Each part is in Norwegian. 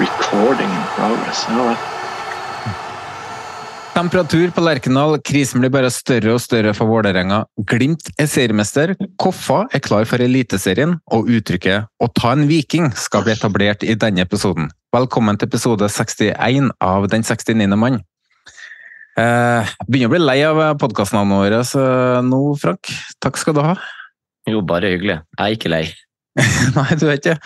Recording in progress. All right. Temperatur på Lerkendal, krisen blir bare større og større for Vålerenga. Glimt er seriemester, Koffa er klar for Eliteserien, og uttrykket 'å ta en viking' skal bli etablert i denne episoden. Velkommen til episode 61 av Den 69. mann. Eh, begynner å bli lei av podkastnavnene våre så nå, Frank. Takk skal du ha. Jo, bare hyggelig. Jeg er ikke lei. Nei, du er ikke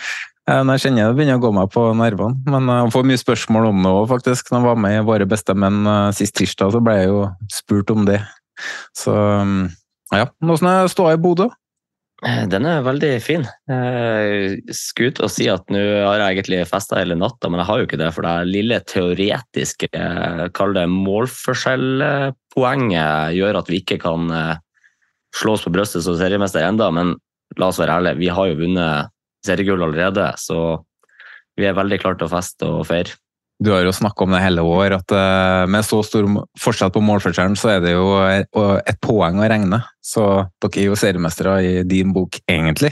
jeg kjenner det begynner å gå meg på nervene. Men eh, jeg får mye spørsmål om det òg, faktisk. Når jeg var med i Våre beste menn eh, sist tirsdag, så ble jeg jo spurt om det. Så mm, ja. Åssen er ståa i Bodø? Eh, Den er veldig fin. Jeg skulle ut og si at nå har jeg egentlig festa hele natta, men jeg har jo ikke det. For det lille teoretiske, eh, kall det målforskjellpoenget, gjør at vi ikke kan eh, slå oss på brystet som seriemester enda. Men la oss være ærlige, vi har jo vunnet seriegull allerede, så vi er veldig klare til å feste og feire. Du har jo snakka om det hele år, at eh, med så stor forskjell på målforskjellen, så er det jo et et poeng å regne. Så dere er jo seriemestere i din bok, egentlig.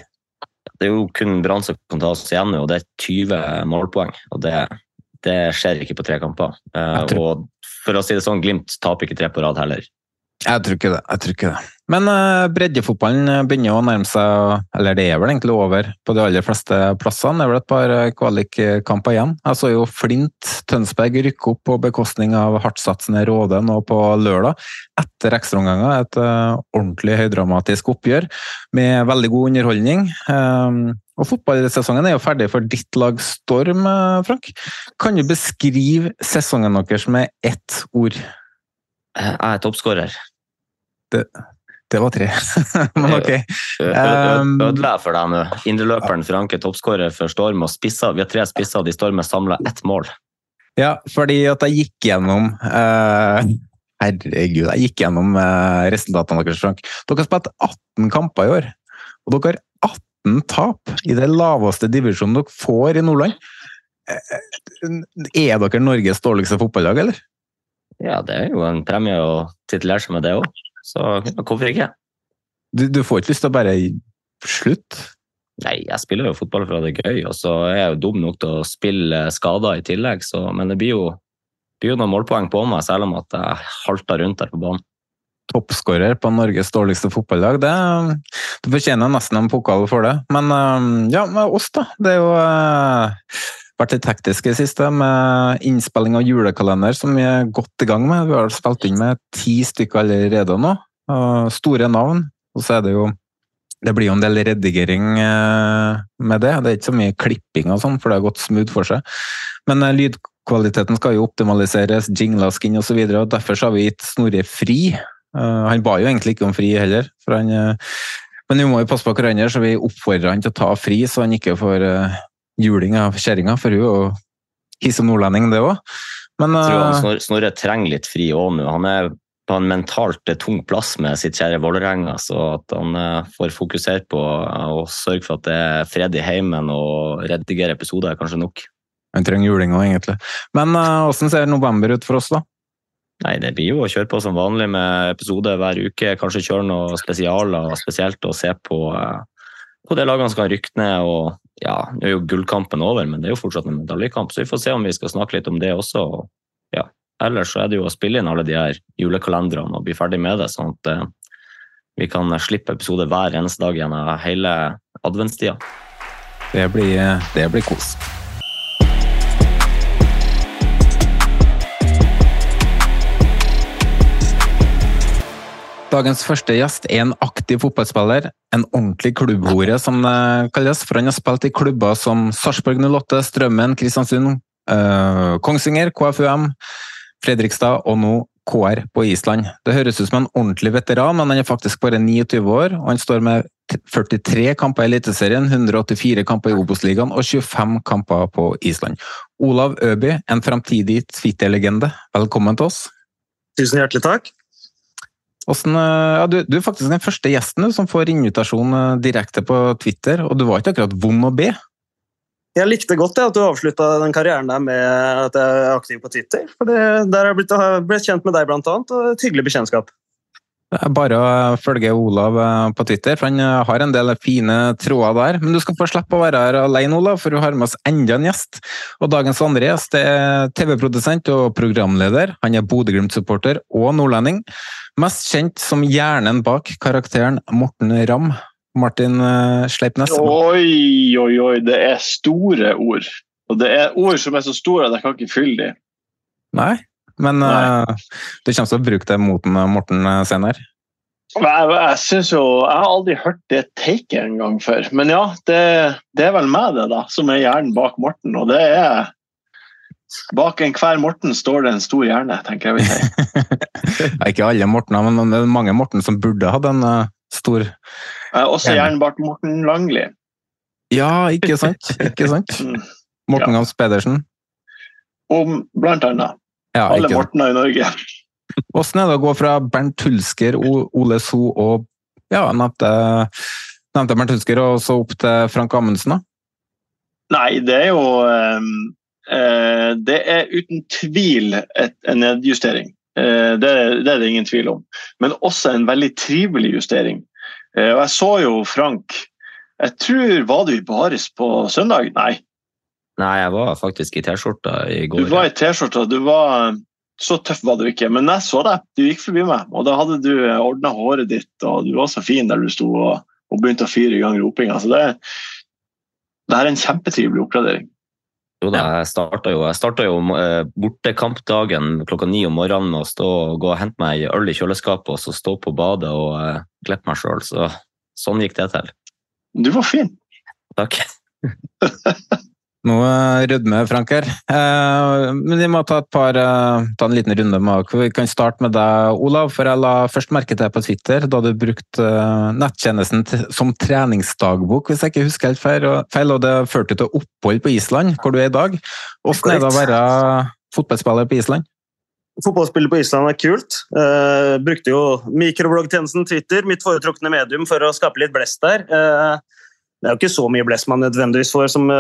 Det er jo kun Brann som kan ta oss igjen nå, og det er 20 målpoeng. og det, det skjer ikke på tre kamper. Eh, tror- Og for å si det sånn, Glimt taper ikke tre på rad heller. Jeg tror ikke det. jeg tror ikke det. Men uh, breddefotballen eh, begynner å nærme seg, eller det er vel egentlig over på de aller fleste plassene. Det er vel et par eh, kvalikkamper igjen. Jeg så jo Flint Tønsberg rykke opp på bekostning av hardtsatsende Råde nå på lørdag. Etter ekstraomganger. Et ordentlig høydramatisk oppgjør med veldig god underholdning. Um, og Fotballsesongen er jo ferdig for ditt lag Storm, eh, Frank. Kan du beskrive sesongen deres med ett ord? Eh, Jeg er toppskårer. Det var tre, men ok. Um, Ødela for deg nå. Indreløperen Franke, toppskårer for Storm, og spisser. Vi har tre spisser, og de Storm har samla ett mål. Ja, fordi at jeg gikk gjennom uh, Herregud, jeg gikk gjennom uh, resultatene deres, Frank. Dere har spilt 18 kamper i år, og dere har 18 tap i det laveste divisjonen dere får i Nordland. Eh, Er dere Norges dårligste fotballag, eller? Ja, det er jo en premie å titulere seg med det òg, så hvorfor ikke? Du, du får ikke lyst til å bare slutte? Nei, jeg spiller jo fotball for at det er gøy, og så er jeg jo dum nok til å spille skader i tillegg, så, men det blir jo, blir jo noen målpoeng på meg, selv om at jeg halter rundt der på banen. Toppskårer på Norges dårligste fotballag, det Du fortjener nesten en pokal for det. Men ja, med oss, da. Det er jo vært i det siste med innspilling av julekalender, som vi er godt i gang med. Vi har spilt inn med ti stykker allerede nå. Store navn. Og så er det jo Det blir jo en del redigering eh, med det. Det er ikke så mye klipping og sånn, for det har gått smooth for seg. Men eh, lydkvaliteten skal jo optimaliseres, jingler skal inn og, derfor så har vi gitt Snorre fri. Eh, han ba jo egentlig ikke om fri heller, for han men vi må jo passe på hverandre, så vi oppfordrer han til å ta fri, så han ikke får juling av kjerringa, for hun er jo hiss som nordlending, det òg. Men Jeg tror han eh, Snorre, Snorre trenger litt fri òg nå. Han er på en mentalt eh, tung plass med sitt kjære Vålerenga, så at han eh, får fokusere på å sørge for at det er fred i heimen og redigere episoder, er kanskje nok. han trenger juling òg, egentlig. Men åssen ser november ut for oss, da? Nei, det blir jo å kjøre på som vanlig med episode hver uke. Kanskje kjøre noe spesialer, spesielt og se på, på de lagene som skal rykke ned. og ja, Nå er jo gullkampen over, men det er jo fortsatt en medaljekamp, så vi får se om vi skal snakke litt om det også. ja, Ellers så er det jo å spille inn alle de her julekalenderne og bli ferdig med det, sånn at eh, vi kan slippe episode hver eneste dag gjennom hele adventstida. Det blir, det blir kos. Dagens første gjest er en aktiv fotballspiller, en ordentlig klubbhore som det kalles, for han har spilt i klubber som Sarpsborg 08, Strømmen, Kristiansund, øh, Kongsvinger, KFUM, Fredrikstad og nå KR på Island. Det høres ut som en ordentlig veteran, men han er faktisk bare 29 år, og han står med 43 kamper i Eliteserien, 184 kamper i Obos-ligaen og 25 kamper på Island. Olav Øby, en framtidig Twitter-legende, velkommen til oss. Tusen hjertelig takk. Hvordan, ja, du, du, er faktisk den første gjesten du, som får invitasjon direkte på Twitter, og du var ikke akkurat vond å be? Jeg likte godt det, at du avslutta den karrieren der med at jeg er aktiv på Twitter. for det, Der har jeg blitt, blitt, kjent med deg, blant annet, og et hyggelig bekjentskap. Er bare å følge Olav på Twitter, for han har en del fine tråder der. Men du skal få slippe å være her alene, Olav, for du har med oss enda en gjest. Og dagens andre gjest er TV-produsent og programleder. Han er Bodø-Glimt-supporter og nordlending. Mest kjent som hjernen bak karakteren Morten Ramm. Martin Sleipnes. Oi, oi, oi. Det er store ord. Og det er ord som er så store at jeg kan ikke fylle dem. Nei, men. Uh, du kommer til å bruke det mot Morten senere? Jeg, jeg synes jo, jeg har aldri hørt det taket en gang før. Men ja, det, det er vel meg det, da, som er hjernen bak Morten. Og det er Bak enhver Morten står det en stor hjerne, tenker jeg vi sier. ikke alle Mortener, men det er mange Morten som burde hatt en uh, stor Også hjernen bak Morten Langli. Ja, ikke sant? Ikke sant? Morten Gams Pedersen. Om, blant annet. Ja, Alle Mortener i Norge. Hvordan er det å gå fra Bernt Hulsker, Ole So og ja, nevnte, nevnte Bernt Hulsker og så opp til Frank Amundsen, da? Nei, det er jo um, uh, Det er uten tvil et, en nedjustering. Eh, det, det, er det ingen tvil om. Men også en veldig trivelig justering. Eh, og jeg så jo Frank Jeg tror Var det i baris på søndag? Nei. Nei, jeg var faktisk i T-skjorta i går. Du var i T-skjorta. Du var så tøff var du ikke, men jeg så deg. Du gikk forbi meg, og da hadde du ordna håret ditt, og du var så fin der du sto og, og begynte å fyre i gang ropinga. Så det, det er en kjempetrivelig oppgradering. Jo da, jeg starta jo, jeg startet jo eh, bortekampdagen klokka ni om morgenen med å stå og gå og hente meg øl i kjøleskapet og så stå på badet og uh, klippe meg sjøl. Så sånn gikk det til. Du var fin. Takk. Nå rødmer Frank her. Eh, men vi må ta, et par, eh, ta en liten runde med Vi kan starte med deg, Olav. For jeg la først merke til på Twitter da du brukte eh, nettjenesten som treningsdagbok, hvis jeg ikke husker helt feil. Og det førte til opphold på Island, hvor du er i dag. Hvordan er det å være fotballspiller på Island? Fotballspillet på Island er kult. Uh, brukte jo mikrobloggtjenesten Twitter, mitt foretrukne medium, for å skape litt blest der. Uh, det er jo ikke så mye blest man nødvendigvis får som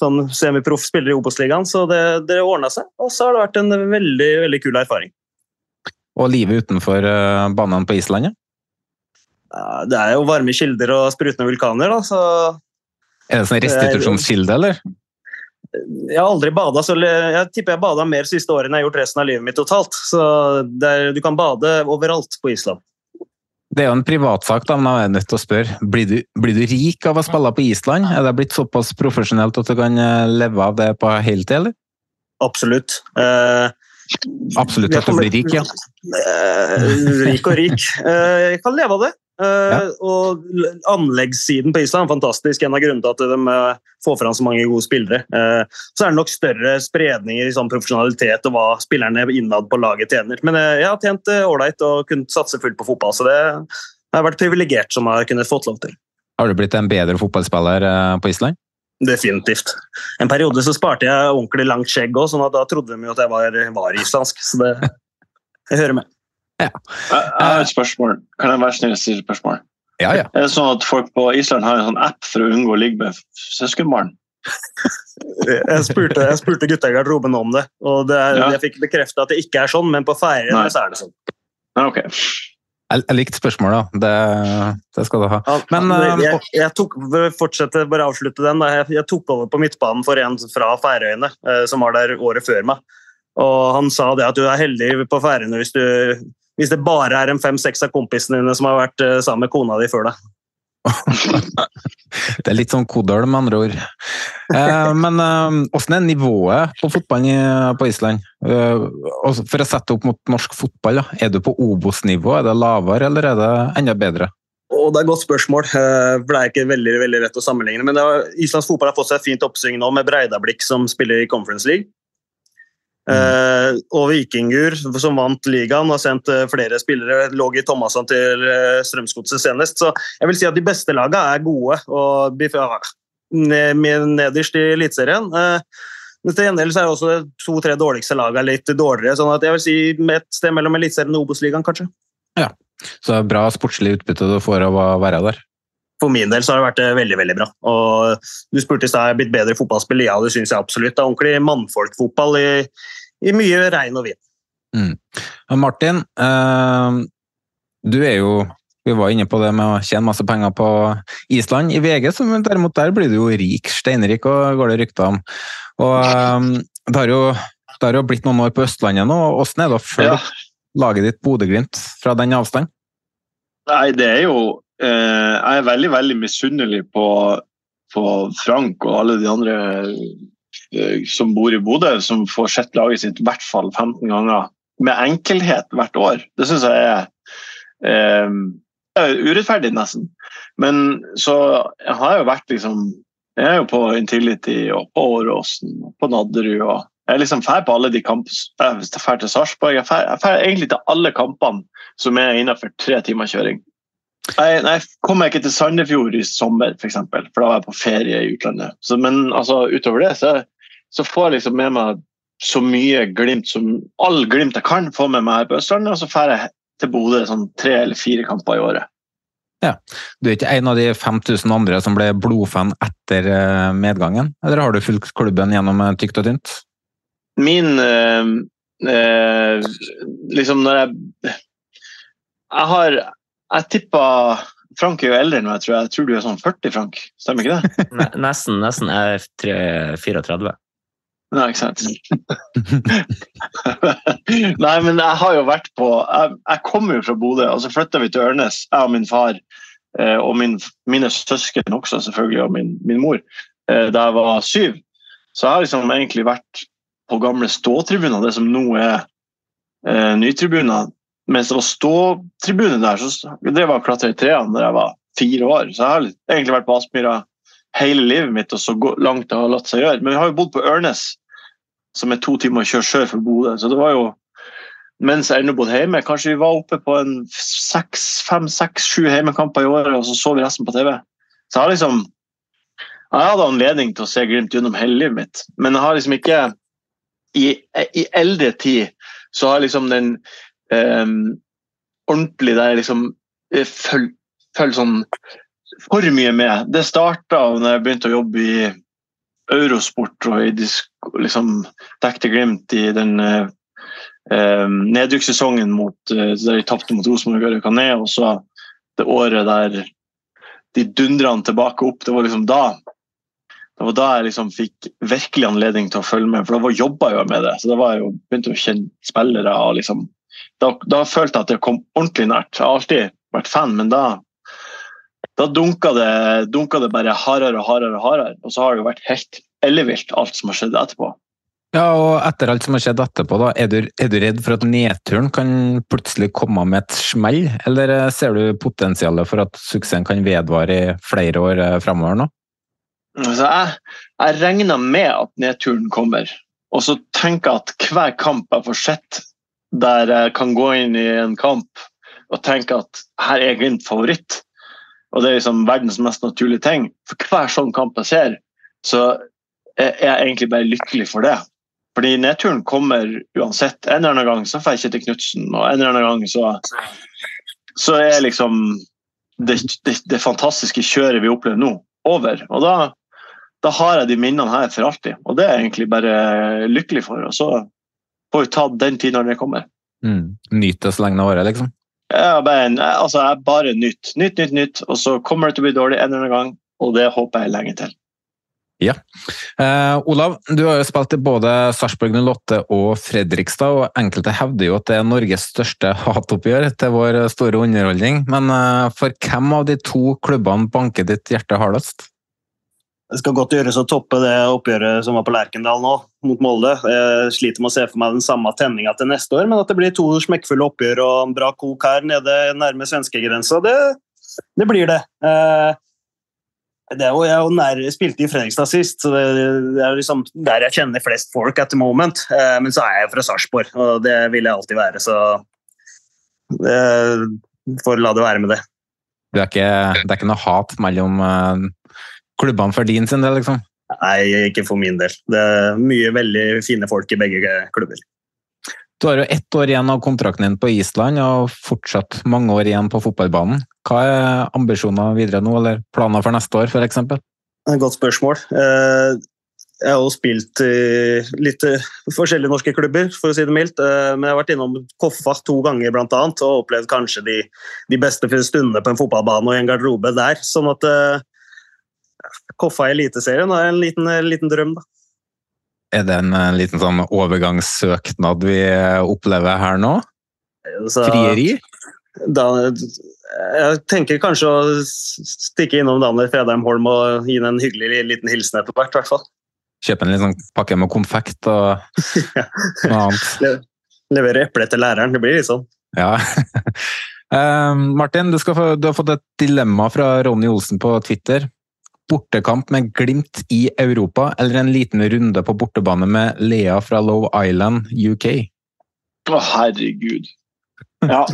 sånn semiproff spiller i Obos-ligaen, så det, det ordna seg. Og så har det vært en veldig, veldig kul erfaring. Og livet utenfor banene på Island? Ja, det er jo varme kilder og sprutende vulkaner, da, så Er det sånn restitusjonskilde, eller? Jeg har aldri bada, så jeg tipper jeg bada mer siste året enn jeg har gjort resten av livet mitt totalt. Så er, du kan bade overalt på Island. Det er jo en privatsak, da, men jeg er nødt til å spørre. Blir du, blir du, rik av å spille på Island? Er det blitt såpass profesjonelt at du kan leve av det på heltid, eller? Absolutt. Eh, Absolutt at du blir rik, ja? Eh, rik og rik. Eh, jeg kan leve av det. Ja. Og anleggssiden på Island er fantastisk. En av grunnene til at de får fram så mange gode spillere. Så er det nok større spredninger i sånn profesjonalitet og hva spillerne innad på laget tjener. Men jeg har tjent ålreit og kunnet satse fullt på fotball, så det har vært privilegert som har kunnet fått lov til. Har du blitt en bedre fotballspiller på Island? Definitivt. En periode så sparte jeg ordentlig langt skjegg òg, sånn at da trodde de jo at jeg var, var islandsk. Så det jeg hører med. Ja. Jeg har et spørsmål. Kan jeg være snill og stille spørsmål? Ja, ja. Er det sånn at folk på Island har en sånn app for å unngå å ligge med søskenbarn? Jeg spurte, jeg spurte gutta i garderoben om det, og det, Ja. jeg fikk bekrefta at det ikke er sånn, men på Færøyene så er det sånn. Ja, ok. Jeg, jeg likte spørsmålet. Det, det skal du ha. Men eh, jeg, jeg tok, fortsette, bare avslutte den, da. jeg, jeg tok over på midtbanen for en fra Færøyene, eh, som var der året før meg. Og han sa det at du er heldig på Færøyene hvis, du, hvis det bare er en fem-seks av kompisene dine som har vært eh, sammen med kona di før deg. Det er litt sånn kodøl, med andre ord. Eh, men eh, hvordan er nivået på fotballen på Island? Eh, for å sette opp mot norsk fotball, da. er du på Obos-nivå? Er det lavere, eller er det enda bedre? Og det er et godt spørsmål, eh, for det er ikke veldig, veldig lett å sammenligne. Men var, Islands fotball har fått seg et fint oppsving nå, med Breidablikk som spiller i Conference League. Eh, og Vikingur, som vant ligaen, har sendt eh, flere spillere. Lå i Thomasson til uh, Strømsgodset senest. Så jeg vil si at de beste lagene er gode og ja, nederst i Eliteserien. Men til gjengjeld er også to-tre dårligste lagene litt dårligere. sånn at jeg vil si med et sted mellom Eliteserien og Obos-ligaen, kanskje. Så det er bra sportslig utbytte du får av å være der. For min del så har det vært eh, veldig veldig bra. Og Du spurte i stad er jeg blitt bedre fotballspiller. fotballspill. Ja, det syns jeg absolutt. Det er ordentlig mannfolkfotball i, i mye regn og vind. Mm. Martin, eh, du er jo vi var inne på det med å tjene masse penger på Island. I VG som derimot der blir du jo rik, steinrik, og går det rykter om. Og eh, det har jo det har jo blitt noen år på Østlandet nå. Hvordan er det å følge Ja. laget ditt Bodø-Glimt fra den avstand? Nei, det er jo Jeg er veldig, veldig misunnelig på, på Frank og alle de andre eh, som bor i Bodø, som får sett laget sitt i hvert fall 15 ganger med enkelhet hvert år. Det syns jeg er eh, er urettferdig, nesten. Men så jeg har jo vært liksom Jeg er jo på Intility og på Åråsen og på Nadderud. og Jeg er liksom drar på alle de kampene. Jeg er fær til Sarpsborg. Jeg jeg fær egentlig til alle kampene som er innenfor tre timer kjøring. Jeg, nei, jeg kom ikke til Sandefjord i sommer, for, eksempel, for da var jeg på ferie i utlandet. Så, men altså, utover det så, så får jeg liksom med meg så mye glimt som all glimt jeg kan få med meg her på Østlandet, og så drar jeg til Bodø sånn tre eller fire kamper i året. Ja. Du er ikke en av de 5000 andre som ble blodfan etter eh, medgangen? Eller har du fulgt klubben gjennom eh, tykt og tynt? Min eh, eh, Liksom når jeg Jeg har Jeg tippa Frank er jo eldre enn meg, tror jeg. Jeg tror du er sånn 40, Frank. Stemmer ikke det? Ne- Nesten. nesten. Jeg er tre- 34. Nei, ikke sant. Nei, men jeg har jo vært på Jeg, jeg kommer jo fra Bodø, og så flytta vi til Ørnes, jeg og min far. eh, Og min, mine søsken også, selvfølgelig, og min, min mor, eh, da jeg var syv. Så jeg har liksom egentlig vært på gamle ståtribuner, det som nå er eh, nytribuner. Mens det var ståtribune der, så det var og klatre i trærne da jeg var fire år. Så jeg har egentlig vært på Aspmyra hele livet mitt, og så langt det har latt seg gjøre. Men vi har jo bodd på Ørnes, som er to timer å kjøre sør for Bodø. Så det var jo mens jeg ennå bodde hjemme. Kanskje vi var oppe på en seks, fem, seks, sju hjemmekamper i året, og så så vi resten på TV. Så jeg har liksom Jeg hadde anledning til å se Glimt gjennom hele livet mitt, men jeg har liksom ikke I, i eldre tid så har liksom den eh, ordentlig der jeg liksom følger følg, følg sånn for mye med. Det starta da jeg begynte å jobbe i Eurosport og i liksom dekte Glimt i den eh, eh, nedrykkssesongen eh, der de tapte mot Rosenborg og rykka og så det året der de dundra han tilbake opp. Det var liksom da det var da jeg liksom fikk virkelig anledning til å følge med, for da jobba jeg med det. Så da var jeg jo begynte å kjenne spillere. og liksom, da, da følte jeg at det kom ordentlig nært. Jeg har alltid vært fan, men da da dunka det, dunka det bare hardere og hardere. Og hardere, og så har det jo vært helt ellevilt alt som har skjedd etterpå. Ja, og etter alt som har skjedd etterpå, da, er du, er du redd for at nedturen kan plutselig komme med et smell, eller eh, ser du potensialet for at suksessen kan vedvare i flere år framover fremover nå? Altså, jeg, jeg regner med at nedturen kommer, og så tenker jeg at hver kamp jeg får sett der jeg kan gå inn i en kamp og tenke at her er Glimt favoritt, og det er liksom verdens mest naturlige ting. For hver sånn kamp jeg ser, så er jeg egentlig bare lykkelig for det. Fordi nedturen kommer uansett. En eller annen gang så får jeg ikke til Knutsen, og en eller annen gang så, så er liksom det, det, det fantastiske kjøret vi opplever nå, over. Og da, da har jeg de minnene her for alltid. Og det er jeg egentlig bare lykkelig for. Og så får vi ta den tid når den kommer. Mm. Nyt det så lenge det varer, liksom? Ja, men, altså, jeg bare nytt, nytt, nytt, nytt. Og så kommer det til å bli dårlig en eller annen gang, og det håper jeg lenge til. Ja. Eh, Olav, du har jo spilt i både Sarpsborg 08 og Fredrikstad, og enkelte hevder jo at det er Norges største hatoppgjør til vår store underholdning. Men eh, for hvem av de to klubbene banker ditt hjerte hardest? Det skal godt gjøres å toppe det oppgjøret som var på Lerkendal nå, mot Molde. Jeg sliter med å se for meg den samme tenninga til neste år, men at det blir to smekkfulle oppgjør og en bra kok her nede nærme svenskegrensa, det, det blir det. Eh, det er jo, jeg er jo nær, spilte i Fredrikstad sist, så det, er liksom der jeg kjenner flest folk at the moment. Eh, men så er jeg jo fra Sarpsborg, og det vil jeg alltid være, så det, får la det være med det. Det er ikke, det er ikke noe hat mellom klubbene for din sin del, liksom? Nei, ikke for min del. Det er mye veldig fine folk i begge klubber. Du har jo ett år igjen av kontrakten din på Island og fortsatt mange år igjen på fotballbanen. Hva er ambisjoner videre nå, eller planer for neste år f.eks.? Godt spørsmål. Eh, jeg har jo spilt i litt forskjellige norske klubber, for å si det mildt. Eh, men jeg har vært innom Koffa to ganger blant annet, og opplevd kanskje de, de beste stundene på en fotballbane og i en garderobe der. Sånn at eh, Koffa i Eliteserien er en liten, liten drøm, da. Er det en liten sånn overgangssøknad vi opplever her nå? Så, Frieri? Da, jeg tenker kanskje å stikke innom Daniel Fredheim Holm og gi en hyggelig liten hilsen etter hvert. hvert fall. Kjøpe en liten pakke med konfekt og noe annet. Levere eple til læreren. Det blir litt sånn. Ja. um, Martin, du, få, du, har fått et dilemma fra Ronny Olsen på Twitter bortekamp med Glimt i Europa, eller en liten runde på bortebane med Lea fra Low Island, UK? Å, herregud. Ja.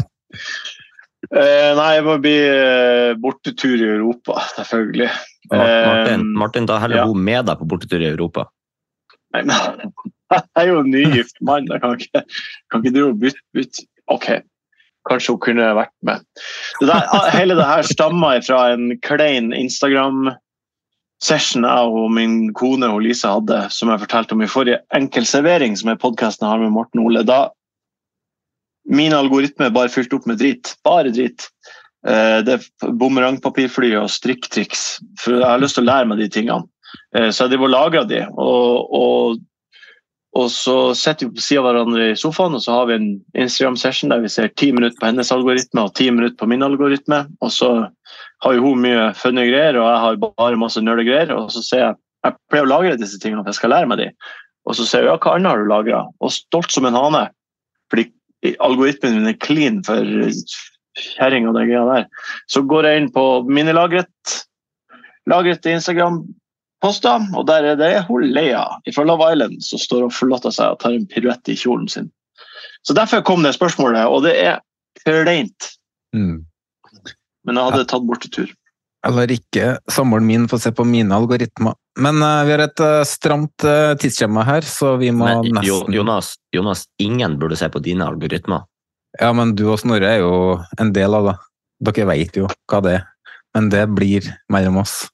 eh, nei, det må bli eh, bortetur i Europa, selvfølgelig. Martin, eh, Martin da heller ja. hun med deg på bortetur i Europa. Nei, men jeg er jo en nygift mann. Jeg kan ikke, kan ikke drive og bytte, bytte. OK, kanskje hun kunne vært med. Det der, hele det her stammer fra en klein Instagram session jeg og min kone og Lise hadde, som jeg fortalte om i forrige Enkel servering, som er podkasten jeg har med Morten Ole, da min algoritme bare fylte opp med drit. Bare drit. Eh, det er bumerangpapirfly og strikktriks. For jeg har lyst til å lære meg de tingene. Eh, så jeg driver og lagrer de. Og, og, og, så sitter vi på sida av hverandre i sofaen, og så har vi en Instagram-session der vi ser ti minutter på hennes algoritme og ti minutter på min algoritme. Og så har jo hun mye funny greier, og jeg har bare masse nerdegreier. Og så ser jeg jeg pleier å lagre disse tingene, for jeg skal lære meg de. Og så ser jeg ja, hva annet har du lagra? Og stolt som en hane. Fordi algoritmen min er clean for kjerring og den greia der. Så går jeg inn på minilagret. lagret, lagret Instagram-poster, og der er det hun Leia fra Love Island som står og forlater seg og tar en piruett i kjolen sin. Så derfor kom det spørsmålet, og det er kleint. Mm. Men jeg hadde ja. tatt tur. Eller ikke samboeren min får se på mine algoritmer. Men uh, vi har et uh, stramt uh, tidsskjema her, så vi må men, nesten Jonas, Jonas, ingen burde se på dine algoritmer. Ja, men du og Snorre er jo en del av det. Dere vet jo hva det er. Men det blir mellom oss.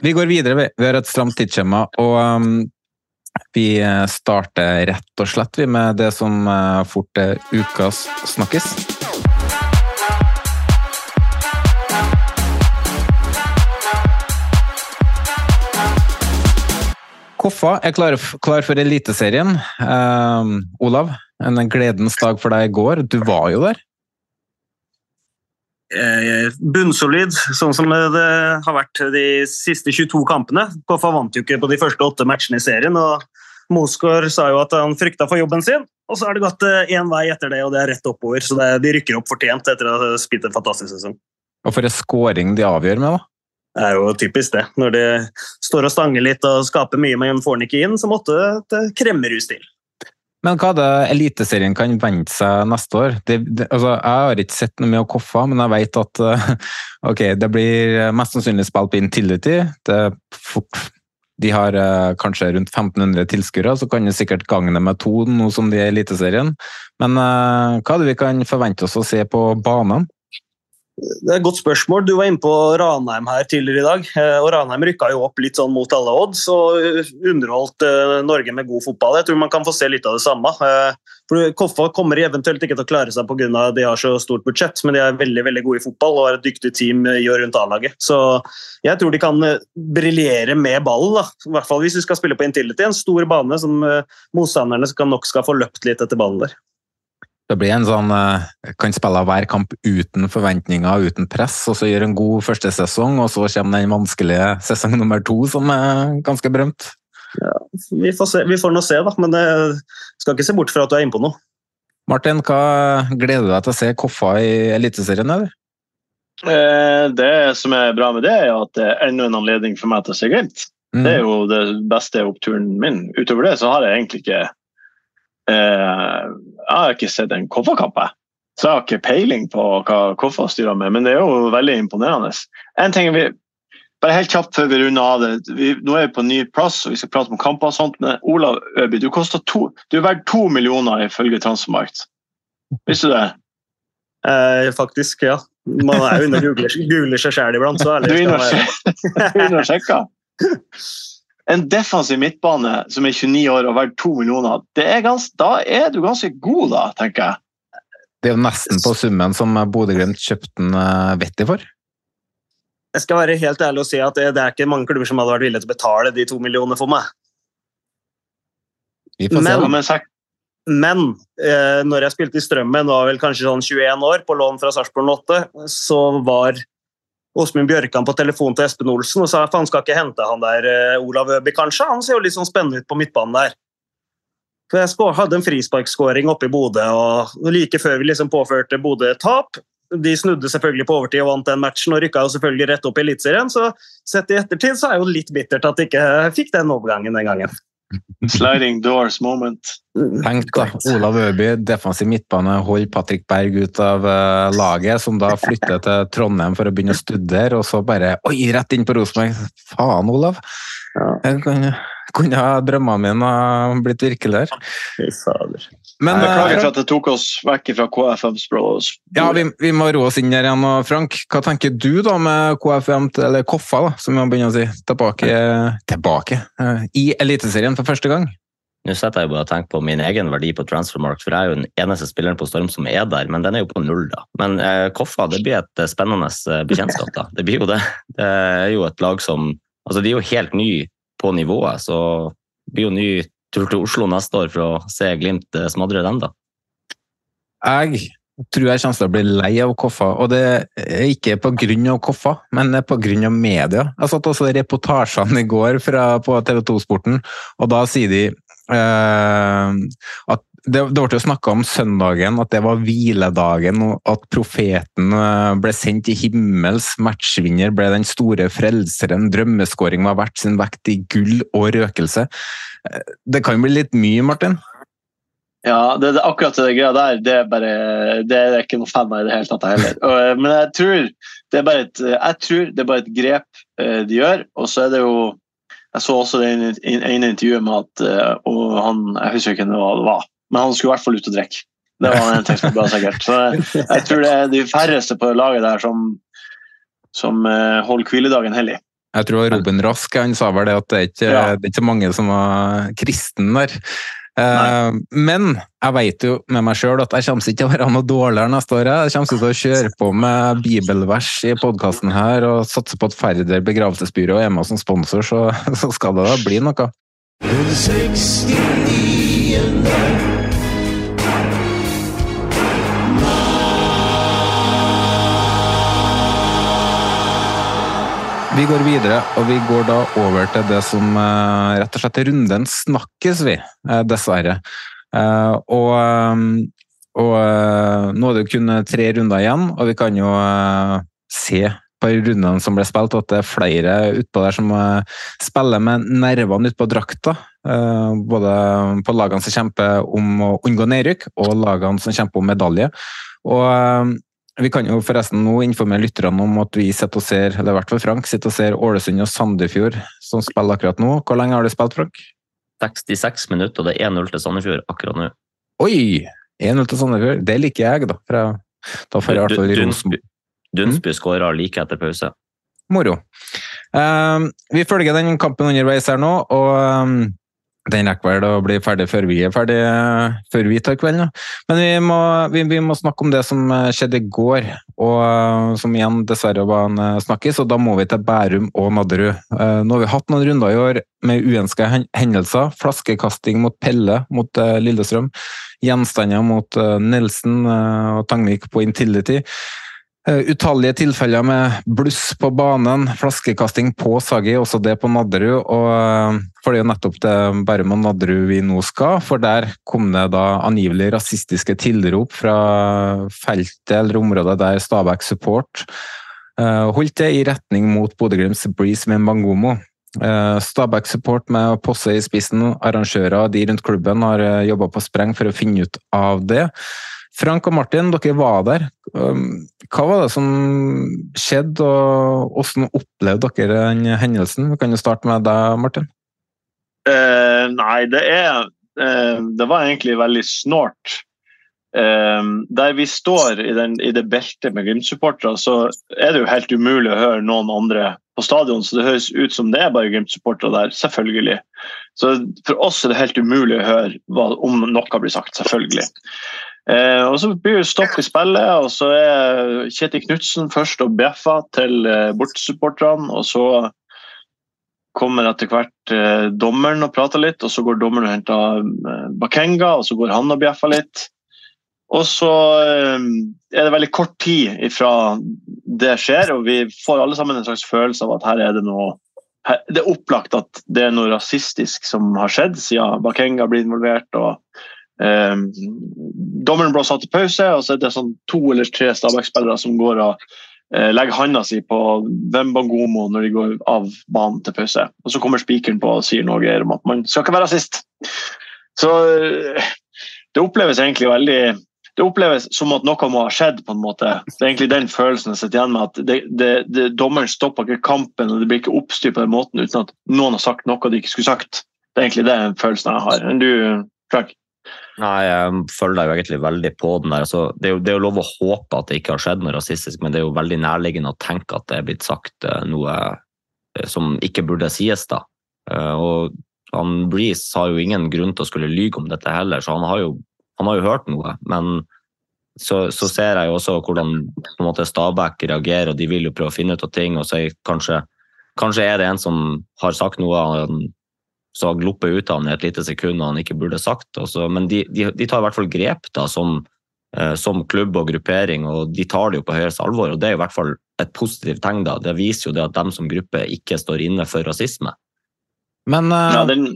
vi går videre, vi. Vi har et stramt tidsskjema, og um, vi starter rett og slett vi med det som fort er ukas snakkes. Koffa er klar, klar for Eliteserien. Uh, Olav, en gledens dag for deg i går. Du var jo der. Eh, bunnsolid, sånn som det har vært de siste 22 kampene. Koffa vant jo ikke på de første åtte matchene i serien. og Mosgaard sa jo at han frykta for jobben sin, og så har det gått én vei etter det, og det er rett oppover. Så det, de rykker opp fortjent etter å ha spilt en fantastisk sesong. Og for en scoring de avgjør med, da? Det er jo typisk det. Når de står og stanger litt og skaper mye, men får den ikke inn, så måtte det kremmerhus til. Men hva er det Eliteserien kan vente seg neste år? Det, det, altså, jeg har ikke sett noe med å koffe, men jeg vet at uh, okay, det blir mest sannsynlig spilt på Intility. Fort, de har uh, kanskje rundt 1500 tilskuere, så kan det sikkert gagne med to, noe som de er i Eliteserien. Men uh, hva er det vi kan forvente oss å se på banen? Det er et godt spørsmål. Du var inne på Ranheim her tidligere i dag. eh, og Ranheim rykka jo opp litt sånn mot alle odds og eh, underholdt eh, Norge med god fotball. Jeg tror man kan få se litt av det samme. For Koffa kommer eventuelt ikke til å klare seg pga. de har så stort budsjett, men de er veldig veldig gode i fotball og har et dyktig team i og rundt A-laget. Så jeg tror de kan briljere med ballen. I hvert fall hvis de skal spille på Intility, en stor bane som motstanderne nok skal få løpt litt etter ballen der. Det blir en sånn eh, Kan spille hver kamp uten forventninger, uten press, og så gjøre en god første sesong, og så kommer den vanskelige sesong nummer to, som er ganske berømt. Vi får, se, vi får nå se, da. Men jeg skal ikke se bort fra at du er inne på noe. Martin, hva gleder du deg til å se Koffa i Eliteserien, eller? Eh, Det som er bra med det, er at det er enda en anledning for meg til å se Glimt. Mm. Det er jo det beste oppturen min. Utover det så har jeg egentlig ikke eh, Jeg har ikke sett en Koffa-kamp, jeg. Så jeg har ikke peiling på hva koffer styrer med, men det er jo veldig imponerende. En ting vi, bare helt kjapt før vi runder av det. Vi, nå er vi på en ny plass og vi skal prate om kamper og sånt, men Olav Øby, du, to, du er verdt to millioner ifølge Transmarkt. Visste du det? Eh, faktisk, ja. Man er jo inne og googler, googler seg sjæl iblant. så ærlig. Du er inne og sjekker. En defensiv midtbane som er 29 år og verdt 2 millioner, det er gans, da er du ganske god, da, tenker jeg. Det er jo nesten på summen som Bodø-Glimt kjøpte den eh, Vetti for. Jeg skal være helt ærlig og si at det, det er ikke mange klubber som hadde vært villige til å betale de to millionene for meg. Vi får se. Men- Men eh, når jeg spilte i Strømmen, var vel kanskje sånn 21 år, på lån fra Sarpsborg 8, så var Åsmund Bjørkan på telefon til Espen Olsen og sa faen, skal ikke hente han der eh, Olav Øby, kanskje. Han ser jo litt sånn spennende ut på midtbanen der. For Jeg hadde en frisparkskåring oppe i Bodø, og like før vi liksom påførte Bodø tap De snudde selvfølgelig på overtid og vant den matchen og rykka jo selvfølgelig rett opp i Eliteserien. Så sett i ettertid så er det jo litt bittert at de ikke fikk den overgangen den gangen. Sliding doors moment. Tenk da, Olav Øby, defensiv midtbane, holder Patrick Berg ut av uh, laget, som da flytter til Trondheim for å begynne å studere, og så bare Oi, rett inn på Rosenborg! Faen, Olav! Jeg kunne, kunne drømmene mine ha blitt virkeligere. Fy fader. Men Beklager eh, for at det tok oss vekk fra KFMs Bros. ja, vi, vi må roe oss inn der igjen. Og Frank, hva tenker du da med KFM, til- eller Koffa, da, som vi har begynt å si, tilbake, tilbake eh, i Eliteserien for første gang? Nå setter jeg bare og tenker på min egen verdi på transfermarkt, for jeg er jo den eneste spilleren på Storm som er der, men den er jo på null, da. Men eh, Koffa det blir et eh, spennende bekjentskap, da. Det blir jo det. Det er jo et lag som Altså, de er jo helt nye på nivået, så det blir jo ny tur til Oslo neste år for å se Glimt eh, smadre den, da. Jeg tror jeg kommer til å bli lei av Koffa, og det er ikke av Koffa, men av media. Jeg satt også reportasjene i går fra, på TV 2-sporten, og da sier de eh, at det, det ble jo snakka om søndagen, at det var hviledagen, og at profeten eh, ble sendt i himmels. Matchvinner ble den store frelseren. Drømmeskåring var verdt sin vekt i gull og røkelse. Eh, Det kan bli litt mye, Martin? Ja, det, det, akkurat det greia der, det er bare Det er ikke noe fan av i det hele tatt, heller. Og, eh, Men jeg tror det er bare et, jeg tror det er bare et grep de gjør. Og så er det jo Jeg så også det ene intervjuet med at og han, Jeg husker ikke hva det var, men han skulle i hvert fall ut og drikke. Det var en ting som var bra, sikkert. Så jeg, tror det er de færreste på laget der som, som eh, holder hviledagen hellig. Jeg tror Robin Rask han sa vel det at det er ikke, Ja. det er ikke mange som var kristen der. Nei. men jeg vet jo med meg sjøl at jeg kommer ikke til å være noe dårligere neste år. Jeg kommer til å kjøre på med bibelvers i podkasten her og satse på at Færder begravelsesbyrå er med som sponsor, så, så skal det da bli noe. 69 69. Vi går videre, og vi går da over til det som eh, rett og slett er runden snakkes, vi. eh, dessverre. Eh, og og nå er det jo kun tre runder igjen, og vi kan jo se på rundene som ble spilt, at det er flere utpå der som spiller med nervene utpå drakta. Både på lagene som kjemper om å unngå nedrykk, og lagene som kjemper om medalje. Og vi kan jo forresten nå informere lytterne om at vi sitter og ser, eller i hvert fall Frank, sitter og ser Ålesund og Sandefjord som spiller akkurat nå. Hvor lenge har du spilt, Frank? 66 minutter, og det er 1-0 til Sandefjord akkurat nå. Oi! 1-0 til Sandefjord. Det liker jeg, da. For jeg, da får jeg i hvert fall Du- du- ros. Dunsby skåra like etter pause. Moro. Um, vi følger den kampen underveis her nå, og um, den rekker vel å bli ferdig før vi er ferdig før vi tar kvelden. Men vi må, vi, vi må, snakke om det som skjedde i går, og som igjen dessverre var en snakkis. Og da må vi til Bærum og Nadderud. Nå har vi hatt noen runder i år med uønska hendelser. Flaskekasting mot Pelle mot Lillestrøm. Gjenstander mot Nelson og Tangvik på Intility. Eh, utallige tilfeller med bluss på banen, flaskekasting på Sagi, også det på Nadderud. Og eh, for det er jo nettopp det Bærum og Nadderud vi nå skal, for der kom det da angivelig rasistiske tilrop fra feltet eller området der Stabæk Support eh, holdt det i retning mot Bodø-Glimts Breeze med Bangomo. Stabæk Support med Posse i spissen, arrangører de rundt klubben har jobba på spreng for å finne ut av det. Frank og Martin, dere var der. Um, hva var det som skjedde, og hvordan opplevde dere den hendelsen? Vi kan jo starte med deg, Martin. Uh, nei, det er uh, Det var egentlig veldig snålt. Uh, der vi står i, den, i det beltet med Glimt-supportere, så er det jo helt umulig å høre noen andre på stadion, så det høres ut som det er bare Glimt-supportere der. Selvfølgelig. Så for oss er det helt umulig å høre hva, om noe blir sagt. Selvfølgelig. Eh, og Så blir det stopp i spillet, og så er Kjetil Knutsen først og bjeffer til eh, bortesupporterne. Og så kommer etter hvert eh, dommeren og prater litt, og så går dommeren og henter eh, Bakenga, og så går han og bjeffer litt. Og så eh, er det veldig kort tid ifra det skjer, og vi får alle sammen en slags følelse av at her er det noe Det er opplagt at det er noe rasistisk som har skjedd, siden Bakenga blir involvert. og Eh, dommeren satt til pause, og så er det sånn to eller tre Stabæk-spillere som går og eh, legger handa si på Wembangomo når de går av banen til pause. Og så kommer spikeren på og sier noe om at man skal ikke være rasist. Så eh, det oppleves egentlig veldig det oppleves som at noe må ha skjedd. på en måte. Det er egentlig den følelsen jeg sitter igjen med. at det, det, det, Dommeren stopper ikke kampen, og det blir ikke oppstyr på den måten uten at noen har sagt noe de ikke skulle sagt. Det er egentlig den følelsen jeg har. Men du, Frank? Nei, Jeg følger jo egentlig veldig på den der. Altså, det, er jo, det, er jo, lov å håpe at det ikke har skjedd noe rasistisk, men det er jo veldig nærliggende å tenke at det er blitt sagt uh, noe uh, som ikke burde sies. da. Uh, og han Breeze har jo ingen grunn til å skulle lyge om dette heller, så han har jo, han har jo hørt noe. Men så, så, ser jeg jo også hvordan på Stabæk reagerer, og de vil jo prøve å finne ut av ting. og så er kanskje, kanskje er det en som har sagt noe han så har gluppet ut av han i et lite sekund og han ikke burde sagt. Også. Men de, de, de, tar i hvert fall grep da, som, eh, som, klubb og gruppering, og de tar det jo på høyeste alvor. og Det er i hvert fall et positivt tegn. da. Det viser jo det at de som gruppe ikke står inne for rasisme. Men, eh, ja, den,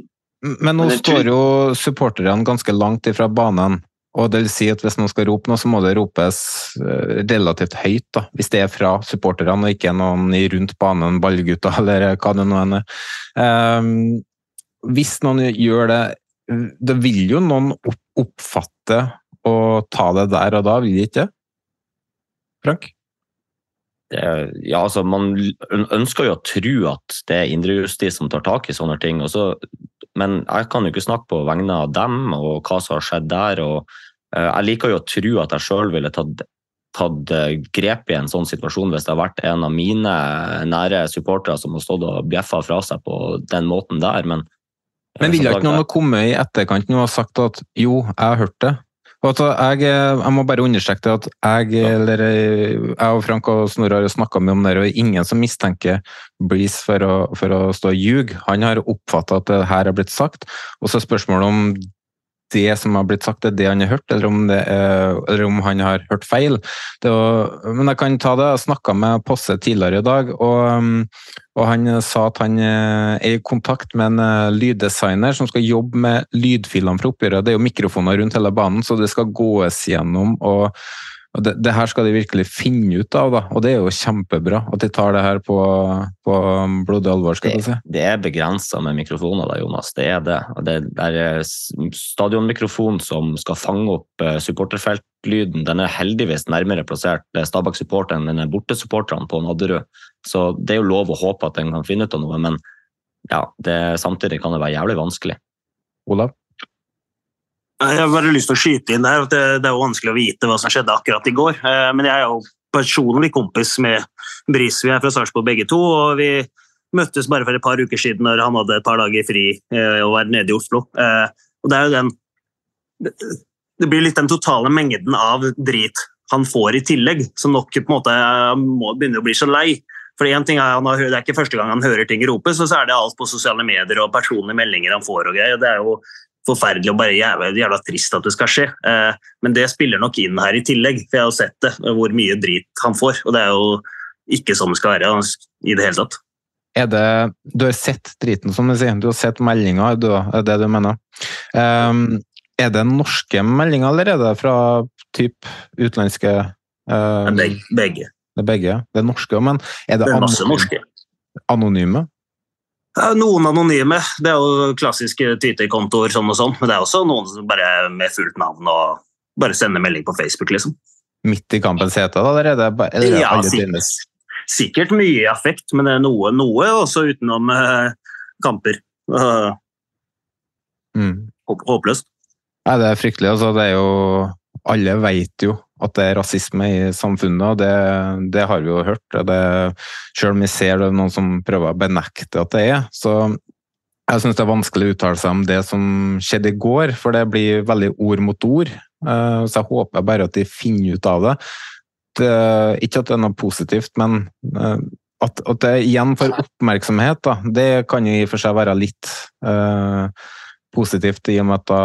men nå står jo supporterne ganske langt ifra banen. Og det vil si at Hvis noen skal rope noe, så må det ropes eh, relativt høyt. da, Hvis det er fra supporterne og ikke noen rundt banen, ballgutter eller hva det nå er. Um, hvis noen gjør det Det vil jo noen oppfatte og ta det der og da, vil de ikke? Frank? Det, ja, altså Man ønsker jo å tro at det er indrejustis som tar tak i sånne ting. Også, men jeg kan jo ikke snakke på vegne av dem og hva som har skjedd der. og uh, Jeg liker jo å tro at jeg sjøl ville tatt, tatt grep i en sånn situasjon hvis det har vært en av mine nære supportere som har stått og bjeffa fra seg på den måten der. Men men vil ikke noen komme i etterkant og sagt at jo, jeg har hørt det? Altså, jeg, jeg, må bare understreke at jeg, eller, jeg og Frank og Snorre har snakka mye om det, og ingen som mistenker Breeze for å, for å stå og ljuge. Han har oppfatta at det her har blitt sagt. Og så er spørsmålet om det som har blitt sagt, er det han har hørt, eller om, er, eller om han har hørt feil. Var, men jeg kan ta det. Jeg snakka med Posse tidligere i dag, og, og, han sa at han er i kontakt med en eh, lyddesigner som skal jobbe med lydfilene fra oppgjøret. Det er jo mikrofoner rundt hele banen, så det skal gås gjennom. og og det, det, her skal de virkelig finne ut av, da. og det er jo kjempebra at de tar det her på, på blodig alvor. skal det, si. Det er begrensa med mikrofoner, da, Jonas. Det er det. det, det er stadionmikrofon som skal fange opp uh, supporterfeltlyden. Den er heldigvis nærmere plassert Stabæk-supporteren enn bortesupporterne på Nadderud. Så det er jo lov å håpe at den kan finne ut av noe, men ja, samtidig kan det være jævlig vanskelig. Olav? Jeg har bare lyst til å skyte inn der. at det, det er jo vanskelig å vite hva som skjedde akkurat i går. Eh, men jeg er jo personlig kompis med Bris. Vi er fra Sarpsborg begge to, og vi møttes bare for et par uker siden når han hadde et par dager fri eh, og var nede i Oslo. Eh, og det er jo den Det blir litt den totale mengden av drit han får i tillegg, som nok på en måte må begynne å bli så lei. For en ting er, har, Det er ikke første gang han hører ting ropes, og så er det alt på sosiale medier og personlige meldinger han får. og greier. Det er jo forferdelig og bare jævla, jævla trist at det skal skje. Eh, men det spiller nok inn her i tillegg, for jeg har jo sett det, hvor mye drit han får. Og det er jo ikke sånn det skal være i det hele tatt. Er det, du har sett driten, som du sier. Du har sett meldinga, er det du mener. Um, er det norske meldinger, eller er det fra typ utenlandske um, Begge. Det er begge, det er norske, men er det, det er masse norske. anonyme? Noen anonyme. Det er jo klassiske Twitter-kontoer sånn og sånn. Men det er også noen som bare med fullt navn og bare sender melding på Facebook, liksom. Midt i kampens hete, allerede? Er eller ja, sikkert, sikkert mye affekt, men det er noe, noe også utenom uh, kamper. Uh, mm. Håpløst. Nei, det er fryktelig. Altså, det er jo Alle vet jo at det er rasisme i samfunnet, det, det har vi jo hørt. Det, selv om vi ser det er noen som prøver å benekte at det er, så jeg syns det er vanskelig å uttale seg om det som skjedde i går, for det blir veldig ord mot ord. Eh, så jeg håper bare at de finner ut av det. det ikke at det er noe positivt, men eh, at, at det igjen får oppmerksomhet, da, det kan jo i og for seg være litt uh, positivt, i og med at da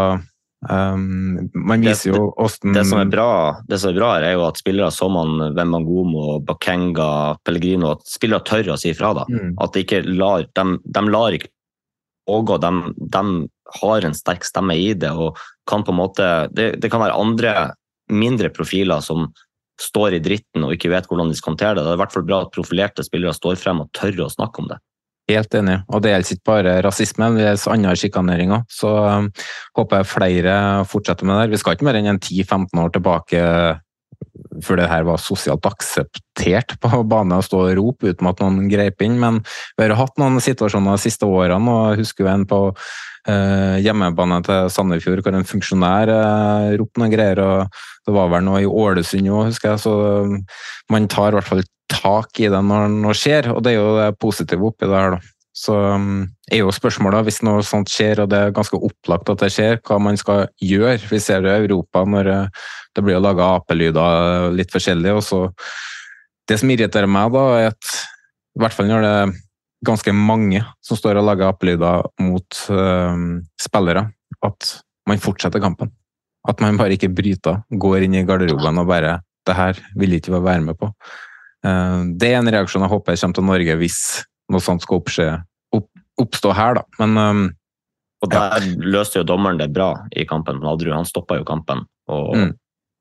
Um, man viser jo åssen det, som er bra, det som er bra, er jo at spillere som han, Wembangomo, Bakenga, Pellegrino at Spillere tør å si fra. Mm. At de ikke lar de, de lar ikke pågå. De, de, har en sterk stemme i det. og kan på en måte, det, det, kan være andre mindre profiler som står i dritten og ikke vet hvordan de skal håndtere det. Det er i hvert fall bra at profilerte spillere står frem og tør å snakke om det. Helt enig, og det gjelder ikke bare rasisme, det gjelder andre sjikaneringer. Så um, håper jeg flere fortsetter med det. Vi skal ikke mer enn 10-15 år tilbake før det her var sosialt akseptert på bane å stå og rope uten at noen grep inn. Men vi har hatt noen situasjoner de siste årene, og jeg husker jo en på eh, hjemmebane til Sandefjord hvor en funksjonær eh, ropte noen greier. og Det var vel noe i Ålesund òg, husker jeg. Så um, man tar i hvert fall tak i det når noe skjer, og det er jo det positive oppi det her, da. Så um, er jo spørsmålet, hvis noe sånt skjer, og det er ganske opplagt at det skjer, hva man skal gjøre. Vi ser det i Europa når eh, det blir laga apelyder litt forskjellig. og så Det som irriterer meg, da, er at i hvert fall når det er ganske mange som står og lager apelyder mot um, spillere, at man fortsetter kampen. At man bare ikke bryter, går inn i garderoben og bare 'Det her vil ikke vi være med på'. Uh, det er en reaksjon jeg håper kommer til Norge hvis noe sånt skal oppskje, opp, oppstå her, da. Men um, Og der ja. løste jo dommeren det bra i kampen. Nadrud han stoppa jo kampen og mm.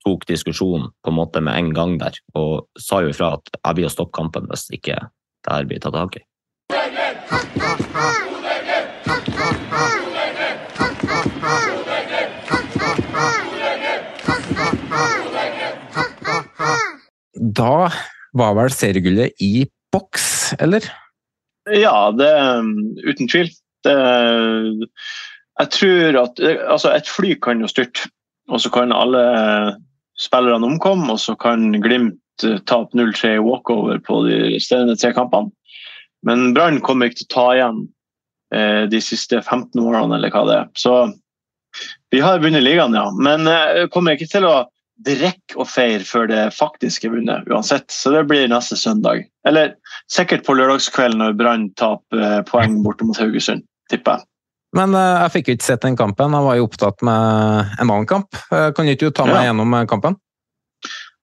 tok diskusjonen på en måte med en gang der. Og sa jo ifra at jeg blir å stoppe kampen hvis ikke det her blir tatt tak i. Da var vel seriegullet i boks, eller? Ja, det, uten tvil. Det, jeg tror at altså Et fly kan jo styrte, og så kan alle spillerne omkomme, og så kan Glimt tape 0-3 i walkover på de resterende tre kampene. Men Brann kommer ikke til å ta igjen eh, de siste 15 årene, eller hva det er. Så vi har vunnet ligaen, ja. Men eh, kommer ikke til å det rekker å feire før det faktisk er vunnet, uansett. Så det blir neste søndag. Eller sikkert på lørdagskvelden når Brann taper eh, poeng borte mot Haugesund, tipper jeg. Men uh, jeg fikk ikke sett den kampen, jeg var jo opptatt med en annen kamp. Uh, kan ikke ta meg ja. gjennom kampen?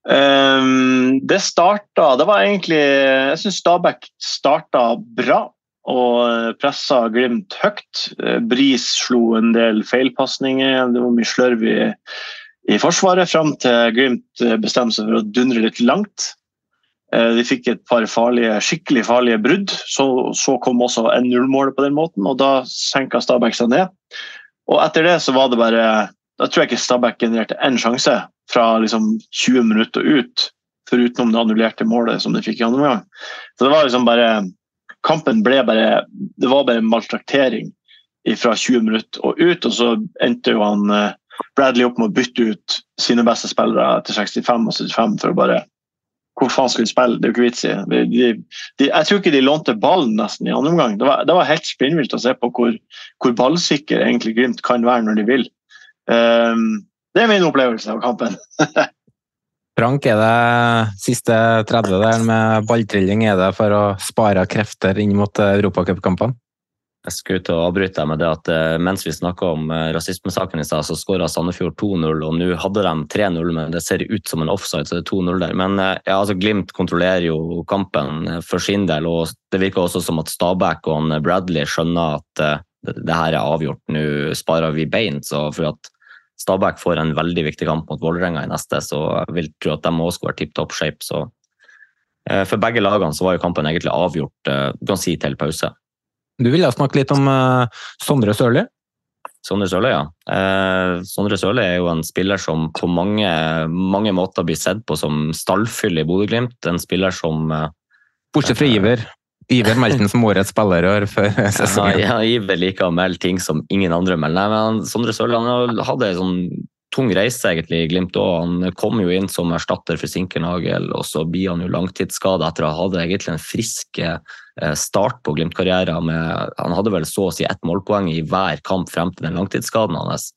Um, det starta Det var egentlig Jeg syns Stabæk starta bra og pressa Glimt høyt. Bris slo en del feilpasninger, det var mye slørv i i Forsvaret, fram til Glimt eh, bestemte seg for å dundre litt langt. Eh, de fikk et par farlige, skikkelig farlige brudd. Så, så kom også N0-målet på den måten, og da senka Stabæk seg ned. Og etter det så var det bare Da tror jeg ikke Stabæk genererte én sjanse fra liksom 20 minutter ut, foruten det annullerte målet som de fikk i andre omgang. Så det var liksom bare Kampen ble bare Det var bare maltraktering fra 20 minutter og ut, og så endte jo han eh, Bradley opp med å bytte ut sine beste spillere til 65 og 75 for å bare hvor faen skulle de spille? Det er jo ikke vits i. De, de, de, jeg tror ikke de lånte ballen nesten i andre omgang. Det var, det var helt spinnvilt å se på hvor, hvor ballsikker egentlig Glimt kan være når de vil. Um, det er min opplevelse av kampen. Frank, er det siste 30 der med balltrilling er det for å spare krefter inn mot europacupkampene? Jeg skal ut og avbryte med det at eh, mens vi snakka om eh, rasismesaken i stad, så skåra Sandefjord 2-0, og nå hadde de 3-0, men det ser ut som en offside, så det er 2-0 der. Men eh, ja, altså, Glimt kontrollerer jo kampen for sin del, og det virker også som at Stabæk og Bradley skjønner at det, her er avgjort, nå sparer vi bein. Så for at Stabæk får en veldig viktig kamp mot Vålerenga i neste, så jeg vil tro at de også skal være tipp topp shape. Så for begge lagene så var jo kampen egentlig avgjort, du kan si, til pause. Du ville snakke litt om uh, Sondre Sørli? Sondre Sørli, ja. Eh, Sondre Sørli er jo en spiller som på mange, mange måter blir sett på som stallfyll i Bodø-Glimt. En spiller som eh, Bortsett fra Iver. Iver meldte han som årets spiller før sesongen. Ja, ja, Iver liker å melde ting som ingen andre melder. Nei, men Sondre Sørli han hadde en sånn tung reise egentlig i Glimt òg. Han kom jo inn som erstatter for Sinkernagel, og så blir han jo langtidsskada etter å ha hatt egentlig en frisk eh, start på Glimt-karrieren. Han hadde vel så å si ett målpoeng i hver kamp frem til den langtidsskaden hans.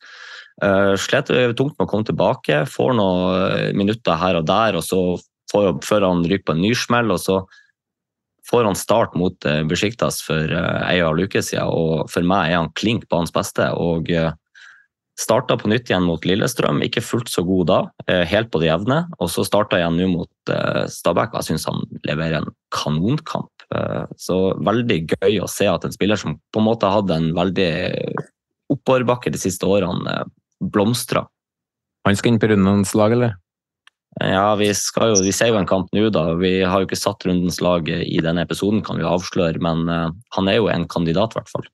Uh, slet tungt med å komme tilbake, får noen eh, minutter her og der, og så får, før han ryker på en ny smell. og så får han start mot Besjiktas for ei og en uke siden, og for meg er han klink på hans beste. og Starta på nytt igjen mot Lillestrøm, ikke fullt så god da, eh, helt på det jevne. Og så starta igjen nå mot eh, Stabæk, og jeg syns han leverer en kanonkamp. Eh, så veldig gøy å se at en spiller som på en måte hadde en veldig oppoverbakke de siste årene, blomstrer. Han skal inn på rundens lag, eller? Ja, vi, jo, vi ser jo en kamp nå, da. Vi har jo ikke satt rundens lag i denne episoden, kan vi avsløre, men han er jo en kandidat, i hvert fall.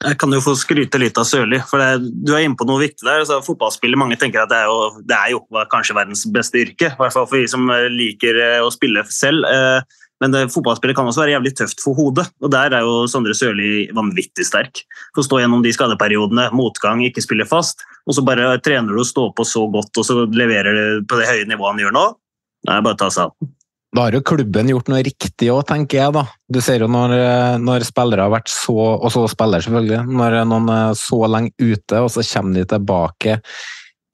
Jeg kan jo få skryte litt av Sørli. for det, Du er inne på noe viktig der. Altså, fotballspiller, Mange tenker at det er, jo, det er jo kanskje verdens beste yrke. I hvert fall for vi som eh, liker eh, å spille selv. Eh, men det, fotballspillet kan også være jævlig tøft for hodet. og Der er jo Sondre Sørli vanvittig sterk. For å stå gjennom de skadeperiodene, motgang, ikke spille fast, og så bare trener du å stå på så godt og så leverer du på det høye nivået han gjør nå. Det er bare å ta seg av. Da har jo klubben gjort noe riktig òg, tenker jeg. da. Du ser jo når, når, spillere har vært så Og så spiller, selvfølgelig. Når noen er så lenge ute, og så kommer de tilbake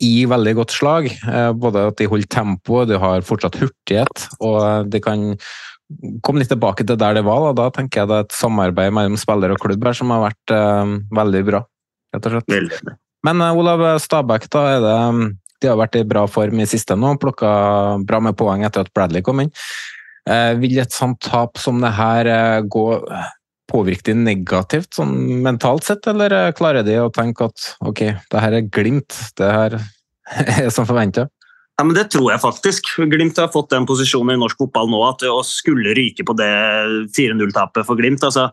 i veldig godt slag. Eh, både at de holder tempoet, de har fortsatt hurtighet, og de kan komme litt tilbake til der det var. Da, da tenker jeg det er et samarbeid mellom spiller og klubb her som har vært uh, veldig bra. rett og slett. Men uh, Olav Stabæk, da er det de har vært i bra form i siste nå, plukka bra med poeng etter at Bradley kom inn. Eh, vil et sånt tap som det her eh, gå påvirke de negativt sånn mentalt sett, eller eh, klarer de å tenke at ok, det her er Glimt, det her er som forventa? Ja, men Det tror jeg faktisk. Glimt har fått den posisjonen i norsk fotball nå at å skulle ryke på det 4-0-tapet for Glimt altså,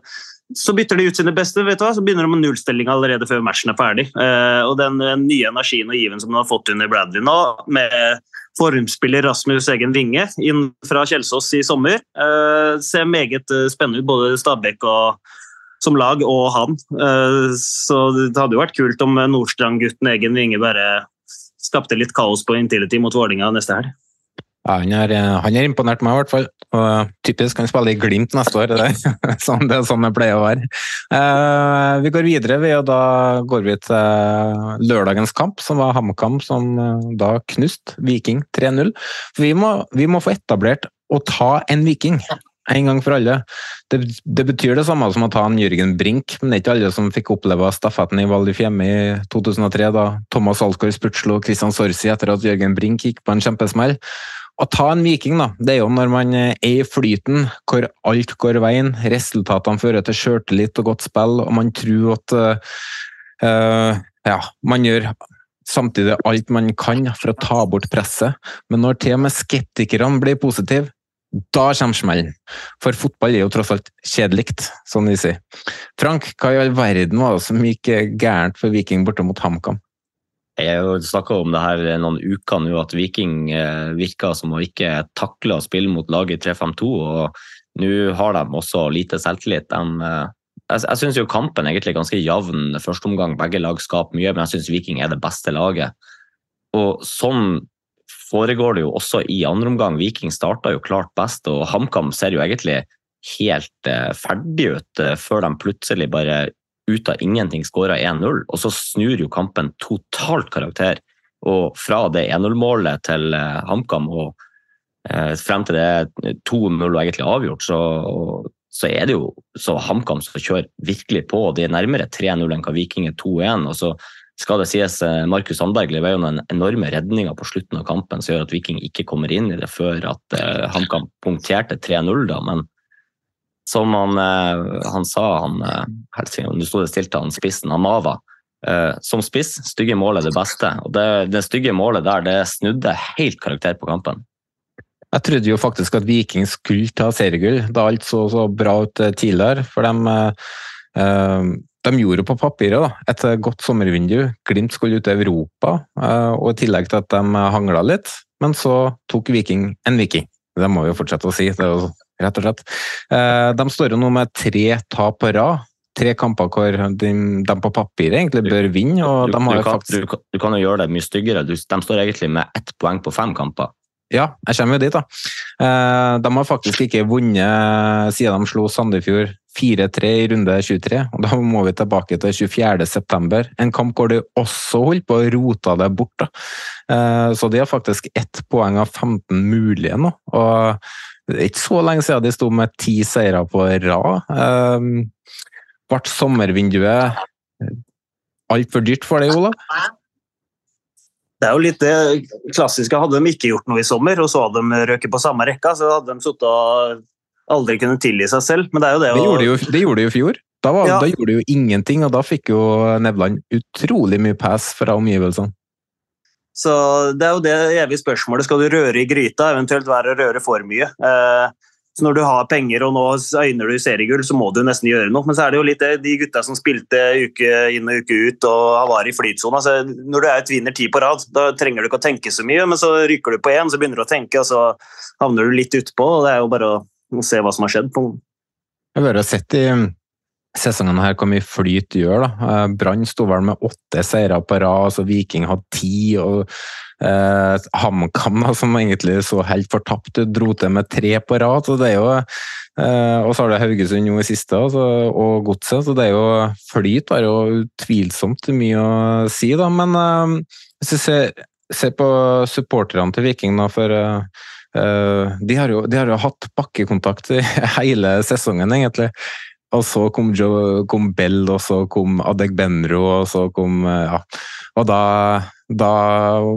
så bytter de ut sine beste, vet du hva? så begynner de med nullstilling allerede før matchen er ferdig. Eh, og Den nye energien og given som de har fått under Bradley nå, med formspiller Rasmus Egen Vinge inn fra Kjelsås i sommer, eh, ser meget eh, spennende ut. Både Stabæk og som lag og han. Så det hadde jo vært kult om Nordstrand-gutten Egen Vinge bare skapte litt kaos på Intility mot Vålinga neste helg. Ja, han har eh, imponert meg, i hvert fall. Og typisk han spiller i Glimt neste år. Det er sånn det, er sånn det pleier å være. Eh, vi går videre, vi, og da går vi til lørdagens kamp, som var HamKam, som eh, da knuste Viking 3-0. Vi, vi, må få etablert å ta en Viking. En gang for alle. Det, det, betyr det samme som å ta en Jørgen Brink, men det er ikke alle som fikk oppleve stafetten i Val di Fiemme i 2003, da Thomas Alsgaard spurtslo Christian Sorsi etter at Jørgen Brink gikk på en kjempesmell. Å ta en Viking, da, det er jo når man er i flyten, hvor alt går veien, resultatene fører til sjøltillit og godt spill, og man tror at uh, ja, man gjør samtidig alt man kan for å ta bort presset. Men når til og med skeptikerne blir positive, da kommer smellen. For fotball er jo tross alt kjedelig, sånn vi sier. Frank, hva i all verden var det som gikk gærent for Viking borte mot HamKam? Jeg snakka om det her noen uker nå, at Viking virka virker som å ikke takle å spille mot laget 3-5-2. og Nå har de også lite selvtillit. De, eh, jeg jeg syns kampen er ganske jevn første omgang. Begge lag skaper mye, men jeg syns Viking er det beste laget. Og sånn foregår det jo også i andre omgang. Viking starta jo klart best, og HamKam ser jo egentlig helt eh, ferdig ut eh, før de plutselig bare ut av ingenting skåra 1-0. Og så snur jo kampen totalt karakter. Og fra det 1-0-målet til eh, HamKam og frem til det er 2-0 og egentlig avgjort, så, så er det jo så HamKam som kjører virkelig på. De er nærmere 3-0 enn hva Viking er 2-1. og så skal det sies eh, Markus Sandberg lever jo den enorme redninga på slutten av kampen som gjør at Viking ikke kommer inn i det før at eh, HamKam punkterte 3-0. da, men som han, eh, han sa, han, uh, du sto det stilt til han spissen, han Mava, uh, som spiss, stygge mål er det beste. og Det, det stygge målet der det snudde helt karakter på kampen. Jeg trodde jo faktisk at Viking skulle ta seriegull da alt så så bra ut tidligere. For de de gjorde på papiret da, et godt sommervindu. Glimt skulle ut i Europa, eh, og i tillegg til at de hangla litt. Men så tok Viking en Viking. Det må vi jo fortsette å si. det er jo rett og slett. Eh, de står jo nå med tre tap på rad. Tre kamper hvor de, de på papiret egentlig bør vinne. og du, de har du, kan, faktisk... du, du kan jo gjøre det mye styggere. de står egentlig med ett poeng på fem kamper. Ja, jeg kommer jo dit, da. Eh, de har faktisk ikke vunnet siden de slo Sandefjord 4-3 i runde 23. og Da må vi tilbake til 24.9. En kamp hvor de også holdt på å rote det bort. Da. Eh, så de har faktisk ett poeng av 15 mulige nå. og Det er ikke så lenge siden de sto med ti seire på rad. Eh, ble sommervinduet altfor dyrt for deg, Olav? Det er jo litt det klassiske. Hadde de ikke gjort noe i sommer, og så hadde de røket på samme rekka, så hadde de sittet og aldri kunne tilgi seg selv. Men det er jo det, det, gjorde, de jo, det gjorde de jo i fjor. Da, var, ja. da, gjorde de jo ingenting, og da fikk jo Nevland utrolig mye pass fra omgivelsene. Så Det er jo det evige spørsmålet. Skal du røre i gryta, eventuelt være å røre for mye? Eh, så Når du har penger og nå øyner du seriegull, så må du nesten gjøre noe. Men så er det jo litt de gutta som spilte uke inn og uke ut og var i flytsona. Når du er et vinner ti på rad, da trenger du ikke å tenke så mye, men så rykker du på én, så begynner du å tenke, og så havner du litt utpå. og Det er jo bare å og se hva som har skjedd. på noen. Jeg har sett i sesongen her hvor mye flyt gjør. da. Eh, Brann sto vel med åtte seire på rad, altså Viking hadde ti. og eh, HamKam, som egentlig så helt fortapt ut, dro til med tre på rad. så det er jo eh, Og så har det Haugesund nå i siste, altså, og Godset. Så det er jo flyt har jo utvilsomt mye å si, da. Men eh, hvis du ser, ser på supporterne til Viking da, for Eh, de har, jo, de har jo hatt bakkekontakt hele sesongen, egentlig. Og så kom, Joe, kom Bell, og så kom Adegbenro, og så kom eh, Ja. Og da, da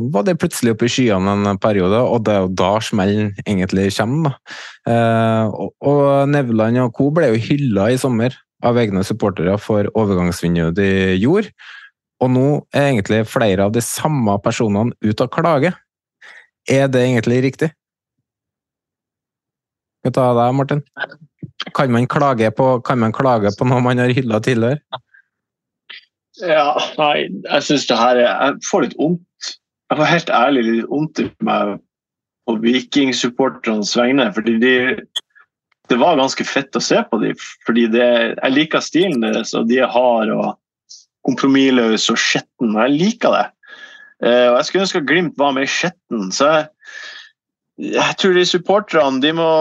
var det plutselig oppe i skyene en periode, og det er jo da smellen egentlig kommer. Da. Eh, og, og Nevland og co. ble jo hylla i sommer av egne supportere for overgangsvinduet de gjorde. Og nå er egentlig flere av de samme personene ute og klager. Er det egentlig riktig? Skal ta deg, Martin. Kan man, klage på, man klage på noe man har hylla tidligere? Ja, nei, jeg syns det her er Jeg får litt vondt. Jeg får helt ærlig litt vondt i meg på Viking-supporternes vegne. fordi de, det var ganske fett å se på dem. fordi det, Jeg liker stilen deres, og de er harde og kompromissløse og skjetne. Jeg liker det. Eh, og Jeg skulle ønske Glimt var mer skjetten. så jeg, jeg tror de supporterne de må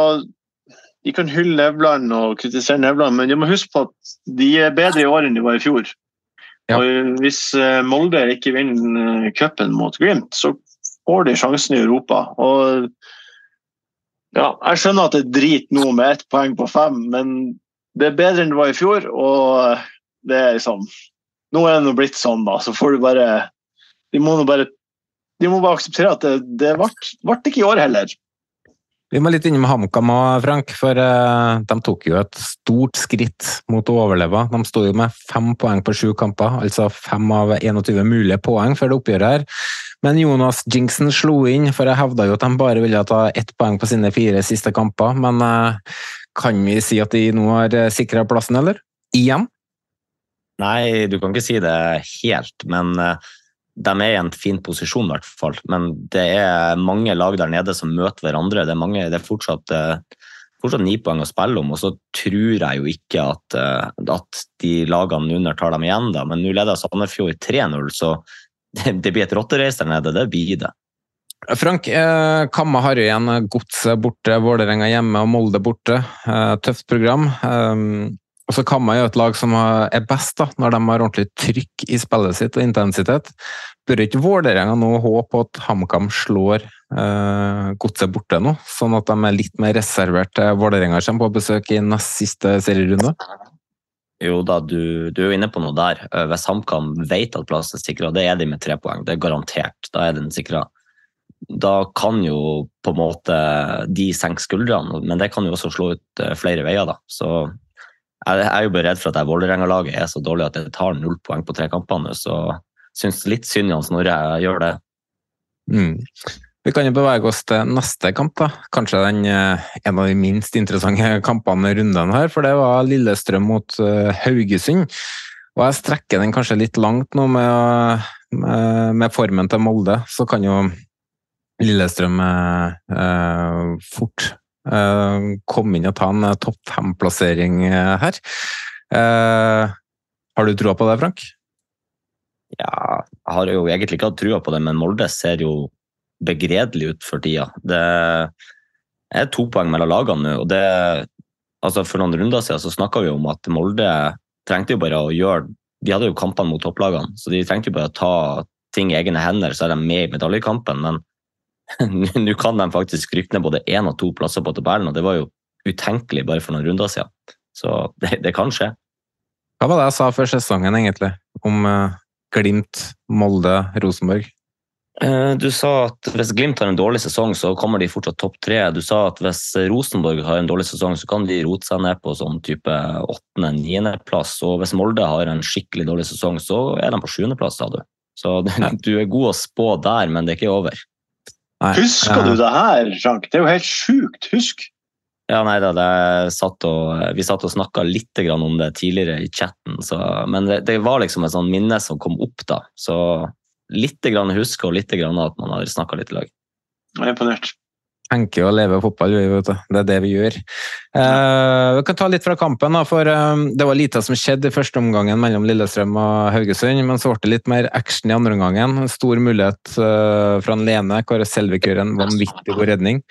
de kan hylle Nevland og kritisere Nevland, men de må huske på at de er bedre i år enn de var i fjor. Ja. Og Hvis eh, Molde ikke vinner eh, cupen mot Glimt, så får de sjansen i Europa. Og ja, Jeg skjønner at det er drit nå med ett poeng på fem, men det er bedre enn det var i fjor. Og det er liksom Nå er det nå blitt sånn, da. Så får du bare De må bare, de må bare akseptere at det, det ble ikke i år heller. Vi må litt innom HamKam òg, Frank. For uh, de tok jo et stort skritt mot å overleve. De sto jo med fem poeng på sju kamper, altså fem av 21 mulige poeng før det oppgjøret her. Men Jonas Jinksen slo inn, for jeg hevda jo at de bare ville ta ett poeng på sine fire siste kamper. Men uh, kan vi si at de nå har eh, sikra plassen, eller? Igjen? Nei, du kan ikke si det helt, men de er i en fin posisjon, i hvert fall. Men det er mange lag der nede som møter hverandre. Det er, mange, det er fortsatt, eh, fortsatt ni poeng å spille om. Og så tror jeg jo ikke at, eh, at de lagene under tar dem igjen, da. Men nå leder Sandefjord 3-0, så det, det, blir et rottereis der nede. Det blir det. Frank, eh, Kamma har jo igjen Godset borte, Vålerenga hjemme og Molde borte. Eh, tøft program. Eh, og så Kamma er jo et lag som er best da, når de har ordentlig trykk i spillet sitt og intensitet. Bør ikke Vålerenga nå håpe på at HamKam slår eh, Godset borte nå, sånn at de er litt mer reservert til Vålerenga kommer på besøk i nest siste serierunde? Jo da, du, du, er jo inne på noe der. Eh, hvis HamKam vet at plassen er sikra, det er de med tre poeng. Det er garantert. Da er den sikra. Da kan jo på en måte de senke skuldrene, men det kan jo også slå ut eh, flere veier. da. Så jeg er jo bare redd for at Vålerenga-laget er så dårlig at det tar null poeng på tre kampene. Så syns litt synd i Snorre gjør det. Mm. Vi kan jo bevege oss til neste kamp. da. Kanskje den, eh, en av de minst interessante kampene i runden her, for det var Lillestrøm mot uh, Haugesund. Og jeg strekker den kanskje litt langt nå med, med, med formen til Molde. Så kan jo Lillestrøm eh, fort Eh, komme inn og ta en eh, topp fem-plassering eh, her. Har du trua på det, Frank? Ja, jeg har jo egentlig ikke hatt trua på det, men Molde ser jo begredelig ut for tida. Det er to poeng mellom lagene nå. og det, altså For noen runder siden så snakka vi om at Molde trengte jo bare å gjøre De hadde jo kampene mot topplagene, så de trengte jo bare å ta ting i egne hender, så er de med i medaljekampen. Men Nå kan de faktisk rykke ned både én og to plasser på tabellen, og det var jo utenkelig bare for noen runder siden. Så det, det kan skje. Hva var det jeg sa før sesongen, egentlig, om uh, Glimt, Molde, Rosenborg? Uh, du sa at hvis Glimt har en dårlig sesong, så kommer de fortsatt topp tre. Du sa at hvis Rosenborg har en dårlig sesong, så kan de rote seg ned på sånn type åttende-niendeplass. Og hvis Molde har en skikkelig dårlig sesong, så er de på sjuendeplass, sa du. Så du er god å spå der, men det er ikke over. Nei, Husker du det her, Frank? Det er jo helt sjukt. Husk! Ja, nei da, satt og, Vi satt og snakka litt om det tidligere i chatten, så, men det, det, var liksom et sånn minne som kom opp da. Så litt grann huske og litt grann at man har snakka litt i lag. Jeg er imponert tenker å leve fotball, vet du. Det er det vi gjør. Eh, vi kan ta litt fra kampen, da, for eh, det var lite som skjedde i første omgangen mellom Lillestrøm og Haugesund, men så ble det litt mer action i andre omgangen. Stor mulighet eh, fra Lene. Kåre Selvik gjør en vanvittig god redning.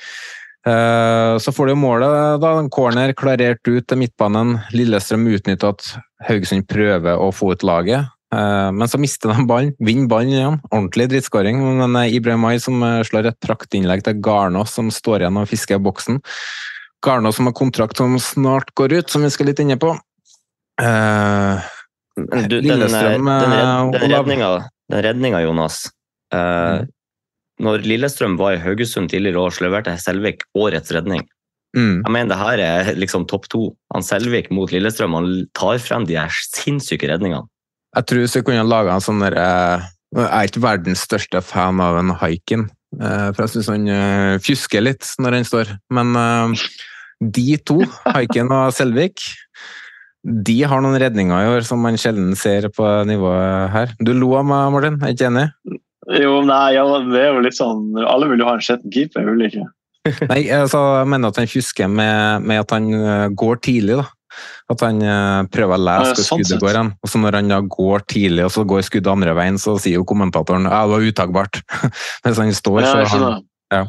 Så får du målet, da. En corner klarert ut til midtbanen. Lillestrøm utnytter at Haugesund prøver å få ut laget. Eh, men så mister de ballen, vinner ballen igjen. Ordentlig drittskåring. Men Ibrahimay som eh, slår et praktinnlegg til Garnås, som står igjen og fisker boksen. Garnås som har kontrakt som snart går ut, som vi skal litt inne på. Uh, du, den, den, den, redninga, den redninga, Jonas uh, mm. Når Lillestrøm var i Haugesund tidligere år, leverte Selvik årets redning. Mm. Jeg mener det her er liksom topp to. Han Selvik mot Lillestrøm han tar frem de her sinnssyke redningene. Jeg tror hvis vi kunne laga en sånn der eh, Jeg er ikke verdens største fan av en haiken, eh, for jeg syns han eh, fjusker litt når han står. Men de to, haiken og Selvik, de har noen redninger i år som man sjelden ser på nivået her. Du lo av meg, Martin. Er ikke enig? Jo, nei, ja, det er jo litt sånn Alle vil jo ha en skitten keeper, vil ikke? nei, altså, jeg mener at han fjusker med, med at han går tidlig, da. At han eh, prøver å lese hvor sånn skuddet går hen. Og så når han da går tidlig, og så går skuddet andre veien, så sier jo kommentatoren ja, det var utakbart. Mens han står, så han, ja.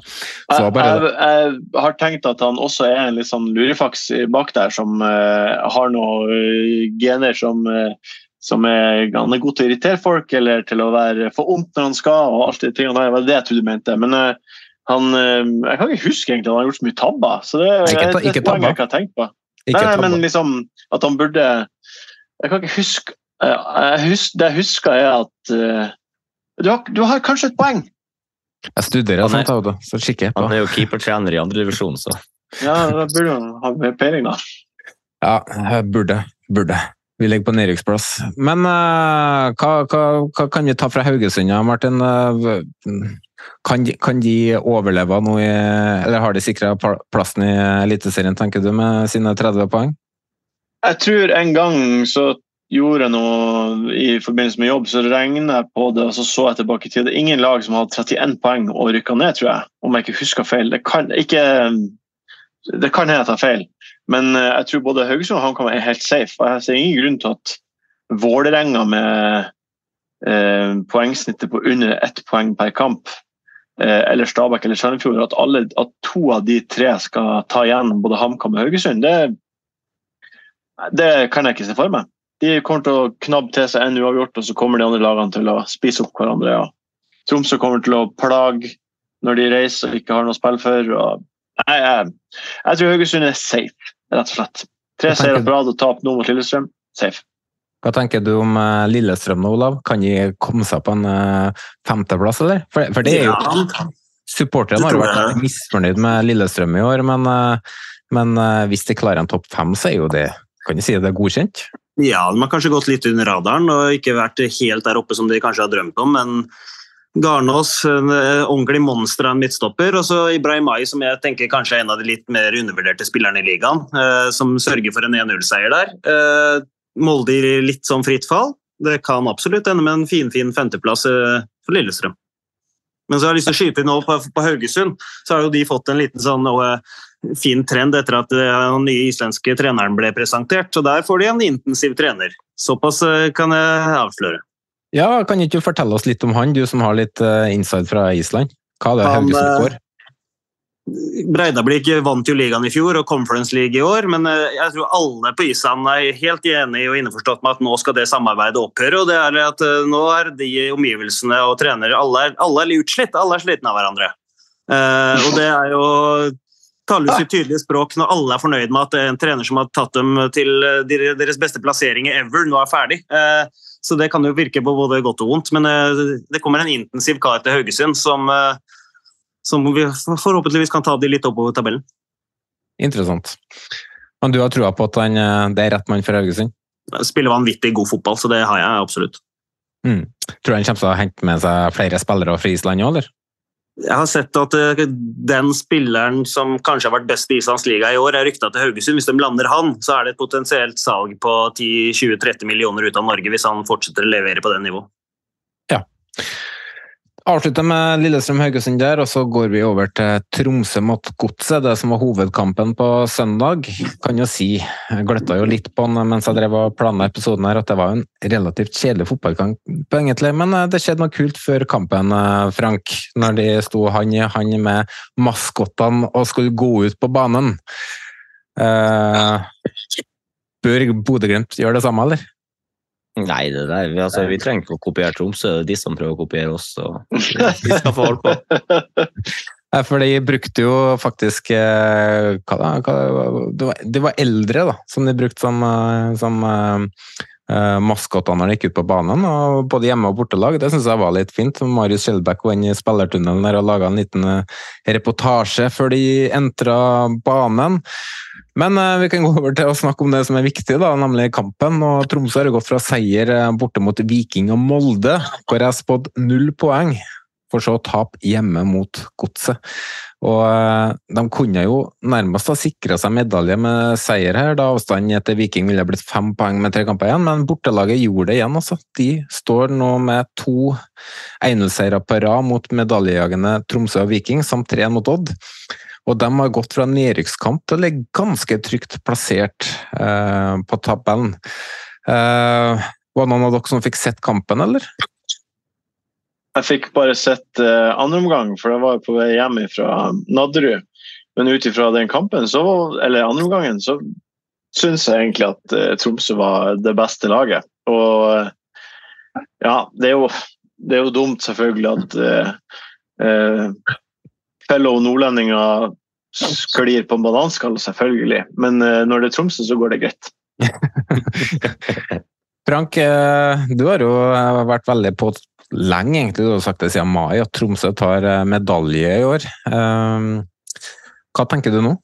Så jeg, jeg, jeg, har tenkt at han også er en litt sånn lurifaks bak der, som uh, har noen uh, gener som, uh, som er, han er god til å irritere folk, eller til å være for ondt når han skal. og alt det tingene der, var det jeg trodde du mente. Men han, jeg kan ikke huske egentlig at han har gjort så mye tabber. så det er et poeng jeg ikke har tenkt på. Nei, nei, men liksom at han burde Jeg kan ikke huske jeg husker, Det jeg husker, er at uh, du, har, du, har, kanskje et poeng. Jeg studerer sånt, er, så kikker jeg på. Han er jo keepertrener i andredivisjon, så Ja, da burde han ha mer peiling, da. Ja, jeg burde. Burde. Vi ligger på nedrykksplass. Men uh, hva, hva, hva, kan vi ta fra Haugesund, Martin? Uh, kan de, kan de overleve nå, i, eller har de sikra plassen i Eliteserien, tenker du, med sine 30 poeng? Jeg tror en gang så gjorde jeg noe i forbindelse med jobb, så regnet jeg på det og så så jeg tilbake i tid. Det er ingen lag som har 31 poeng og rykka ned, tror jeg. Om jeg ikke husker feil. Det kan, ikke, det kan hende jeg tar feil, men eh, jeg tror både Haugesund og HamKam er helt safe. og Jeg ser ingen grunn til at Vålerenga med eh, poengsnittet på under ett poeng per kamp eller Stabæk eller Sandefjord, at, alle, at to av de tre skal ta igjen både HamKam og Haugesund, det, det kan jeg ikke se for meg. De kommer til å knabbe til seg en uavgjort, og så kommer de andre lagene til å spise opp hverandre. Ja. Tromsø kommer til å plage når de reiser og ikke har noe spill for. Og... Nei, jeg, jeg tror Haugesund er safe, rett og slett. Tre seire på rad og tap nå mot Lillestrøm. Safe. Hva tenker du om uh, Lillestrøm nå, Olav? Kan de komme seg på en uh, femteplass, eller? For, for, det er jo ja. Supporterne har vært misfornøyd med Lillestrøm i år, men, uh, men hvis de klarer en topp fem, så er jo det kan du si det er godkjent? Ja, de har kanskje gått litt under radaren og ikke vært helt der oppe som de kanskje har drømt om, men Garnås, en ordentlig monster av en midtstopper. Og så Ibrahim Ay, som jeg tenker kanskje er en av de litt mer undervurderte spillerne i ligaen. som sørger for en 1-0-seier der. Molde i litt sånn fritt fall. Det kan absolutt ende med en finfin fin femteplass eh, for Lillestrøm. Men så har jeg lyst til å skyte inn nå på, på, Haugesund, så har jo de fått en liten sånn uh, fin trend etter at uh, den nye islandske treneren ble presentert. Så Der får de en intensiv trener. Såpass uh, kan jeg avsløre. Ja, Kan ikke du fortelle oss litt om han, du som har litt inside fra Island? Hva er det Haugesund får? Breidablikk vant jo ligaen i fjor og Conference League i år, men eh, jeg tror alle på Island er helt enige og innforstått med at nå skal det samarbeidet opphøre. og det er at eh, Nå er de omgivelsene og trenere alle er, alle er utslitt. Alle er slitne av hverandre. Uh, og det er jo taler sitt tydelige språk når alle er fornøyd med at en trener som har tatt dem til deres beste plasseringer ever, nå er ferdig. Så det kan jo virke på både godt og vondt, men det kommer en intensiv kar til Haugesund som som vi forhåpentligvis kan ta de litt oppover tabellen. Interessant. Men du har trua på at han, eh, det er rett mann for Haugesund? Spiller vanvittig god fotball, så det har jeg absolutt. Mm. Tror du han kommer til å hente med seg flere spillere fra Island òg, eller? Jeg har sett at eh, den spilleren som kanskje har vært best i Islands liga i år, er rykta til Haugesund. Hvis de lander han, så er det et potensielt salg på 10-20-30 millioner ut av Norge hvis han fortsetter å levere på det nivået. Ja. Avslutter med Lillestrøm-Haugesund der, og så går vi over til Tromsø mot Godset. Det som var hovedkampen på søndag. Kan jo si, jeg gløtta jo litt på den mens jeg drev og planla episoden her, at det var en relativt kjedelig fotballkamp, egentlig. Men eh, det skjedde noe kult før kampen, eh, Frank. Når de sto han i han med maskottene og skulle gå ut på banen. Eh, bør Bodø-Glimt gjøre det samme, eller? Nei, det der, vi, altså, vi trenger ikke å kopiere Tromsø, det er de som prøver å kopiere oss. Så vi skal få holde på. For de brukte jo faktisk eh, hva da, hva, det, var, det, var, eldre da, som de brukte som, eh, som uh, maskottene når de gikk ut på banen. og Både hjemme- og bortelag. Det syns jeg var litt fint. Marius Skjelbæk var inne i spillertunnelen der og laga en liten reportasje før de entra banen. Men uh, vi kan gå over til å snakke om det som er viktig, da, nemlig kampen. og Tromsø har gått fra seier eh, borte mot Viking og Molde, hvor jeg har spådd null poeng, for så å tape hjemme mot Godset. Og uh, De kunne jo nærmest ha sikra seg medalje med seier her, da avstanden etter Viking ville blitt fem poeng med tre kamper igjen, men bortelaget gjorde det igjen. altså. De står nå med to 1-0-seiere på rad mot medaljejagende Tromsø og Viking, samt tre mot Odd. Og de har gått fra nedrykkskamp til å ligge ganske trygt plassert eh, på tabellen. Eh, var det noen av dere som fikk sett kampen, eller? Jeg fikk bare sett eh, andre omgang, for jeg var på vei hjem fra Nadderud. Men ut ifra den kampen, så, eller andre omgangen, så syns jeg egentlig at eh, Tromsø var det beste laget. Og ja, det er jo, det er jo dumt selvfølgelig at eh, eh, fellow nordlendinger sklir på en bananskall, selvfølgelig. Men uh, når det er Tromsø, så går det greit. Frank, uh, du har jo eh, vært veldig på lenge, egentlig, du har sagt det siden mai, at Tromsø tar medalje i år. Uh, hva tenker du nå?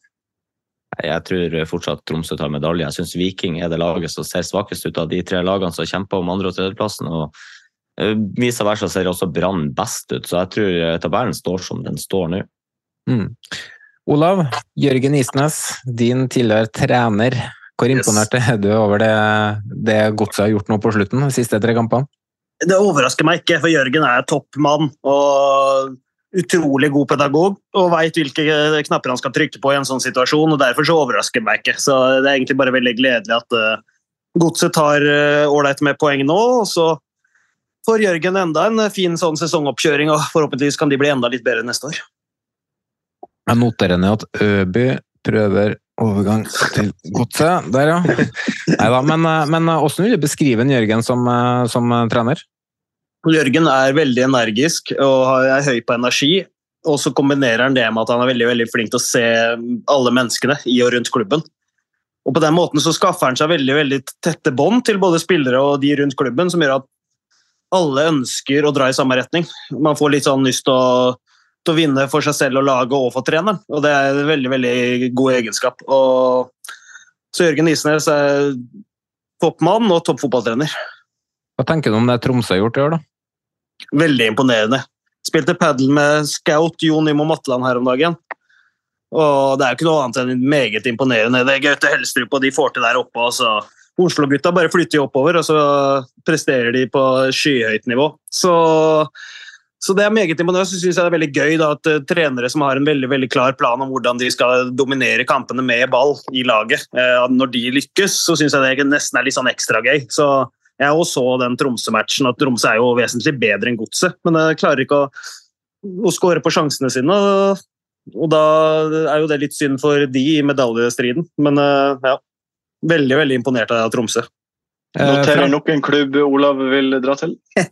Jeg tror fortsatt Tromsø tar medalje. Jeg syns Viking er det laget som ser svakest ut av de tre lagene som kjemper om andre- og tredjeplassen. og Vice versa ser også Brann best ut, så jeg tror tabellen står som den står nå. Mm. Olav, Jørgen Isnes, din tidligere trener. Hvor imponert er du over det, det Godset har gjort nå på slutten, de siste tre kampene? Det overrasker meg ikke, for Jørgen er toppmann og utrolig god pedagog og veit hvilke knapper han skal trykke på i en sånn situasjon. og Derfor så overrasker det meg ikke. Så Det er egentlig bare veldig gledelig at uh, Godset tar ålreit uh, med poeng nå. og så får Jørgen enda en fin sånn sesongoppkjøring, og forhåpentligvis kan de bli enda litt bedre neste år. Jeg noterer ned at Øby prøver overgang til godset. Der, ja. Neida, men, eh, men eh, hvordan vil du beskrive en Jørgen som, eh, som trener? Jørgen er veldig energisk og er høy på energi. Og så kombinerer han det med at han er veldig, veldig flink til å se alle menneskene i og rundt klubben. Og På den måten så skaffer han seg veldig veldig tette bånd til både spillere og de rundt klubben, som gjør at alle ønsker å dra i samme retning. Man får litt sånn lyst til å, til å vinne for seg selv og laget og for treneren. Og det er en veldig veldig god egenskap. Og så Jørgen Isnes er toppmann og toppfotballtrener. Hva tenker du om det Tromsø har gjort i år, da? Veldig imponerende. Spilte padel med scout Jon Imo Matland her om dagen. Og det er jo ikke noe annet enn meget imponerende. Det er Gaute Helstrup og de får til der oppe. Altså. Oslo-gutta bare flytter oppover, og så presterer de på skyhøyt nivå. Så, så det er meget imponerende. Så syns jeg det er veldig gøy da, at uh, trenere som har en veldig, veldig klar plan om hvordan de skal dominere kampene med ball i laget, uh, når de lykkes, så syns jeg det nesten er litt sånn ekstra gøy. Så jeg også så den Tromsø-matchen, at Tromsø er jo vesentlig bedre enn Godset, men jeg klarer ikke å, å skåre på sjansene sine. Og, da er jo det litt synd for de i medaljestriden. Men ja, veldig veldig imponert av Tromsø. Eh, Noterer nok en klubb Olav vil dra til.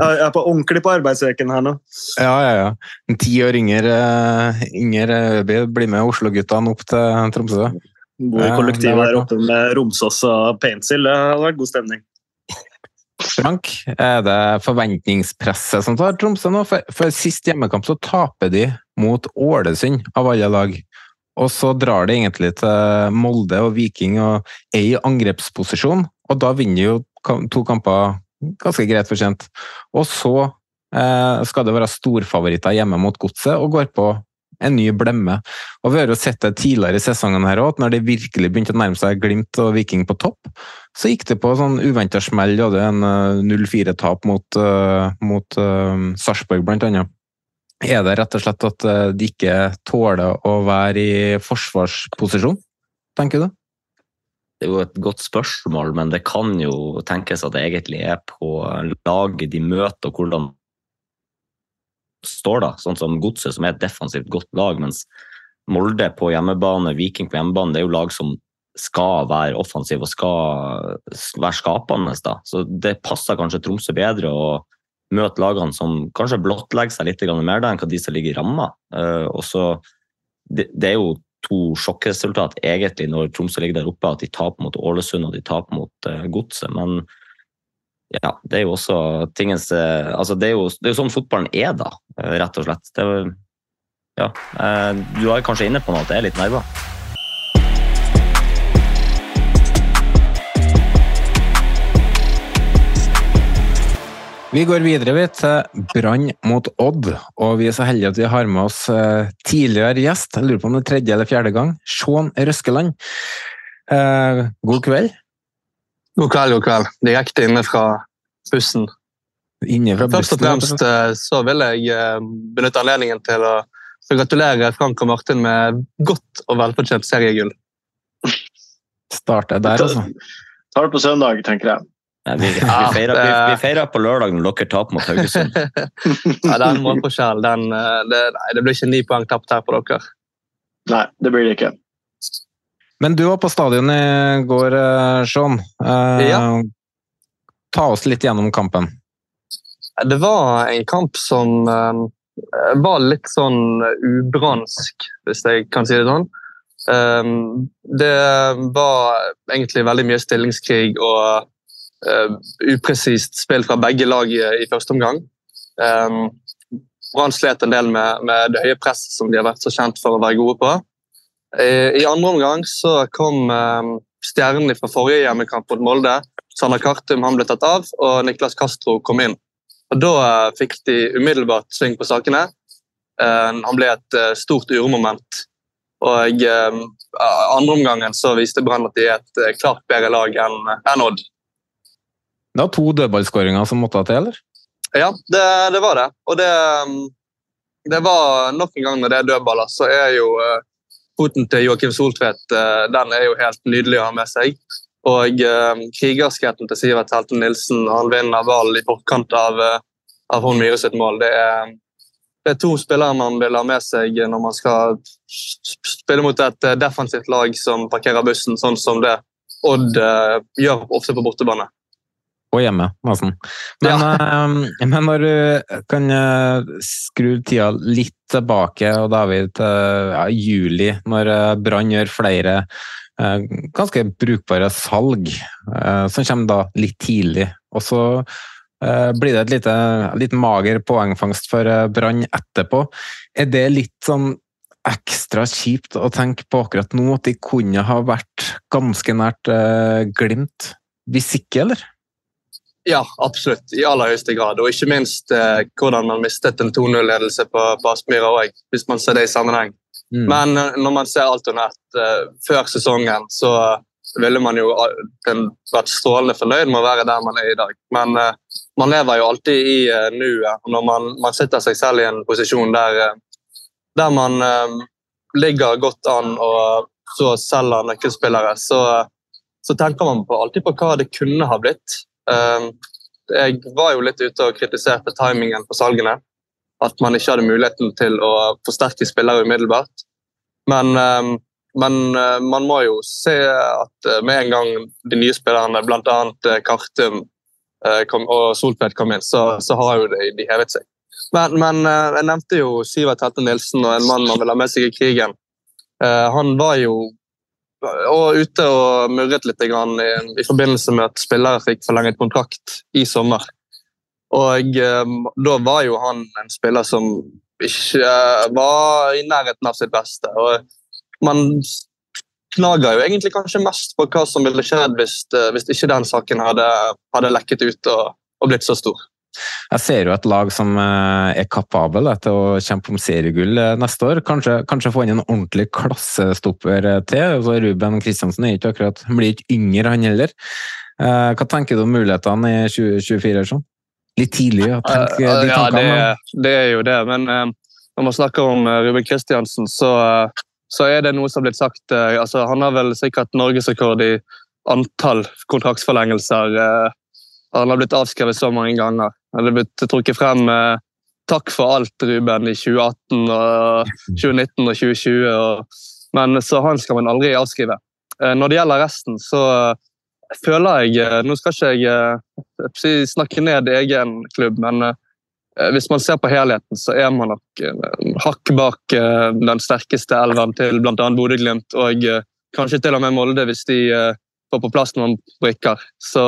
jeg er på ordentlig på arbeidsveken her nå. Ja, ja, ja. En ti år yngre Inger Øby blir med Oslo-guttene opp til Tromsø. Bor i kollektivet der oppe med Romsås og Paintsil. Det hadde vært god stemning. Frank, er det forventningspresset som tar Tromsø nå? For, for sist hjemmekamp så taper de mot Ålesund, av alle lag. Og så drar det egentlig til Molde og Viking og er i angrepsposisjon, og da vinner jo to kamper ganske greit fortjent. Og så eh, skal det være storfavoritter hjemme mot Godset og går på en ny blemme. Og Vi har jo sett det tidligere i sesongen her også, at når det virkelig begynte å nærme seg Glimt og Viking på topp, så gikk det på sånn uventa smell. De hadde en 0-4-tap mot, uh, mot uh, Sarpsborg, blant annet. Er det rett og slett at de ikke tåler å være i forsvarsposisjon, tenker du? Det er jo et godt spørsmål, men det kan jo tenkes at det egentlig er på laget de møter, og hvordan står, da, sånn som Godset, som er et defensivt godt lag, mens Molde på hjemmebane, Viking på hjemmebane, det er jo lag som skal være offensive og skal være skapende. Da. Så det passer kanskje Tromsø bedre å møte lagene som kanskje blottlegger seg litt mer da, enn hva de som ligger i ramma. Så, det, det, er jo to sjokkresultat egentlig når Tromsø ligger der oppe, at de taper mot Ålesund og de taper mot uh, Godset. Men ja, det er jo også tingens eh, altså det, er jo, det er jo sånn fotballen er, da, eh, rett og slett. Det, ja, eh, du er kanskje inne på noe at det er litt nerver? Vi går videre vi, til Brann mot Odd, og vi er så heldige at vi har med oss tidligere gjest, jeg lurer på om det er tredje eller fjerde gang, Sean Røskeland. God kveld. God kveld, god kveld. Direkte inne fra bussen. Inne fra Først og fremst eh, så vil jeg eh, benytte anledningen til å gratulere Frank og Martin med godt og velfortjent seriegull. Starter der, altså. Tar det på søndag, tenker jeg. Ja, vi, vi, feirer, vi, vi, feirer, på lørdag når dere taper mot Haugesund. ja, den målforskjellen, den eh, det, Nei, det blir ikke ni poeng tapt her på dere. Nei, det blir det ikke. Men du var på stadion i går, eh, Sean. Eh, ja. Ta oss litt gjennom kampen. Det var en kamp som eh, var litt sånn ubransk, hvis jeg kan si det sånn. Eh, det var egentlig veldig mye stillingskrig og eh, upresist spill fra begge lag i, i første omgang. Um, Brann slet en del med, med det høye presset som de har vært så kjent for å være gode på. I andre omgang så kom eh, stjernen fra forrige hjemmekamp mot Molde. Sander Kartum han ble tatt av, og Niklas Castro kom inn. Og Da uh, fikk de umiddelbart sving på sakene. Uh, han ble et stort uromoment. Og andre omgangen så viste Brann at de er et klart bedre lag enn Odd. Det var to dødballskåringer som måtte til, eller? Ja, det, det var det. Og det, det, var nok en gang når det er dødballer, så er jo foten til Joakim Soltvedt eh, den er jo helt nydelig å ha med seg. og eh, krigerskheten til Sivert Helten Nilsen. Han vinner ballen i forkant av, uh, av Hånd Myhre sitt mål. Det er, det er, to spillere man vil ha med seg når man skal spille mot et uh, defensivt lag som parkerer bussen, sånn som det Odd gjør ofte på bortebane. Og hjemme, nesten. Men, ja. men når du kan skru tida litt tilbake, og da er vi til ja, juli, når Brann gjør flere Eh, ganske brukbare salg, eh, som kommer da litt tidlig. Og så eh, blir det et lite, litt mager poengfangst for Brann etterpå. Er det litt sånn ekstra kjipt å tenke på akkurat nå, at de kunne ha vært ganske nært Glimt? Hvis ikke, eller? Ja, absolutt. I aller høyeste grad. Og ikke minst eh, hvordan man mistet en 2-0-ledelse på, på Aspmyra òg, hvis man ser det i sammenheng. Mm. Men eh, når man ser alt under ett eh, før sesongen, så ville man jo vært strålende fornøyd med å være der man er i dag. Men eh, man lever jo alltid i uh, nuet. Når man, man, sitter seg selv i en posisjon der, der man ligger godt an og så selger nøkkelspillere, så, så, tenker man på, alltid på hva det kunne ha blitt. Jeg var jo litt ute og kritiserte timingen på salgene at man ikke hadde muligheten til å forsterke spillere umiddelbart. Men, ehm, men eh, man må jo se at eh, med en gang de nye spillerne, bl.a. Eh, Kartum og Soltvedt kom inn, så, så har jo de, hevet seg. Men, men, jeg nevnte jo Sivert Hette Nilsen og en mann man vil ha med seg i krigen. Han var jo og ute og murret litt i, i forbindelse med at spillere fikk forlenget kontrakt i sommer. Og um, da var jo han en spiller som ikke uh, var i nærheten av sitt beste. Og man knager jo egentlig kanskje mest på hva som ville skjedd hvis, uh, hvis ikke den saken hadde, hadde lekket ut og, og, blitt så stor. Jeg ser jo et lag som uh, er kapabel til å kjempe om seriegull neste år. Kanskje, kanskje få inn en ordentlig klassestopper til. Altså, Ruben Kristiansen er ikke akkurat, blir ikke yngre, han heller. Hva tenker du om mulighetene i 2024? Sånn? litt tidlig å tenke de tankene? Ja, det, det, er jo det. Men når man snakker om Ruben Kristiansen, så, så, er det noe som har blitt sagt. Altså, han har vel sikkert norgesrekord i antall kontraktsforlengelser. han har blitt avskrevet så mange ganger. Har blitt trukket frem takk for alt, Ruben, i 2018, og 2019 og 2020. Og, men så han skal man aldri avskrive. Når det gjelder resten, så føler jeg eh, Nå skal ikke jeg eh, snakke ned egen klubb, men eh, hvis man ser på helheten, så er man nok hakk bak den sterkeste elven til bl.a. Bodø-Glimt og kanskje til og med Molde, hvis de får på plass noen brikker. Så,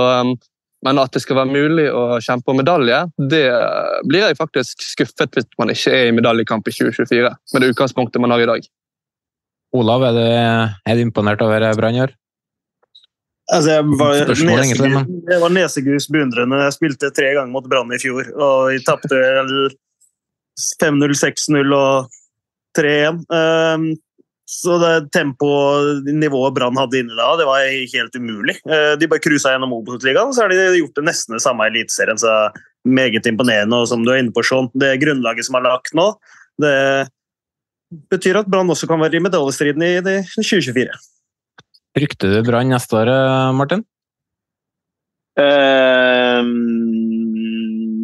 men at det skal være mulig å kjempe om medalje, det blir jeg faktisk skuffet hvis man ikke er i medaljekamp i 2024, med det utgangspunktet man har i dag. Olav, er du, er du imponert over Brann i år? Altså, jeg var, nesegrus beundrende. Jeg spilte tre ganger mot Brann i fjor, og vi tapte 5-0, 6-0 og 3-1. Så det tempo-nivået Brann hadde inne da, det var helt umulig. Uh, de bare cruisa gjennom Obos-ligaen, så har de gjort det nesten det samme i Eliteserien. Så meget imponerende. Og som du er inne på, Sean, det grunnlaget som er lagt nå, det betyr at Brann også kan være i medaljestriden i 2024. Frykter du Brann neste år, eh, Martin? Uh,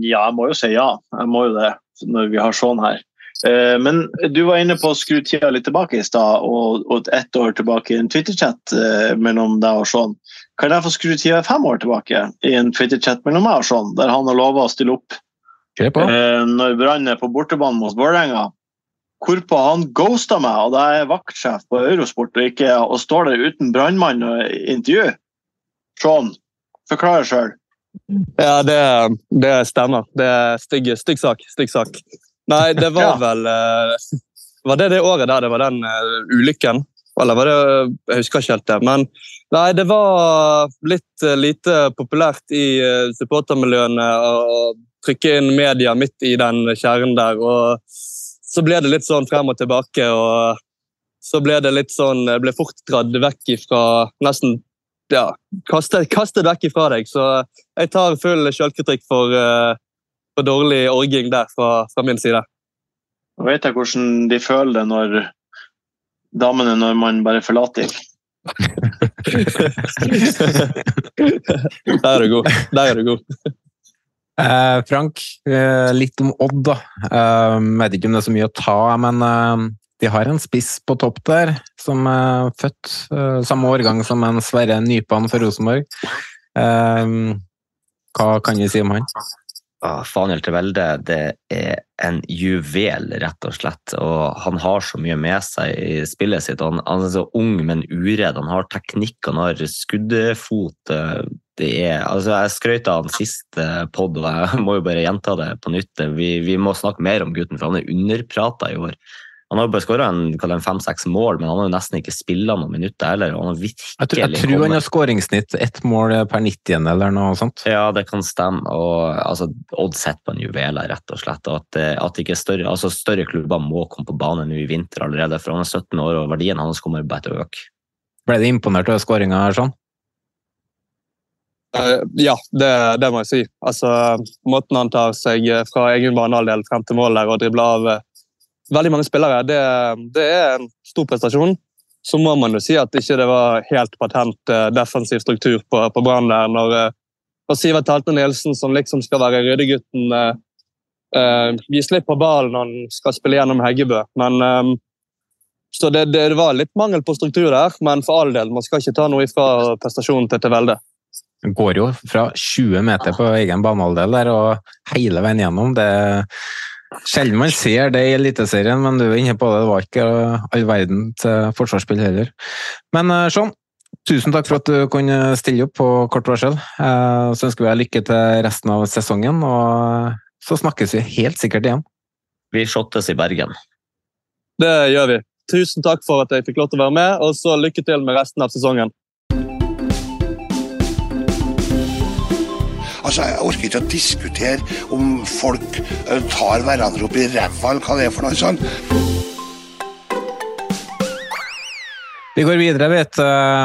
ja, jeg må jo si ja. Jeg må jo det, når vi har sånn her. Uh, men du var inne på å skru tida litt tilbake i stad, og, og ett år tilbake i en Twitter-chat uh, mellom deg og Sean. Kan jeg få skru tida fem år tilbake i en Twitter-chat mellom meg og Sean, der han har lova å stille opp når Brann er på bortebane mot Vålerenga? Hvorpå han ghosta meg, og da er jeg vaktsjef på Eurosport og, ikke, og står der uten brannmann og intervju. Sean, forklar sjøl. Ja, det, det, stemmer. Det er stygg, stygg sak. Stygg sak. Nei, det var ja. vel uh, Var det det året der det var den uh, ulykken? Eller var det Jeg husker ikke helt det. Men nei, det var litt uh, lite populært i supportermiljøene å trykke inn media midt i den kjernen der. og så ble det litt sånn frem og tilbake. og Så ble det litt sånn Jeg ble fort dratt vekk ifra Nesten ja, kastet, kastet vekk ifra deg. Så jeg tar full sjølkritikk for, uh, for dårlig orging der fra, fra min side. Nå vet jeg hvordan de føler det når damene når man bare forlater dem. Der er du god. Der er du god. Eh, Frank, eh, litt om Odd, da. Eh, vet ikke om det er så mye å ta, men eh, de har en spiss på topp der, som er født eh, samme årgang som en Sverre Nypan for Rosenborg. Eh, hva kan vi si om han? Ah, Faniel til det er en juvel, rett og slett. Og han har så mye med seg i spillet sitt. Han, han er så ung, men uredd. Han har teknikk, han har skuddefot. Det er, altså jeg skrøt av han siste pod, og jeg må jo bare gjenta det på nytt. Vi, vi må snakke mer om gutten, for han er underprata i år. Han har jo bare skåra fem-seks mål, men han har jo nesten ikke spilla noen minutter heller. han har virkelig Jeg tror, jeg tror han har skåringssnitt ett mål per 90 eller noe sånt. Ja, det kan stemme. og altså, Odd sitter på en juvel her, rett og slett. og At, at ikke større, altså, større klubber må komme på banen nå i vinter allerede. For han er 17 år, og verdien hans kommer bare til å øke. Ble du imponert over skåringa her, sånn? Uh, ja, det, det, må jeg si. Altså, Måten han tar seg fra egen banehalvdel frem til mål der og dribler av uh, veldig mange spillere, det, det, er en stor prestasjon. Så må man jo si at ikke det var helt patent uh, defensiv struktur på, på Brann der. Når, når Sivert Helte Nielsen, som liksom skal være ryddegutten, gir slipp på ballen når han skal spille gjennom Heggebø. Men um, så det, det, var litt mangel på struktur der, men for all del, man skal ikke ta noe ifra prestasjonen til Tevelde går jo fra 20 meter på egen banehalvdel der og hele veien gjennom. Det sjelden man ser det i Eliteserien, men du er inne på det. Det var ikke all verden til forsvarsspill heller. Men Sean, tusen takk for at du kunne stille opp på kort varsel. Så ønsker vi deg lykke til resten av sesongen, og så snakkes vi helt sikkert igjen. Vi shottes i Bergen. Det gjør vi. Tusen takk for at jeg fikk lov til å være med, og så lykke til med resten av sesongen. Altså, Jeg orker ikke å diskutere om folk tar hverandre opp i ræva, eller hva det er for noe sånt. Vi går videre, vet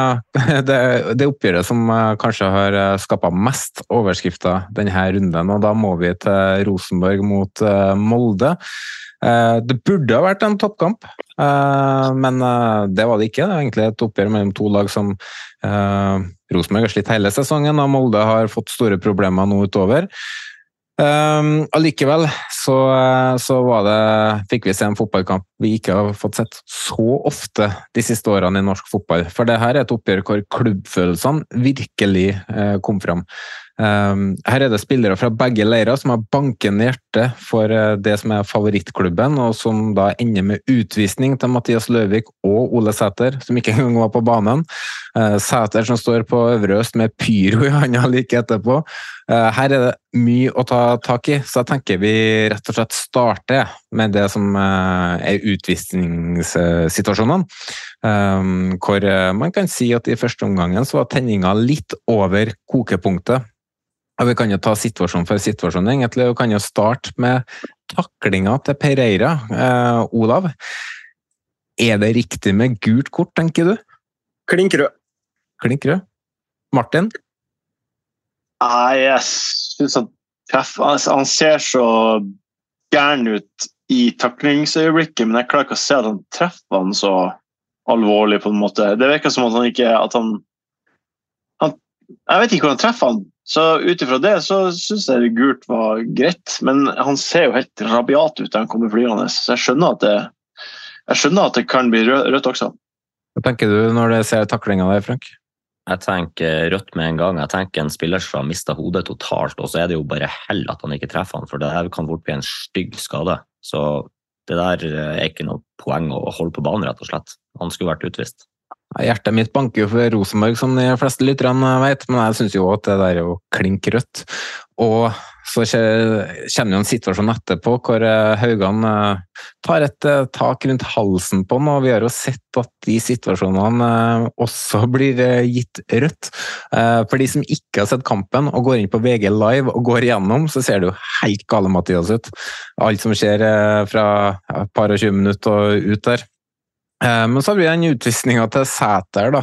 det, det oppgjøret som kanskje har skapa mest overskrifter denne runden. og Da må vi til Rosenborg mot Molde. Det burde ha vært en toppkamp, men det var det ikke. Det var egentlig et oppgjør mellom to lag som Rosenborg har slitt hele sesongen, og Molde har fått store problemer nå utover. Allikevel så, så det, fikk vi se en fotballkamp vi ikke har fått sett så ofte de siste årene i norsk fotball. For det her er et oppgjør hvor klubbfølelsene virkelig uh, kom fram. Um, her er det spillere fra begge leirer som har bankende hjerte for uh, det som er favorittklubben, og som da ender med utvisning til Mathias Løvik og Ole Sæter, som ikke engang var på banen. Uh, Sæter som står på Øvre Øst med pyro i handa like etterpå. Her er det mye å ta tak i, så jeg tenker vi rett og slett starter med det som er utvisningssituasjonene. Um, hvor man kan si at i første omgangen så var tenninga litt over kokepunktet. Og Vi kan jo ta situasjon for situasjon, egentlig. Vi kan jo starte med taklinga til Pereira. Eh, Olav, er det riktig med gult kort, tenker du? Klink rød. Klink rød. Martin? Nei, jeg syns han treffer Han ser så gæren ut i taklingsøyeblikket, men jeg klarer ikke å se at han treffer han så alvorlig, på en måte. Det virker som at han ikke at han, han Jeg vet ikke hvor han treffer han så ut ifra det så syns jeg gult var greit, men han ser jo helt rabiat ut da han kommer flyende. Så jeg skjønner at det, skjønner at det kan bli rødt også. Hva tenker du når du ser taklinga der, Frank? Jeg tenker rødt med en gang. Jeg tenker en spiller som har mista hodet totalt, og så er det jo bare hell at han ikke treffer han, for det her kan fort bli en stygg skade. Så det der er ikke noe poeng å holde på banen, rett og slett. Han skulle vært utvist. Hjertet mitt banker jo for Rosenborg, som de fleste lytterne vet, men jeg syns jo at det der er jo klink rødt. Og så kommer jo en situasjon etterpå hvor eh, Haugan eh, tar et eh, tak rundt halsen på han, og vi har jo sett at de situasjonene også blir gitt rødt. For de som ikke har sett kampen og går inn på VG live og går igjennom, så ser det jo helt gale Mathias ut. Alt som skjer fra et par og tjue minutter og ut der. Men så blir det den utvisninga til Sæter, da.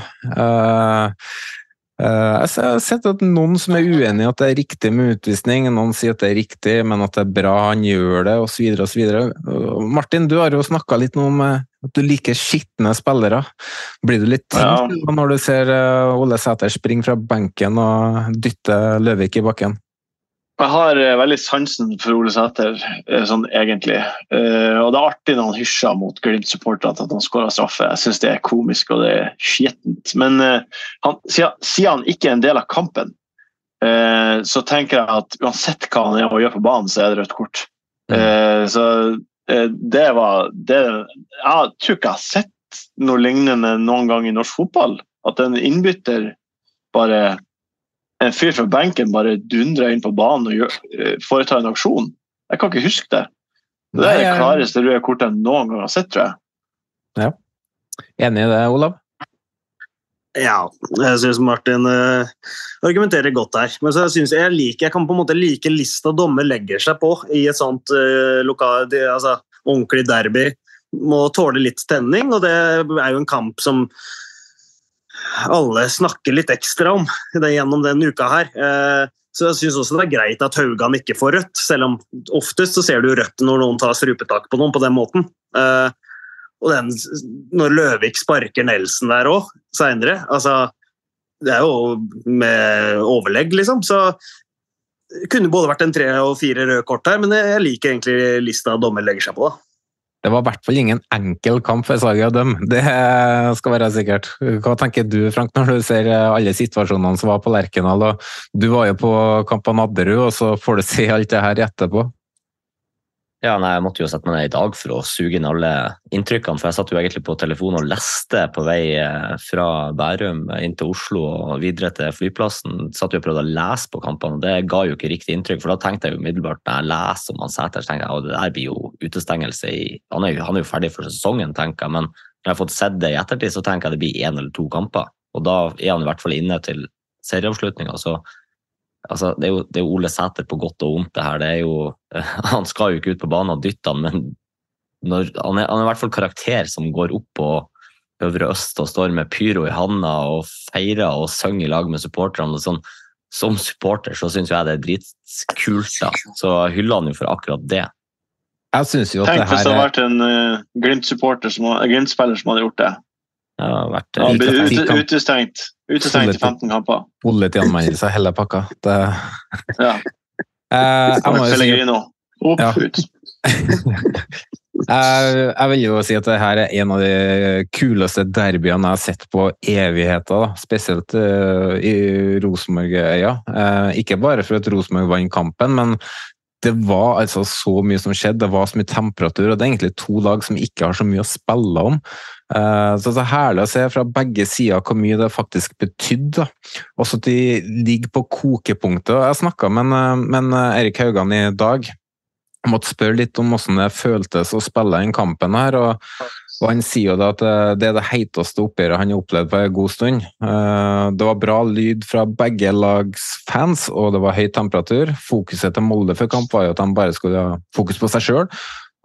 Eh, eh, jeg har sett at noen som er uenig i at det er riktig med utvisning, noen sier at det er riktig, men at det er bra han gjør det, osv. osv. Martin, du har jo snakka litt om At du liker skitne spillere. Blir du litt tent ja. når du ser eh, Ole Sæter springe fra benken og dytte Løvik i bakken? Jeg har uh, veldig sansen for Ole Sæter, uh, sånn egentlig. Uh, og det er artig når han hysjer mot Glimt-supporterne at han skårer straffe. Jeg syns det er komisk og det er skittent. Men han, siden, han ikke er en del av kampen, så tenker jeg at uansett hva han gjør, gjør på banen, så er det rødt kort. Mm. så det var det, Jeg tror ikke jeg har sett noe lignende noen gang i norsk fotball. At en innbytter bare en fyr fra benken bare dundrer inn på banen og gjør, eh, foretar en aksjon. Jeg kan ikke huske det. Det er det klareste røde kortet jeg noen gang har sett, tror jeg. Ja. Enig i det, Olav? Ja, jeg syns Martin uh, argumenterer godt her. Men så synes jeg, liker, jeg kan på en måte like lista dommer legger seg på i et sånt uh, lokal, de, altså, ordentlig derby. Må tåle litt tenning, og det er jo en kamp som alle snakker litt ekstra om det gjennom denne uka her. Eh, så jeg syns også det er greit at Haugan ikke får rødt, selv om oftest så ser du rødt når noen tar strupetak på noen på den måten. Eh, og den, når Løvik sparker Nelson der òg, seinere altså, Det er jo med overlegg, liksom. Så det kunne både vært en tre og fire røde kort her, men jeg liker egentlig lista dommer legger seg på. da. Det var i hvert fall ingen enkel kamp for Saga Døm, det skal være sikkert. Hva tenker du Frank, når du ser alle situasjonene som var på Lerkendal? Du var jo på kamp på Nadderud, og så får du se alt det her etterpå. Ja, nei, Jeg måtte jo sette meg ned i dag for å suge inn alle inntrykkene. For jeg satt jo egentlig på telefonen og leste på vei eh, fra Bærum inn til Oslo og videre til flyplassen. Satt jo og prøvde å lese på kampene, og det ga jo ikke riktig inntrykk. For da tenkte jeg jo umiddelbart når jeg leser om han Sæter, tenkte jeg at det der blir jo utestengelse i han er, jo, han er jo ferdig for sesongen, tenker jeg. Men når jeg har fått sett det i ettertid, så tenker jeg det blir én eller to kamper. Og da er han i hvert fall inne til serieavslutninga. Så altså, det, er jo, det er Ole Sæter på godt og vondt, det her. Det er jo, han skal jo ikke ut på banen og dytte han, men når, han, er, han, er, i hvert fall karakter som går opp på Øvre Øst og står med pyro i handa og feirer og synger i lag med supporterne. Sånn, som supporter så syns jeg det er dritkult. da. Så hyller han jo for akkurat det. Jeg synes jo at Tenk det her hvis det hadde vært en uh, Glimt-spiller som, Glimt som hadde gjort det. Ja, vært, ja, ut, utestengt. Utestengt i 15 kamper. Politianmeldelse, hele pakka. Det... Ja. Eh, jeg må jo si Opp, ja. ut. jeg, jeg vil jo si at det her er en av de kuleste derbyene jeg har sett på evigheter. Da. Spesielt uh, i Rosenborg-øya. Uh, ikke bare for at Rosenborg vant kampen, men det var altså så mye som skjedde, det var så mye temperatur, og det er egentlig to lag som ikke har så mye å spille om. Eh, så det er herlig å se fra begge sider hvor mye det faktisk betydde. Også at de ligger på kokepunktet. Jeg snakka med, med Erik Haugan i dag. Jeg måtte spørre litt om hvordan det føltes å spille den kampen her. og og Han sier jo at eh, det er det heiteste oppgjøret han har opplevd på en god stund. Eh, det var bra lyd fra begge lags fans, og det var høy temperatur. Fokuset til Molde før kamp var jo at de bare skulle ha fokus på seg sjøl.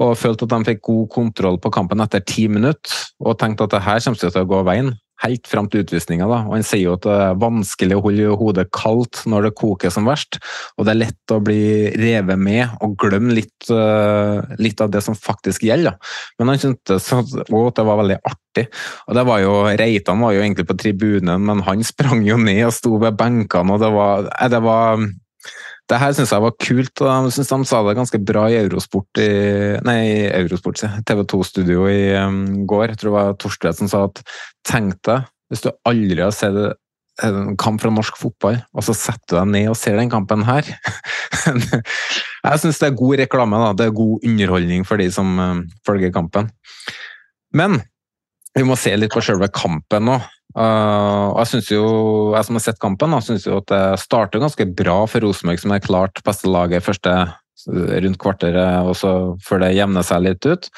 Og følte at de fikk god kontroll på kampen etter ti minutter, og tenkte at det her kommer til å gå veien helt fram til utvisninga. Han sier jo at det er vanskelig å holde hodet kaldt når det koker som verst, og det er lett å bli revet med og glemme litt, uh, litt av det som faktisk gjelder. Men han syntes òg at det var veldig artig. Og det var jo, Reitan var jo egentlig på tribunen, men han sprang jo ned og sto ved benkene, og det var, eh, det var det her syns jeg var kult, og jeg syns de sa det ganske bra i Eurosport i, nei, Eurosport, TV 2-studio i um, går. Jeg tror det var Torstvedt som sa at tenk deg hvis du aldri har sett en kamp fra norsk fotball, og så setter du deg ned og ser den kampen her. jeg syns det er god reklame. da, Det er god underholdning for de som um, følger kampen. Men vi må se litt på selve kampen nå. Uh, og jeg synes jo, jeg som har sett kampen, synes jo at det starter ganske bra for Rosenborg, som er klart beste laget første rundt kvarteret, og så før det jevner seg litt ut.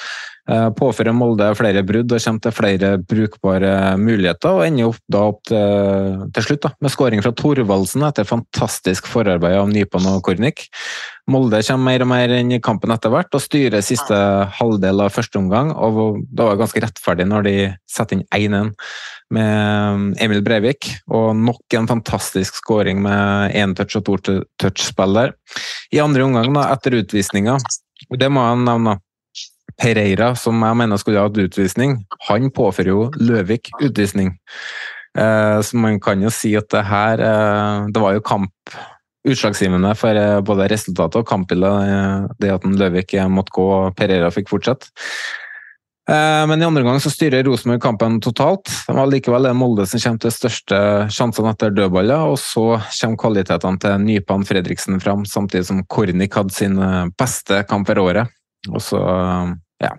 Uh, påfører Molde flere brudd og kommer til flere brukbare muligheter, og ender opp da opp til, til slutt da, med skåring fra Thorvaldsen etter fantastisk forarbeid av Nypan og Kornik. Molde kommer mer og mer inn i kampen etter hvert og styrer siste halvdel av første omgang. og Det var ganske rettferdig når de setter inn 1-1 med Emil Breivik. Og nok en fantastisk skåring med én touch og to touch-spill der. I andre omgang, da, etter utvisninga, det må jeg nevne, Pereira, som jeg mener skulle hatt utvisning, han påfører jo Løvik utvisning. Eh, så man kan jo si at det her eh, Det var jo kamp utslagsgivende for eh, både resultatet og kampbildet, det at Løvik måtte gå og Pereira fikk fortsette. Men i andre omgang styrer Rosenborg kampen totalt. Det var likevel Molde som kommer til største sjansene etter dødballer, og så kommer kvalitetene til Nypan Fredriksen fram, samtidig som Kornik hadde sin beste kamp for året. Og så, ja,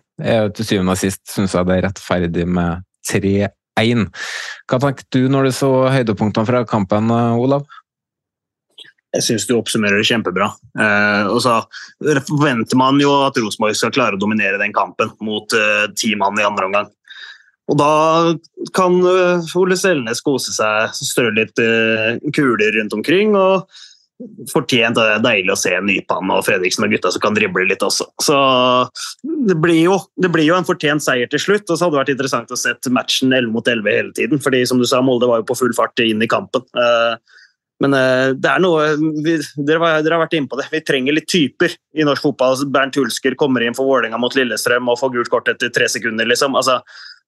til syvende og sist syns jeg det er rettferdig med 3-1. Hva tenkte du når du så høydepunktene fra kampen, Olav? Jeg syns du oppsummerer det kjempebra. Eh, og så forventer man jo at Rosenborg skal klare å dominere den kampen mot eh, ti mann i andre omgang. Og da kan uh, Ole Selnes kose seg, strø litt uh, kuler rundt omkring. og fortjent. Det er deilig å se Nypan og Fredriksen og gutta som kan drible litt også. Så det blir, jo, det blir jo en fortjent seier til slutt. Og så hadde det vært interessant å sette matchen 11 mot 11 hele tiden. fordi som du sa, Molde var jo på full fart inn i kampen. Eh, men eh, det er noe vi, dere, var, dere, har vært inne på det. Vi trenger litt typer i norsk fotball. Bernt Hulsker kommer inn for Vålerenga mot Lillestrøm og får gult kort etter tre sekunder. liksom. Altså,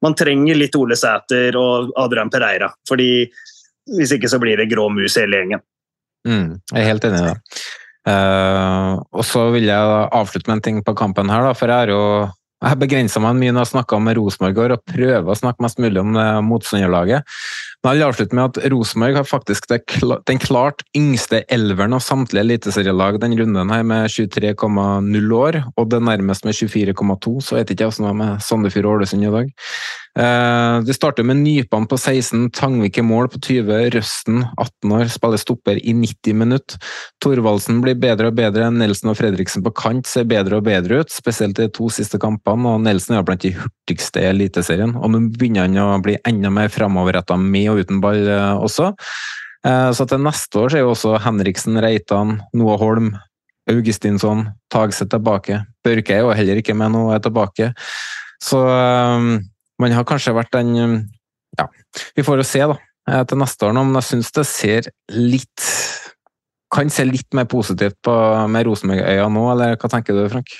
man trenger litt Ole Sæter og Adrian Pereira. fordi hvis ikke så blir det grå mus hele gjengen. Mm, jeg er helt enig i det. Uh, og så vil jeg avslutte med en ting på kampen her, da, for jeg har jo jeg begrensa meg mye når jeg snakka med Rosenborg og prøver å snakke mest mulig om uh, motstanderlaget. Men jeg vil avslutte med at Rosenborg har faktisk den klart yngste elveren av samtlige eliteserielag den runden her, med 23,0 år, og det nærmest med 24,2. Så vet ikke jeg hvordan det er med Sandefjord og Ålesund i dag. Eh, det starter med Nypan på 16, Tangvik i mål på 20, Røsten 18 år, spiller stopper i 90 minutter. Thorvaldsen blir bedre og bedre, Nelson og Fredriksen på kant ser bedre og bedre ut, spesielt de to siste kampene, og Nelson er blant de hurtigste i Eliteserien. Og nå begynner han å bli enda mer framoverretta med og uten ball eh, også. Eh, så til neste år er jo også Henriksen, Reitan, Noah Holm, Augustinsson, Tagset tilbake. Børke er jo heller ikke med nå, er tilbake. Så man har kanskje vært den Ja, vi får jo se da, eh, til neste år nå, men jeg syns det ser litt Kan se litt mer positivt på, med Rosenborg-øya nå, eller hva tenker du, Frank?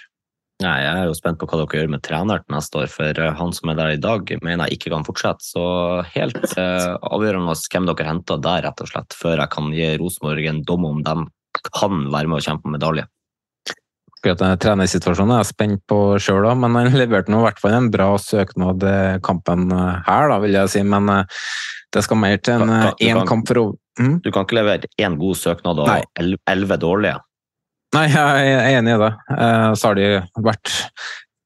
Nei, Jeg er jo spent på hva dere gjør med treneren neste år, for eh, han som er der i dag, mener jeg ikke kan fortsette. Så helt eh, avgjørende hvem dere henter der, rett og slett, før jeg kan gi Rosenborg en dom om de kan være med å kjempe om medalje akkurat denne trenersituasjonen er jeg spent på sjøl òg, men han leverte nå i hvert fall en bra søknad kampen eh, her, da, vil jeg si. Men eh, det skal mer til enn én en kamp for å mm? Du kan ikke levere én god søknad og elleve dårlige? Nei, jeg er enig i det. Så har de vært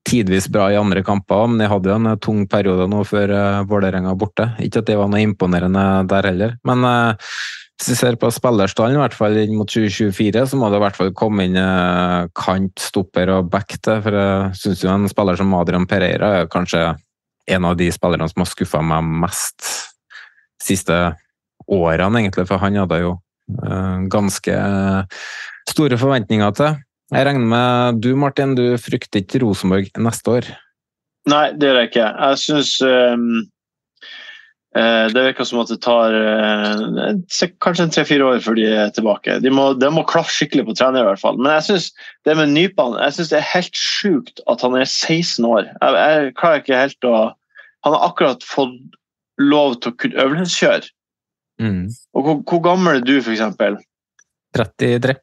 tidvis bra i andre kamper, men de hadde jo en tung periode nå før Vålerenga borte. Ikke at det var noe imponerende der heller, men hvis vi ser på spillerstallen, i hvert fall inn mot 2024, så må det i hvert fall komme inn eh, kant, stopper og back til. For jeg syns jo en spiller som Adrian Pereira er kanskje en av de spillerne som har skuffa meg mest siste årene, egentlig. For han hadde jo ganske store forventninger til. Jeg regner med du, Martin, du frykter ikke Rosenborg neste år? Nei, det gjør jeg ikke. Jeg syns um Eh, det virker som at det tar uh, kanskje tre-fire år før de er tilbake. De må, de må klaffe skikkelig på trener, i hvert fall. Men jeg synes det med Nypan jeg synes det er helt sjukt at han er 16 år. Jeg, jeg, klarer ikke helt å Han har akkurat fått lov til å kunne øvelseskjøre. Mm. Og hvor, hvor, gammel er du, f.eks.? 33.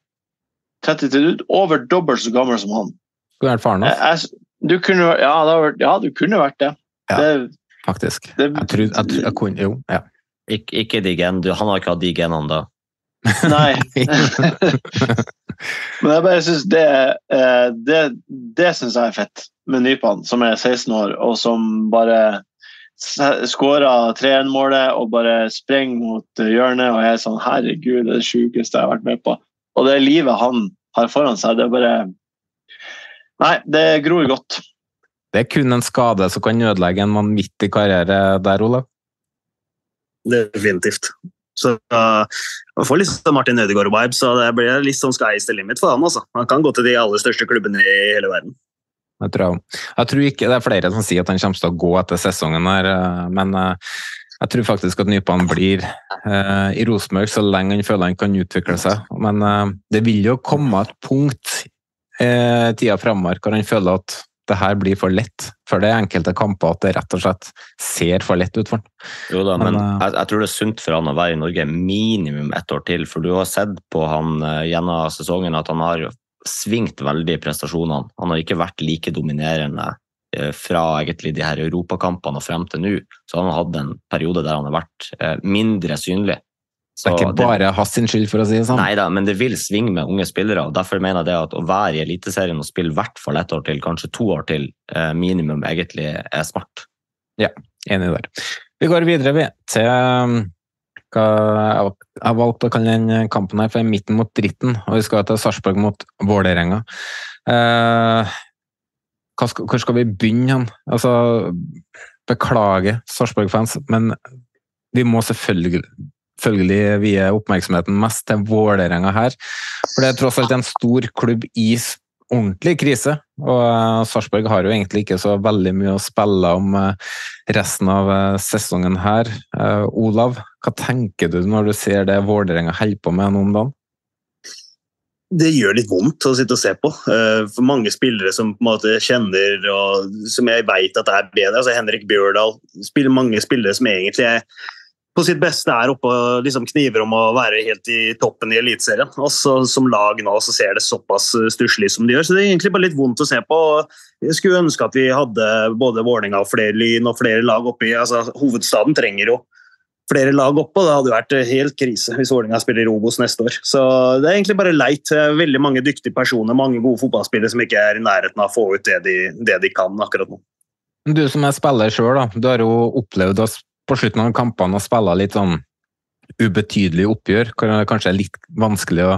33. Du er over dobbelt så gammel som han. Skulle vært faren hans. Du kunne, ja, ja, du kunne vært det. Ja. det faktisk. Det, jeg, tror, jeg, jeg, kunne Jo, ja. Ik ikke de gen, Han har ikke hatt de genene da? Nei. Men jeg bare syns det eh, Det, det syns jeg er fett med Nypan, som er 16 år, og som bare skåra 3-1-målet og bare springer mot hjørnet og er sånn Herregud, det er det sjukeste jeg har vært med på. Og det livet han har foran seg, det er bare Nei, det gror godt. Det er kun en skade som kan ødelegge en vanvittig karriere der, Olav? Definitivt. Så uh, Man får litt sånn Martin Ødegaard-vibe, så det blir litt sånn sky's the limit for han. altså. Han kan gå til de aller største klubbene i hele verden. Jeg tror, jeg tror ikke det er flere som sier at han kommer til å gå etter sesongen, her, uh, men uh, jeg tror faktisk at Nypan blir uh, i Rosenborg så lenge han føler han kan utvikle seg. Men det vil jo komme et punkt i tida framover hvor han føler at det her blir for lett. For det er enkelte kamper at det rett og slett ser for lett ut for han. Jo da, men, Men, eh, jeg, jeg tror det er sunt for han å være i Norge minimum ett år til. For du har sett på han eh, gjennom sesongen at han har svingt veldig i prestasjonene. Han har ikke vært like dominerende eh, fra egentlig de her europakampene og frem til nå. Så han har hatt en periode der han har vært eh, mindre synlig. Så Det er ikke bare hans sin skyld, for å si det sånn. Nei da, men det vil svinge med unge spillere. og Derfor mener jeg det at å være i Eliteserien og spille i hvert fall ett år til, kanskje to år til, eh, minimum, egentlig er smart. Ja, enig der. Vi går videre vi, til jeg valgt å kalle den kampen her for midten mot dritten, og vi skal til Sarpsborg mot Vålerenga. Eh, hvor skal vi begynne hen? Altså, beklager Sarpsborg-fans, men vi må selvfølgelig selvfølgelig vie oppmerksomheten mest til Vålerenga her. For det er tross alt en stor klubb i ordentlig krise, og eh, Sarpsborg har jo egentlig ikke så veldig mye å spille om eh, resten av eh, sesongen her. Olav, hva tenker du når du ser det Vålerenga holder på med nå om dagen? det gjør litt vondt å sitte og se på. eh, For mange spillere som på en måte kjenner og som jeg vet at er bedre. altså Henrik Bjørdal spiller mange spillere som egentlig er på sitt beste er oppe og liksom kniver om å være helt i toppen i Eliteserien. Også som lag nå så ser det såpass stusslig som de gjør. Så det er egentlig bare litt vondt å se på. Jeg skulle ønske at vi hadde både Vålerenga og flere Lyn og flere lag oppi. altså Hovedstaden trenger jo flere lag oppe, og det hadde vært eh, helt krise hvis Vålerenga spiller i Obos neste år. Så det er egentlig bare leit. Veldig mange dyktige personer, mange gode fotballspillere som ikke er i nærheten av å få ut det de, det de kan akkurat nå. Du som er spiller sjøl, du har jo opplevd oss på slutten av kampene å spille litt sånn ubetydelig oppgjør. Kanskje litt vanskelig å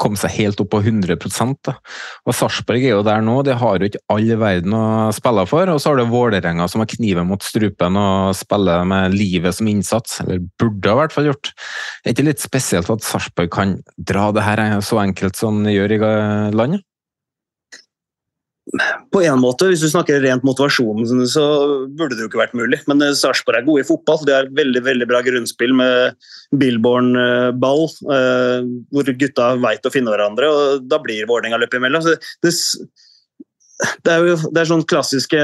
komme seg helt opp på 100 da. Og Sarpsborg er jo der nå, de har jo ikke all verden å spille for. Og så har du Vålerenga som har kniven mot strupen og spiller med livet som innsats, eller burde i hvert fall gjort. Er det ikke litt spesielt at Sarpsborg kan dra det her så enkelt som de gjør i landet? På en måte, Hvis du snakker rent motivasjon, så burde det jo ikke vært mulig. Men eh, Sarpsborg er gode i fotball. De har veldig veldig bra grunnspill med Billborn-ball, eh, hvor gutta veit å finne hverandre. og Da blir Vålerenga løp imellom. Så det, det er jo det er sånn klassiske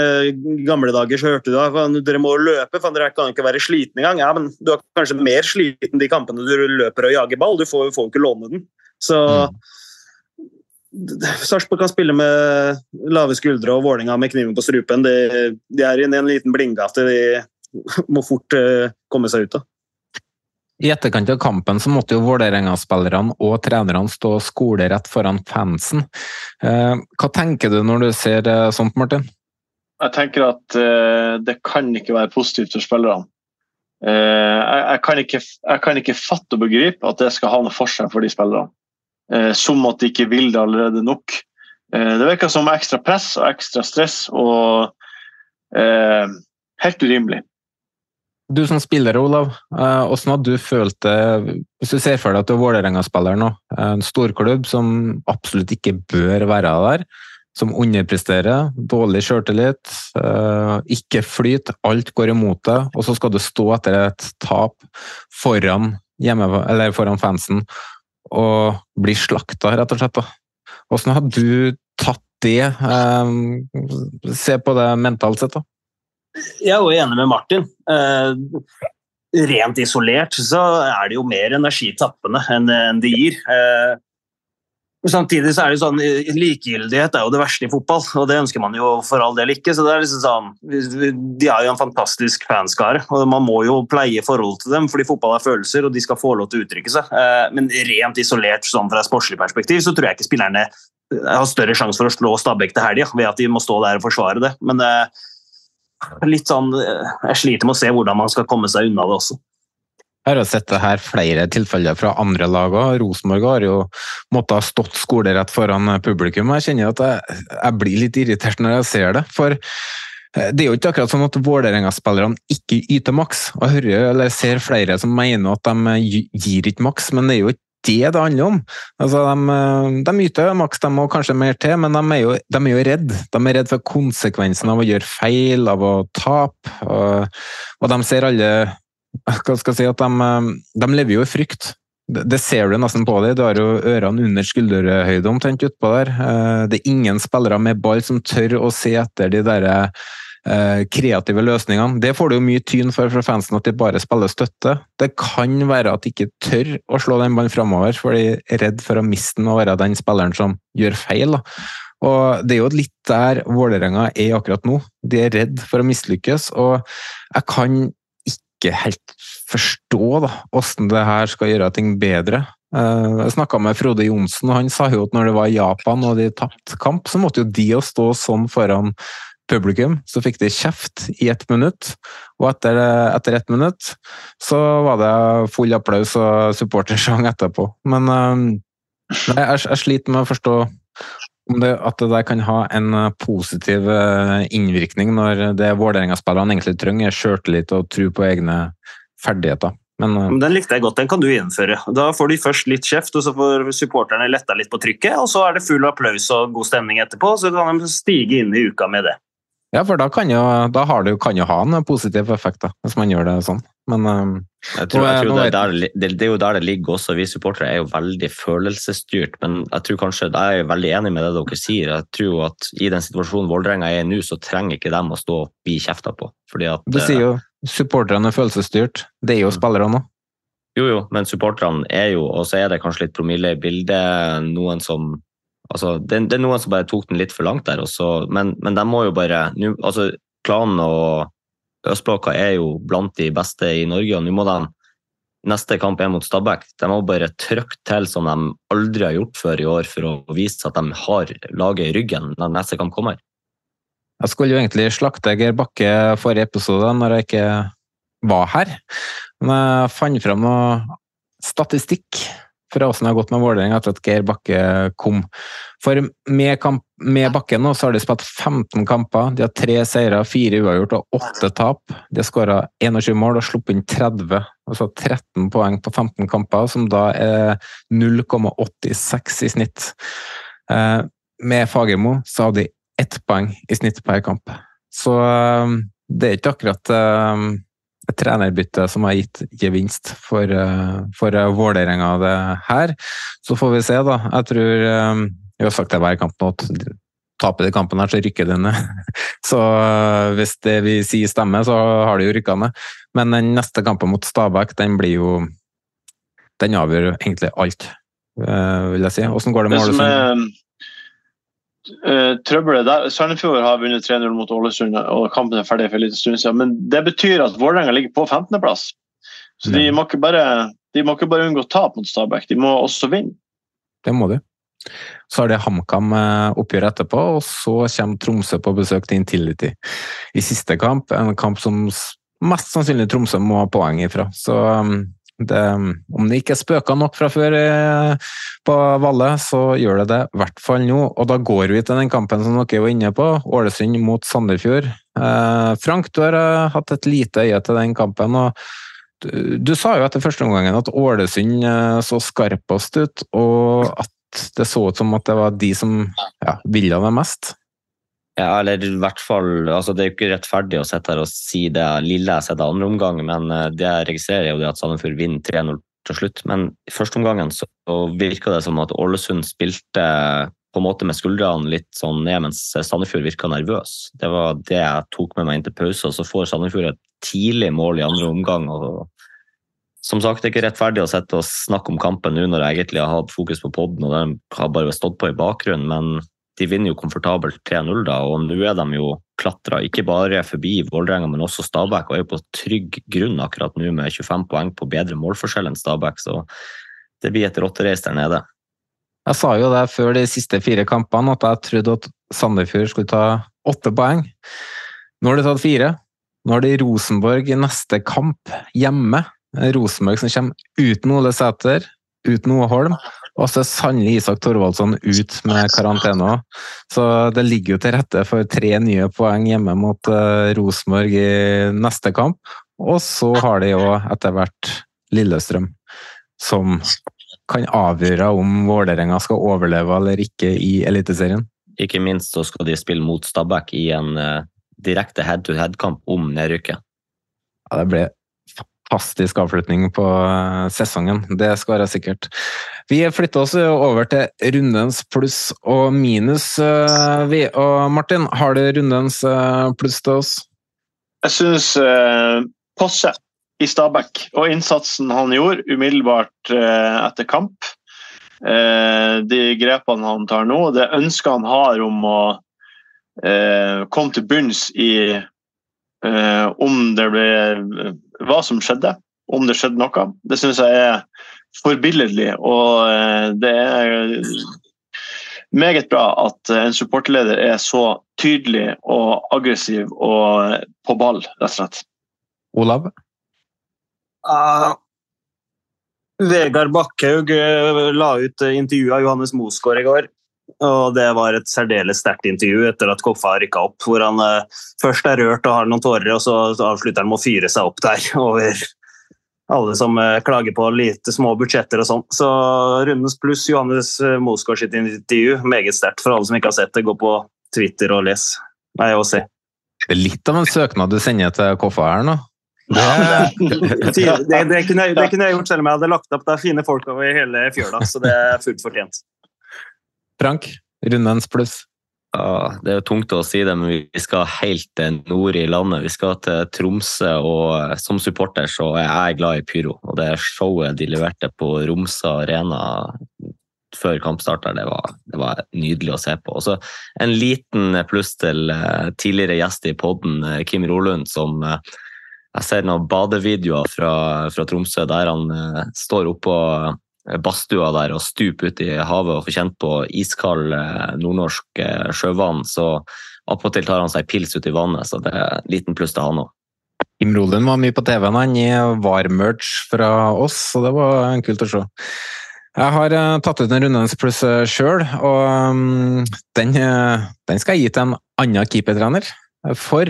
gamle dager så hørte du da dere må løpe, for dere kan ikke være slitne engang. Ja, men du er kanskje mer sliten de kampene du løper og jager ball. Du får jo ikke låne den. Så Sarpsborg kan spille med lave skuldre og Vålerenga med kniven på strupen. De, de er inne i en liten blindgate de må fort uh, komme seg ut av. I etterkant av kampen så måtte jo Vålerenga-spillerne og trenerne stå skolerett foran fansen. Eh, hva tenker du når du ser det sånt, Martin? Jeg tenker at det kan ikke være positivt for spillerne. Jeg, jeg, kan ikke, jeg kan ikke fatte og begripe at det skal ha noe for seg for de spillerne. Uh, som at de ikke vil det allerede nok. det virker som ekstra press og ekstra stress og helt urimelig. Du som spiller, Olav, hvordan hadde du følt det hvis du ser for deg at du er Vålerenga-spiller nå? En storklubb som absolutt ikke bør være der som underpresterer, dårlig sjøltillit, ikke flyt, alt går imot deg, og så skal du stå etter et tap foran, hjemme, foran fansen og bli slakta, rett og slett. Da. Hvordan har du tatt det? Se på det mentalt sett, da. Jeg er jo enig med Martin. Rent isolert så er det jo mer energitappende enn det gir. Samtidig så er det sånn, Likegyldighet er jo det verste i fotball, og det ønsker man jo for all del ikke. så det er liksom sånn, De er jo en fantastisk fanskare, og man må jo pleie forholdet til dem, fordi fotball er følelser, og de skal få lov til å uttrykke seg. Men rent isolert sånn fra et sportslig perspektiv så tror jeg ikke spillerne har større sjanse for å slå Stabæk til helga ved at de må stå der og forsvare det. Men litt sånn, jeg sliter med å se hvordan man skal komme seg unna det også. Jeg har sett det her flere tilfeller fra andre lag òg. Rosenborg har jo måttet ha stått skolerett foran publikum. Jeg kjenner at jeg, jeg blir litt irritert når jeg ser det. For det er jo ikke akkurat sånn at Vålerenga-spillerne ikke yter maks. Jeg hører eller ser flere som mener at de gir ikke maks, men det er jo ikke det det handler om. Altså, de, de yter maks, de må kanskje mer til, men de er jo, de er jo redd. De er redd for konsekvensen av å gjøre feil, av å tape. Og, og de ser alle hva skal jeg si, at de, de lever jo i frykt. det, det ser du nesten på dem. Du har jo ørene under skulderhøyde omtrent utpå der. Eh, det er ingen spillere med ball som tør å se etter de der eh, kreative løsningene. Det får du jo mye tyn for fra fansen, at de bare spiller støtte. Det kan være at de ikke tør å slå den ballen framover, for de er redd for å miste den og være den spilleren som gjør feil. Da. Og Det er jo litt der Vålerenga er akkurat nå. De er redd for å mislykkes. og jeg kan ikke helt forstå da, hvordan det her skal gjøre ting bedre. Eh, jeg snakka med Frode Johnsen, og han sa jo at når det var Japan og de tapte kamp, så måtte jo de å stå sånn foran publikum. Så fikk de kjeft i ett minutt, og etter, etter ett minutt så var det full applaus og supportersang etterpå. Men eh, jeg, jeg sliter med å forstå om det, at det der kan ha en positiv eh, innvirkning når det Vålerenga-spillerne egentlig trenger, er sjøltillit og tro på egne ferdigheter. Men, uh, den likte jeg godt, den kan du innføre. Da får de først litt kjeft, og så får supporterne letta litt på trykket, og så er det full applaus og god stemning etterpå, så kan de stige inn i uka med det. Ja, for da kan jo, da det, kan jo ha en positiv effekt, da, hvis man gjør det sånn. Men um, jeg tror, jeg tror det, er der, det, det, er jo der det ligger også. Vi supportere er jo veldig følelsesstyrt. Men jeg tror kanskje, jeg er veldig enig med det dere sier. Jeg tror at i den situasjonen Vålerenga er i nå, så trenger ikke dem å stå og bli kjefta på. Fordi at, du sier jo supporterne er følelsesstyrt. Det er jo mm. spillerne òg. Jo, jo, men supporterne er jo Og så er det kanskje litt promille i bildet. Noen som altså, det, det, er noen som bare tok den litt for langt der. Også, men, men de må jo bare nu, altså, Klanen og Østblokka er jo blant de beste i Norge, og nå må de neste kamp er mot Stabæk. De må bare trykke til som de aldri har gjort før i år, for å vise at de har laget i ryggen når neste kamp kommer. Jeg skulle jo egentlig slakte Geir Bakke forrige episode, når jeg ikke var her. Men jeg fant fram noe statistikk for åssen det har gått med Vålerenga etter at Geir Bakke kom. For med, kamp, med Bakke nå så har de spilt 15 kamper. De har tre seire, fire uavgjort og åtte tap. De har skåra 21 mål og sluppet inn 30, altså 13 poeng på 15 kamper, som da er 0,86 i snitt. Eh, med Fagermo så hadde de ett poeng i snitt per kamp. Så eh, det er ikke akkurat eh, et trenerbytte som har gitt gevinst for, eh, for eh, Vålerenga det her. Så får vi se, da. Jeg tror eh, Vi har sagt det hver kamp nå, at taper de kampen her, så rykker de ned. Så hvis det vi sier stemmer, så har de jo rykka ned. Men den neste kampen mot Stabæk, den blir jo Den avgjør egentlig alt, vil jeg si. Hvordan går det med Ålesund? Uh, trøbbelet der. Sandefjord har vunnet 3-0 mot Ålesund, og kampen er ferdig for en liten stund siden. Men det betyr at Vålerenga ligger på 15.-plass. Så de må, bare, de må ikke bare unngå tap mot Stabæk, de må også vinne. Det må de. Så har det HamKam-oppgjør eh, etterpå, og så kommer Tromsø på besøk til Intility i siste kamp. En kamp som mest sannsynlig Tromsø må ha poeng ifra. Så um, det, om det ikke er spøker nok fra før eh, på Valle, så gjør det det i hvert fall nå. Og da går vi til den kampen som dere var inne på, Ålesund mot Sandefjord. Eh, Frank, du har uh, hatt et lite øye til den kampen. og du, du sa jo etter første omgangen at Ålesund uh, så skarpest ut, og at det så ut som at det var de som ja, ville det mest. Ja, eller i hvert fall altså Det er jo ikke rettferdig å sitte her og si det lille jeg har sett av andre omgang, men eh, det jeg registrerer, er jo at Sandefjord vinner 3-0 til slutt. Men i første omgangen så virka det som at Ålesund spilte på en måte med skuldrene litt sånn ned, mens Sandefjord virka nervøs. Det var det jeg tok med meg inn til pause, og så får Sandefjord et tidlig mål i andre omgang. og som sagt, det er ikke rettferdig å sette og snakke om kampen nå når jeg egentlig har hatt fokus på poden og den har bare stått på i bakgrunnen, men de vinner jo komfortabelt 3-0, da, og nå er de jo klatra ikke bare forbi Vålerenga, men også Stabæk, og er på trygg grunn akkurat nå med 25 poeng på bedre målforskjell enn Stabæk. Så det blir et rottereis der nede. Jeg sa jo det før de siste fire kampene, at jeg trodde at Sandefjord skulle ta åtte poeng. Nå har de tatt fire. Nå har de Rosenborg i neste kamp hjemme. Rosenborg som kommer uten Ole Sæter, uten Noe Holm. Og så er sannelig Isak Thorvaldsson ut med karantene òg. Så det ligger jo til rette for tre nye poeng hjemme mot uh, Rosenborg i neste kamp. Og så har de jo etter hvert Lillestrøm, som kan avgjøre om Vålerenga skal overleve eller ikke i Eliteserien. Ikke minst så skal de spille mot Stabæk i en uh, direkte head-to-head-kamp om nedrykket. Ja, det blir fantastisk avslutning på eh, sesongen. Det skal være sikkert. Vi flytter oss over til rundens pluss og minus. eh, Vi. Og Martin, har du rundens eh, pluss til oss? Jeg syns eh, Posse i Stabæk og innsatsen han gjorde umiddelbart eh, etter kamp, eh, de grepene han tar nå, det ønsket han har om å komme til bunns i om det ble Hva som skjedde, om det skjedde noe. Det syns jeg er forbilledlig, og eh, det er meget bra at en supporterleder er så tydelig og aggressiv og på ball, rett og slett. Olav? Uh, Vegard Bakkhaug eh, la ut eh, intervju av Johannes Mosgaard i går. Og Det var et særdeles sterkt intervju etter at Koffa rykka opp. Hvor han eh, først er rørt og har noen tårer, og så avslutter han med å fyre seg opp der over alle som eh, klager på lite små budsjetter og sånn. Så rundens pluss Johannes eh, Mosgaard sitt intervju, meget sterkt for alle som ikke har sett det. Gå på Twitter og les. Nei, og se. Det er litt av en søknad du sender til Koffa her nå. Det, det, det, kunne jeg, det kunne jeg gjort selv om jeg hadde lagt opp det er fine folk over hele fjøla, så det er fullt fortjent. Frank, rundens pluss. Ja, det er jo tungt å si det, men vi skal helt nord i landet. Vi skal til Tromsø, og som supporter så er jeg glad i pyro. Og det showet de leverte på Romsa Arena før kampstart der, det det var nydelig å se på. Og så en liten pluss til eh, tidligere gjest i podden, eh, Kim Rolund, som eh, jeg ser noen badevideoer fra, fra Tromsø der han eh, står oppå badstua der og stupe ut i havet og få kjent på iskald eh, nordnorsk eh, sjøvann. Så attpåtil tar han seg pils ut i vannet, så det er en liten pluss til han òg. Kim Rolen var mye på TV-en han i VAR-merch fra oss, så det var kult å se. Jeg har uh, tatt ut en rundens pluss sjøl, og um, den, den, skal jeg gi til en annen keepertrener. For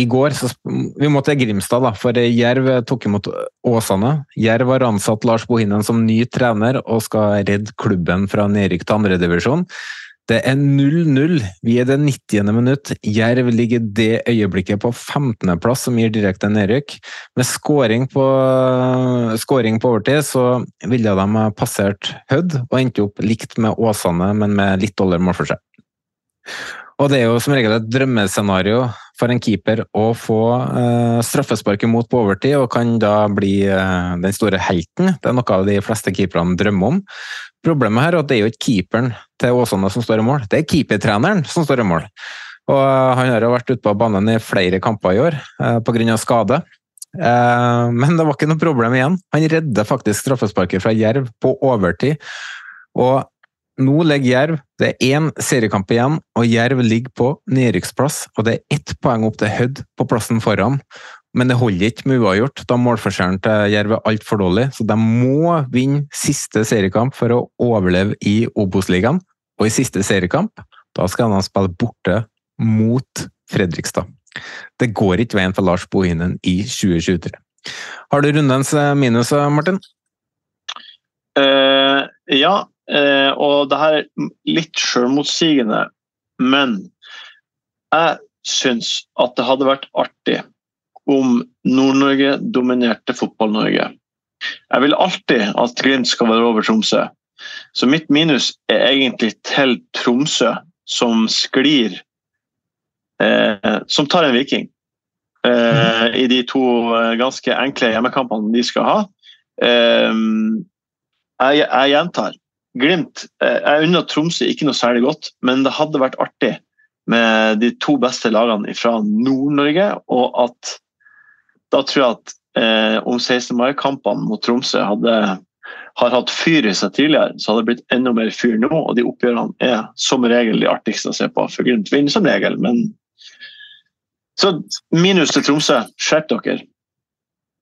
i går så, Vi må til Grimstad, da, for Jerv tok imot Åsane. Jerv har ansatt Lars Bohinen som ny trener og skal redde klubben fra nedrykk til andredivisjon. Det er 0-0. Vi er det 90. minutt. Jerv ligger det øyeblikket på 15.-plass, som gir direkte nedrykk. Med skåring på, på overtid så ville de ha passert Hødd og endte opp likt med Åsane, men med litt dårligere målforskjell. Og det er jo som regel et drømmescenario for en keeper å få uh, straffesparket mot på overtid, og kan da bli uh, den store helten. Det er noe av de fleste keeperne drømmer om. Problemet her er at det er jo ikke keeperen til Åsane som står i mål, det er keepertreneren som står i mål. Og uh, Han har jo vært ute på banen i flere kamper i år uh, pga. skade. Men det var ikke noe problem igjen. Han redder faktisk straffesparket fra Jerv på overtid. Og nå ligger Jerv Det er én seriekamp igjen, og Jerv ligger på nedrykksplass. Og det er ett poeng opp til Hødd på plassen foran. Men det holder ikke med uavgjort, da målforskjellen til Jerv er altfor dårlig. Så de må vinne siste seriekamp for å overleve i Obos-ligaen. Og i siste seriekamp, da skal de spille borte mot Fredrikstad. Det går ikke veien for Lars Bohinen i 2023. Har du rundens minus, Martin? Uh, ja, Eh, og det her er litt selvmotsigende, men jeg syns at det hadde vært artig om Nord-Norge dominerte Fotball-Norge. Jeg vil alltid at Glimt skal være over Tromsø. Så mitt minus er egentlig til Tromsø, som sklir eh, Som tar en Viking eh, i de to eh, ganske enkle hjemmekampene de skal ha. Eh, jeg, jeg gjentar. Glimt eh, Jeg unner Tromsø ikke noe særlig godt, men det hadde vært artig med de to beste lagene fra Nord-Norge. Og at da tror jeg at eh, om 16. mai-kampene mot Tromsø hadde, har hatt fyr i seg tidligere, så hadde det blitt enda mer fyr nå. Og de oppgjørene er som regel de artigste å se på. For Glimt vinner som regel, men Så minus til Tromsø. Skjerp dere.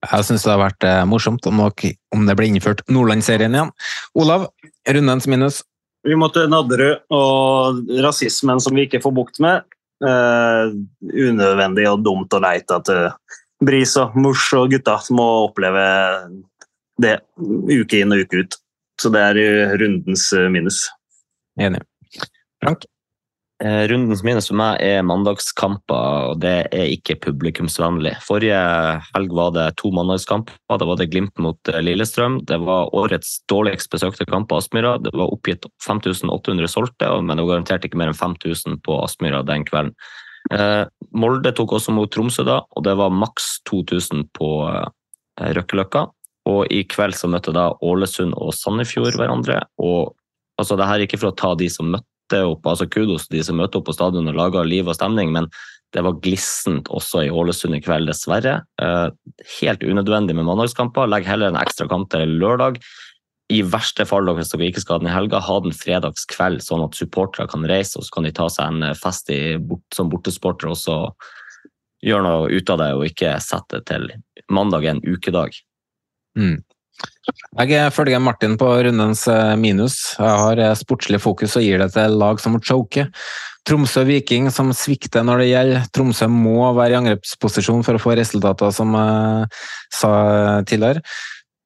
Jeg syns det har vært eh, morsomt om, om det blir innført Nordlandsserien igjen. Olav, rundens minus? Vi må til Nadderud og rasismen som vi ikke får bukt med. Uh, unødvendig og dumt og leit at uh, Bris og Mors og gutta må oppleve det uke inn og uke ut. Så det er rundens minus. Enig. Frank? Eh, rundens minus for meg er mandagskamper, og det er ikke publikumsvennlig. Forrige helg var det to mandagskamper. Da var det Glimt mot eh, Lillestrøm. Det var årets dårligst besøkte kamp på Aspmyra. Det var oppgitt 5800 solgte, men det var garantert ikke mer enn 5000 på Aspmyra den kvelden. Eh, Molde tok også mot Tromsø da, og det var maks 2000 på Røkkeløkka. Og i kveld så møtte da Ålesund og Sandefjord hverandre. og altså det her er ikke for å ta de som møtte møtte opp, altså kudos til de som møter opp på stadion og lager liv og stemning, men det var glissent også i Ålesund i kveld, dessverre. Eh, helt unødvendig med mandagskamper. Legg heller en ekstra kamp til lørdag. I verste fall, hvis dere ikke skal ha den i helga, ha den fredagskveld, sånn at supportere kan reise, og så kan de ta seg en fest i, som bortesporter og så gjøre noe ut av det, og ikke sette til mandag en ukedag. Mm. Jeg følger Martin på rundens eh, minus. Jeg har eh, sportslig fokus og gir det til lag som må choke. Tromsø Viking som svikter når det gjelder. Tromsø må være i angrepsposisjon for å få resultater, som jeg sa tidligere.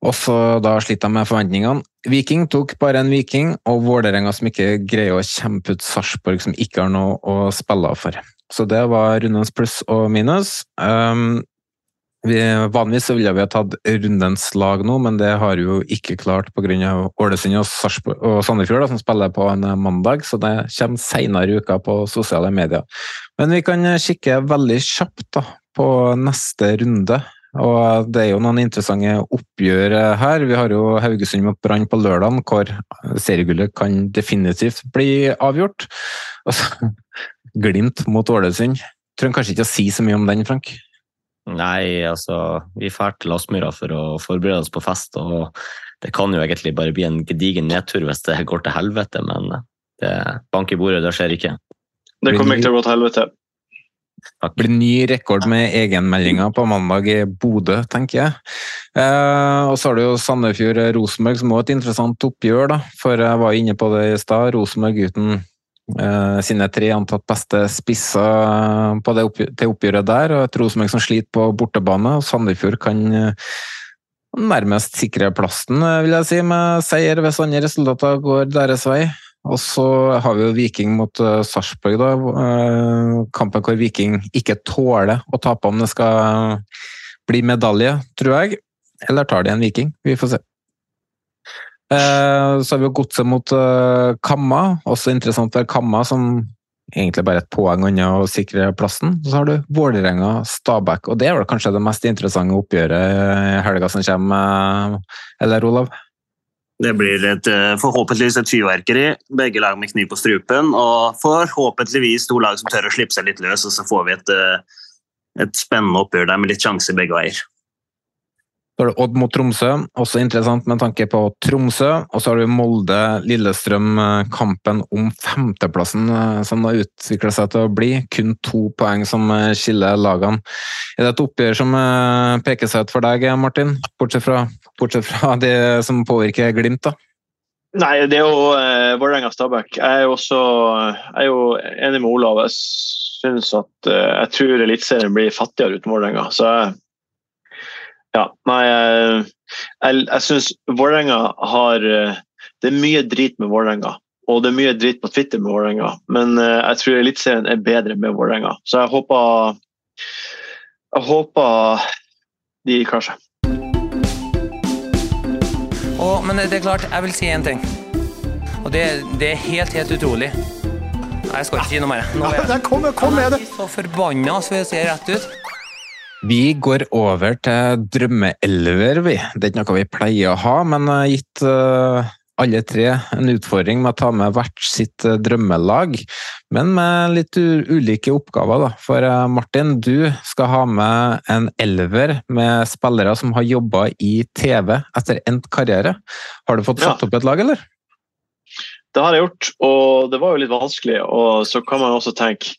Også da sliter jeg med forventningene. Viking tok bare en Viking, og Vålerenga som ikke greier å kjempe ut Sarpsborg, som ikke har noe å spille for. Så det var rundens pluss og minus. Um, vi, vanligvis ville vi ha tatt rundens lag nå, men det har vi jo ikke klart pga. Ålesund og, og Sandefjord, som spiller på en mandag. Så det kommer senere i uka på sosiale medier. Men vi kan kikke veldig kjapt da, på neste runde. Og det er jo noen interessante oppgjør her. Vi har jo Haugesund mot Brann på lørdag, hvor seriegullet kan definitivt bli avgjort. Altså, glimt mot Ålesund. Trenger kanskje ikke å si så mye om den, Frank? Nei, altså Vi drar til Aspmyra for å forberede oss på fest, og det kan jo egentlig bare bli en gedigen nedtur hvis det går til helvete, men det bank i bordet, det skjer ikke. Det kommer ikke til å gå til helvete. Det blir ny rekord med egenmeldinger på mandag i Bodø, tenker jeg. Eh, og så har du jo Sandefjord-Rosenborg, som også er et interessant oppgjør, da. For jeg var inne på det i stad. Rosenborg uten sine tre antatt beste spisser på det opp, til oppgjøret der. og Et Rosenborg som sliter på bortebane. og Sandefjord kan uh, nærmest sikre plassen, vil jeg si, med seier hvis andre resultater går deres vei. Og så har vi jo Viking mot Sarpsborg, da. kampen hvor Viking ikke tåler å tape om det skal bli medalje, tror jeg. Eller tar de en Viking? Vi får se. Eh, så har vi jo Godset mot eh, Kamma, også interessant for Kamma, som egentlig bare et poeng unna å sikre plassen. Så har du Vålerenga-Stabæk, og det er vel kanskje det mest interessante oppgjøret i helga som kommer, eller Olav? Det blir et, eh, forhåpentligvis et fyrverkeri. Begge lag med kniv på strupen. Og forhåpentligvis to lag som tør å slippe seg litt løs, og så får vi et, et spennende oppgjør der med litt sjanse begge veier. Så har du Odd mot Tromsø, også interessant med tanke på Tromsø. Og så har du Molde-Lillestrøm-kampen om femteplassen, eh, som har utvikla seg til å bli. Kun to poeng som eh, skiller lagene. Er det et oppgjør som eh, peker seg ut for deg, Martin? Bortsett fra, bortsett fra det som påvirker Glimt, da? Nei, det er jo eh, Vålerenga-Stabæk. Jeg er jo også jeg er jo enig med Olav. Jeg syns at eh, jeg tror Eliteserien blir fattigere uten Vålerenga. Så jeg ja, nei, jeg, jeg, jeg syns Vålerenga har eh, Det er mye drit med Vålerenga. Og det er mye drit på Twitter med Vålerenga, men eh, jeg tror Eliteserien er bedre med Vålerenga. Så jeg håper Jeg håper de klarer seg. Å, men det er klart, jeg vil si én ting. Og det, det, er helt, helt utrolig. Nei, jeg skal ikke si noe mer. Nå er jeg, kom, kom med det. så forbanna, så jeg ser rett ut. Vi går over til drømmeelver, vi. Det er ikke noe vi pleier å ha, men har gitt uh, alle tre en utfordring med å ta med hvert sitt uh, drømmelag. Men med litt ulike oppgaver, da. For Martin, du skal ha med en elver med spillere som har jobba i TV etter endt karriere. Har du fått satt ja. opp et lag, eller? Det har jeg gjort, og det var jo litt vanskelig. Og så kan man også tenke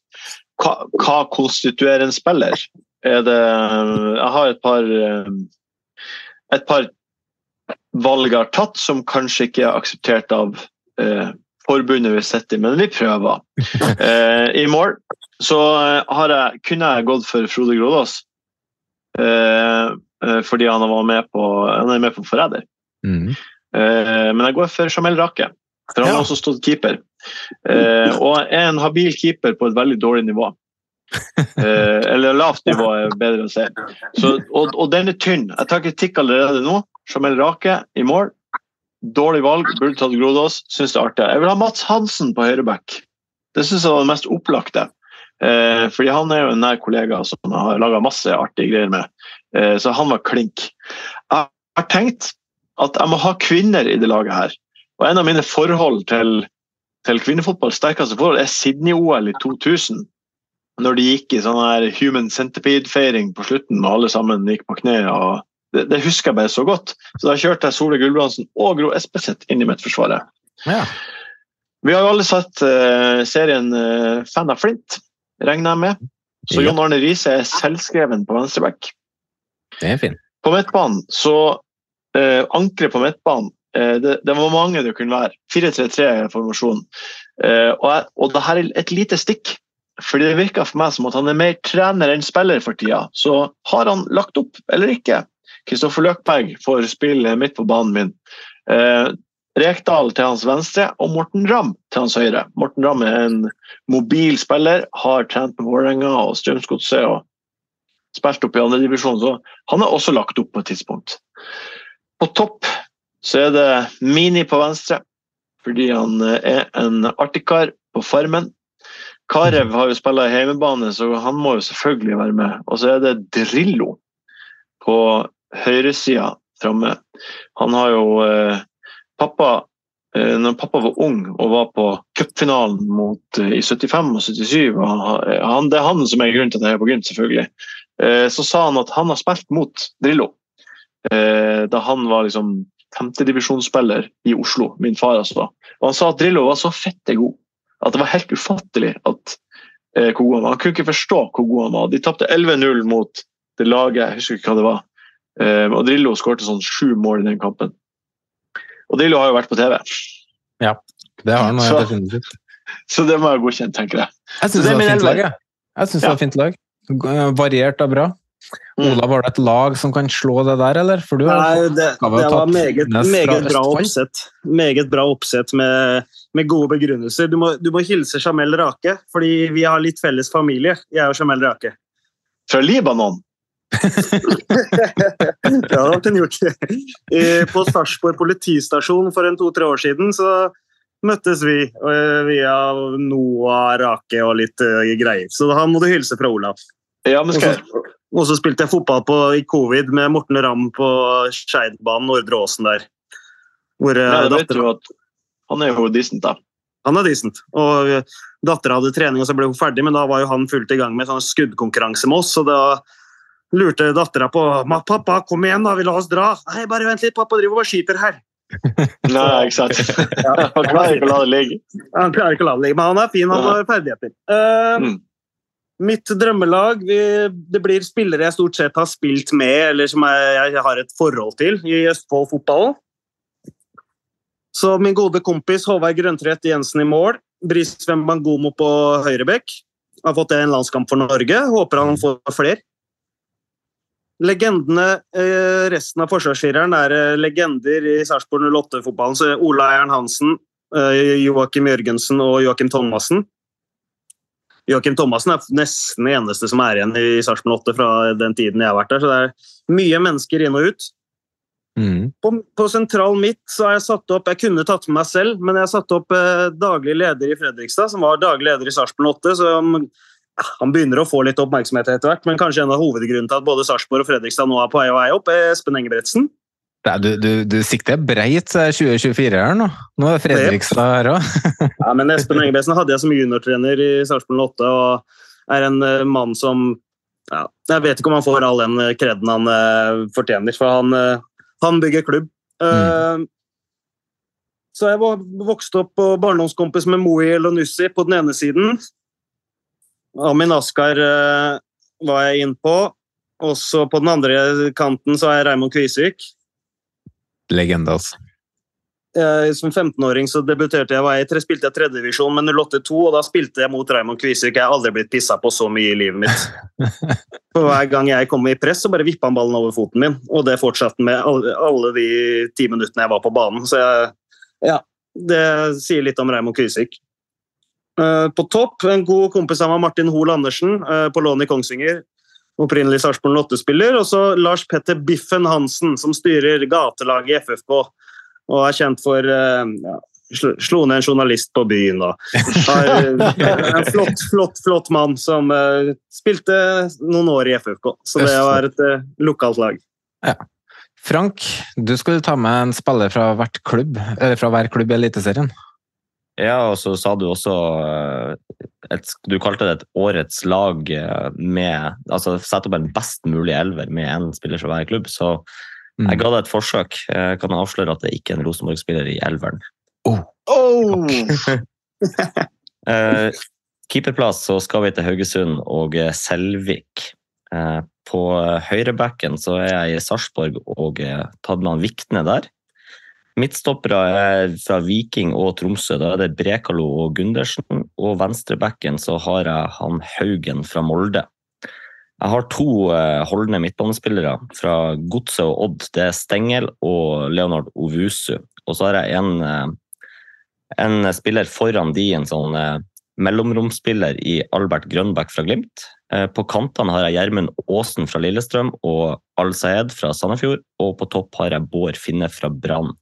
hva, hva konstituerer en spiller? Er det Jeg har et par et par valg jeg har tatt som kanskje ikke er akseptert av eh, forbundet vi sitter i, men vi prøver. Eh, I mål så har jeg, kunne jeg gått for Frode Grådås. Eh, eh fordi han var med på, han er med på Forræder. Mm. Eh, men jeg går for Jamel Rake. For han har også stått keeper. Eh, og er en habil keeper på et veldig dårlig nivå. Eh, eller lavt nivå er bedre å si. Og, og den er tynn. Jeg tar kritikk allerede nå. Jamel Rake i mål. Dårlig valg, burde tatt Grodås. Syns det er artig. Jeg vil ha Mats Hansen på høyreback. Det syns jeg var det mest opplagte. Eh, fordi han er jo en nær kollega som jeg har laga masse artige greier med. Eh, så han var klink. Jeg har tenkt at jeg må ha kvinner i det laget her. Og en av mine forhold til, til kvinnefotball, sterkeste forhold, er Sydney-OL i 2000. Når de gikk i sånn her human centipede-feiring på slutten, og alle sammen gikk på kne. og det, det, husker jeg bare så godt. Så da kjørte jeg Sole Gulbrandsen og Gro Espeseth inn i Midtforsvaret. Ja. Vi har jo alle sett uh, serien uh, Fan av Flint, regner jeg med. Så Jon Arne Riise er selvskreven på venstreback. Det er fint. På midtbanen så uh, Ankeret på midtbanen det, det, var mange det kunne være. 4-3-3-formasjon. og, og det her er et lite stikk. Fordi det virker for meg som at han er mer trener enn spiller for tida. Så har han lagt opp eller ikke? Kristoffer Løkberg får spille midt på banen min. Rekdal til hans venstre og Morten Ramm til hans høyre. Morten Ramm er en mobil spiller, har trent med Vålerenga og Strømsgodset og spilt opp i andredivisjon, så han er også lagt opp på et tidspunkt. På topp så er det Mini på venstre, fordi han er en artig kar på Farmen. Karev har jo spilt hjemmebane, så han må jo selvfølgelig være med. Og så er det Drillo på høyresida framme. Han har jo eh, pappa eh, når pappa var ung og var på cupfinalen eh, i 75 og 77 og han, Det er han som er grunnen til at jeg er på Glimt, selvfølgelig. Eh, så sa han at han har spilt mot Drillo da han var liksom femtedivisjonsspiller i Oslo. Min far altså. Og han sa at Drillo var så fette god at det var helt ufattelig at hvor god han var. Han kunne ikke forstå hvor god han var. De tapte 11-0 mot det laget, jeg husker ikke hva det var. Og Drillo skårte sånn sju mål i den kampen. Og Drillo har jo vært på TV. Ja, det har han. Så, definitivt. så det må jeg godkjenne, tenker jeg. Jeg syns det, det, var fint lag. Jeg, jeg synes ja. det var fint lag. Variert og bra. Mm. Ola, var det et lag som kan slå det der, eller? For du Nei, det, det var meget, meget bra oppsett. Meget bra oppsett med, med gode begrunnelser. Du må, du må, hilse Jamel Rake, fordi vi har litt felles familie, jeg og Jamel Rake. Fra Libanon? ja, det han gjort. På Sarpsborg politistasjon for en to-tre år siden så møttes vi eh, via Noah, Rake og litt uh, greier. Så han må du hilse fra Olav. Ja, men skal jeg... Og så spilte jeg fotball på, i covid med Morten Ramm på Skeidbanen Nordre Åsen der. Hvor, Nei, Nei, datter... at han er jo decent, da. Han er decent. Og dattera hadde trening, og så ble hun ferdig, men da var jo han fullt i gang med sånn skuddkonkurranse med oss. og da lurte dattera på 'Pappa, kom igjen, da, vi la oss dra'. 'Nei, bare vent litt, pappa driver og skyter her'. Nei, ikke sant. Han klarer ikke å la det ligge. Han klarer ikke å la det ligge, Men han er fin, han har ferdigheter. Uh, mm. Mitt drømmelag vi, Det blir spillere jeg stort sett har spilt med, eller som jeg, jeg har et forhold til i Østfold-fotballen. Så min gode kompis Håvard Grøntvedt Jensen i mål. Brisveen Bangomo på høyrebekk. Har fått en landskamp for Norge. Håper han får flere. Legendene eh, resten av forsvarsfireren er eh, legender i Sarpsborg 08-fotballen. så Ola Eiern Hansen, eh, Joakim Jørgensen og Joakim Thomassen. Joakim Thomassen er nesten den eneste som er igjen i Sarpsborg 8 fra den tiden jeg har vært der. Så det er mye mennesker inn og ut. Mm. På, på, sentral midt så har jeg satt opp Jeg kunne tatt med meg selv, men jeg har satt opp eh, daglig leder i Fredrikstad, som var daglig leder i Sarpsborg 8. så han begynner å få litt oppmerksomhet etter hvert, men kanskje en av hovedgrunnene til at både Sarpsborg og Fredrikstad nå er på vei og vei opp, er Espen Engebretsen. Du, du, du sikter breit 2024 her nå. Nå er Fredrikstad her òg. ja, men Espen Engebretsen hadde jeg som juniortrener i Sarpsborg 8, og er en uh, mann som ja, Jeg vet ikke om han får all den uh, kreden han uh, fortjener, for han, han bygger klubb. Mm. Så jeg var vokst opp på barndomskompis med Mohiel og Nussi på den ene siden. Amin Askar uh, var jeg inn på. Og så på den andre kanten så er jeg Raymond Kvisvik. Legende, altså. Jeg, som 15-åring så debuterte jeg, var jeg spilte jeg tredjedivisjon med 08-2, og da spilte jeg mot Raymond Kvisvik. Jeg har aldri blitt pissa på så mye i livet mitt. For hver gang jeg kom i press, så bare vippa han ballen over foten min. Og det fortsatte med alle, de ti minuttene jeg var på banen. Så jeg, ja, Det sier litt om Raymond Kvysvik. Eh, på topp, en god kompis av meg, Martin Hoel Andersen, eh, på lån i Kongsvinger. Opprinnelig Sarpsborg 8-spiller. Og så Lars Petter Biffen Hansen, som styrer gatelaget i FFK. Og er kjent for eh, ja, Slo ned en journalist på byen og En flott, flott, flott mann som spilte noen år i FFK. Så det var et lokalt lag. Ja. Frank, du skulle ta med en spiller fra, klubb, eller fra hver klubb i Eliteserien. Ja, og så sa du også eh, et, Du kalte det et årets lag eh, med Altså sette opp en best mulig elver med én spiller fra hver klubb. Så mm. jeg ga deg et forsøk. Jeg kan avsløre at det ikke er en Rosenborg-spiller i elveren. Oh. Oh. uh, keeperplass så skal vi til Haugesund og Selvik. Uh, på høyrebacken så er jeg i Sarpsborg og tatt med han Vikne der. Midtstoppere er fra Viking og Tromsø. Da er det Brekalo og Gundersen. Og venstrebacken så har jeg han Haugen fra Molde. Jeg har to eh, holdende midtbanespillere fra Godset og Odd. Det er Stengel og Leonard Ovusu. Og så har jeg en, eh, en spiller foran de, en sånn eh, mellomromsspiller i Albert Grønbæk fra Glimt. På kantene har jeg Gjermund Aasen fra Lillestrøm og Al-Saed fra Sandefjord. Og på topp har jeg Bård Finne fra Brann.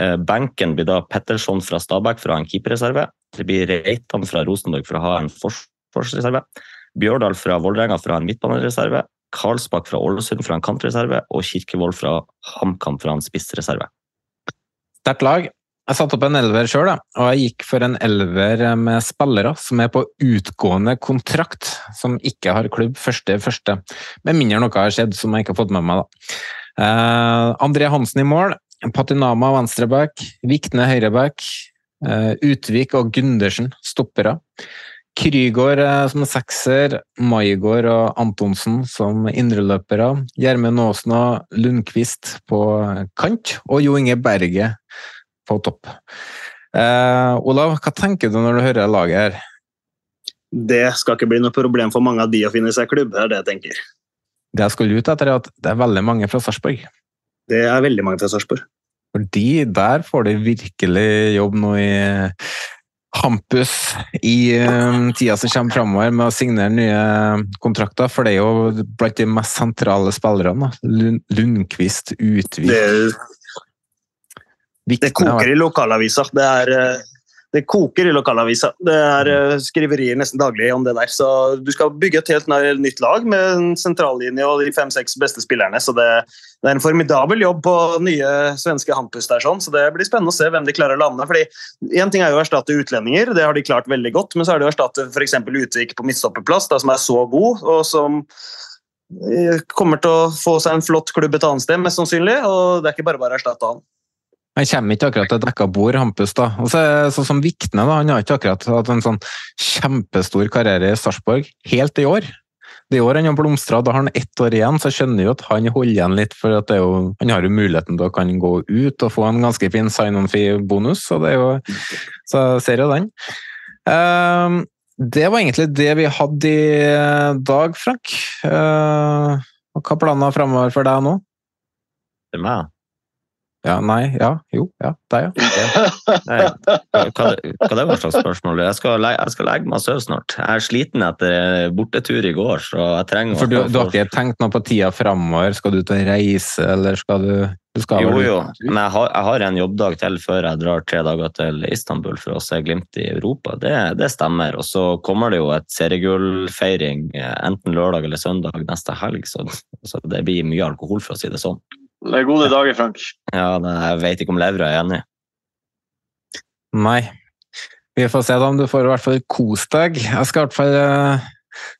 Eh, benken blir da Petterson fra Stabæk for å ha en keeperreserve. Det blir Reitan fra Rosenborg for å ha en forsvarsreserve. Bjørdal fra Vålerenga for å ha en midtbanereserve. Karlsbakk fra Ålesund for å ha en kantreserve. Og Kirkevold fra HamKam for å ha en spissreserve. Sterkt lag. Jeg satte opp en elver sjøl, og jeg gikk for en elver med spillere som er på utgående kontrakt, som ikke har klubb første første. Med mindre noe har skjedd som jeg ikke har fått med meg. da. Uh, André Hansen i mål. Patinama venstreback, Vikne høyreback, uh, Utvik og Gundersen stoppere. Krygård uh, som sekser, Maigård og Antonsen som indreløpere. Gjermund Aasen og Lundqvist på kant, og Jo Inge Berget på topp. Eh, Olav, hva tenker du når du hører laget her? Det skal ikke bli noe problem for mange av de å finne seg klubb, det er det jeg tenker. Det jeg skulle ut etter, er at det er veldig mange fra Sarpsborg. Det er veldig mange fra Sarpsborg. Fordi der får de virkelig jobb nå i Hampus i uh, tida som kommer framover med å signere nye kontrakter, for det er jo blant de mest sentrale spillerne. Lund, Lundqvist, Utvik Det, det koker i lokalavisa. Det er uh, det koker i lokalavisa. Det er eh, skriverier nesten daglig om det der. Så du skal bygge et helt nytt lag med en sentrallinje og de fem-seks beste spillerne. Så det, det, er en formidabel jobb på nye svenske Hampus der, sånn. så det blir spennende å se hvem de klarer å lande. fordi Én ting er jo å erstatte utlendinger, det har de klart veldig godt. Men så er det å erstatte f.eks. Utvik på midtstopperplass, som er så god, og som eh, kommer til å få seg en flott klubb et annet sted, mest sannsynlig. Og det er ikke bare bare å erstatte han. Han kommer ikke akkurat til dekka bord, Hampus. da. Og så er Sånn som Vikne, da, han har ikke akkurat hatt en sånn kjempestor karriere i Sarpsborg helt i år. Det år han har blomstra, da har han ett år igjen, så jeg skjønner jo at han holder igjen litt. For jo, han har jo muligheten til å kan gå ut og få en ganske fin sign-on-fee-bonus, så det er jo Så ser jo den. Um, det var egentlig det vi hadde i dag, Frank. Uh, hva planer framover for deg nå? Det er meg? Ja, nei, ja, jo, ja, deg, ja. Nei, hva, hva det var slags spørsmål? Jeg skal, legge, jeg skal legge meg og sove snart. Jeg er sliten etter bortetur i går, så jeg trenger For du, du har ikke tenkt noe på tida framover? Skal du ut og reise, eller skal du, du skal Jo, jo, men jeg har, jeg har, en jobbdag til før jeg drar tre dager til Istanbul for å se Glimt i Europa. Det, det stemmer. Og så kommer det jo et seriegullfeiring enten lørdag eller søndag neste helg, så, så det blir mye alkohol, for å si det sånn. Det er gode dager, Frank. Ja, Jeg vet ikke om Levra er enig. Nei. Vi får se da om du får i hvert fall kost deg. Jeg skal i hvert fall uh,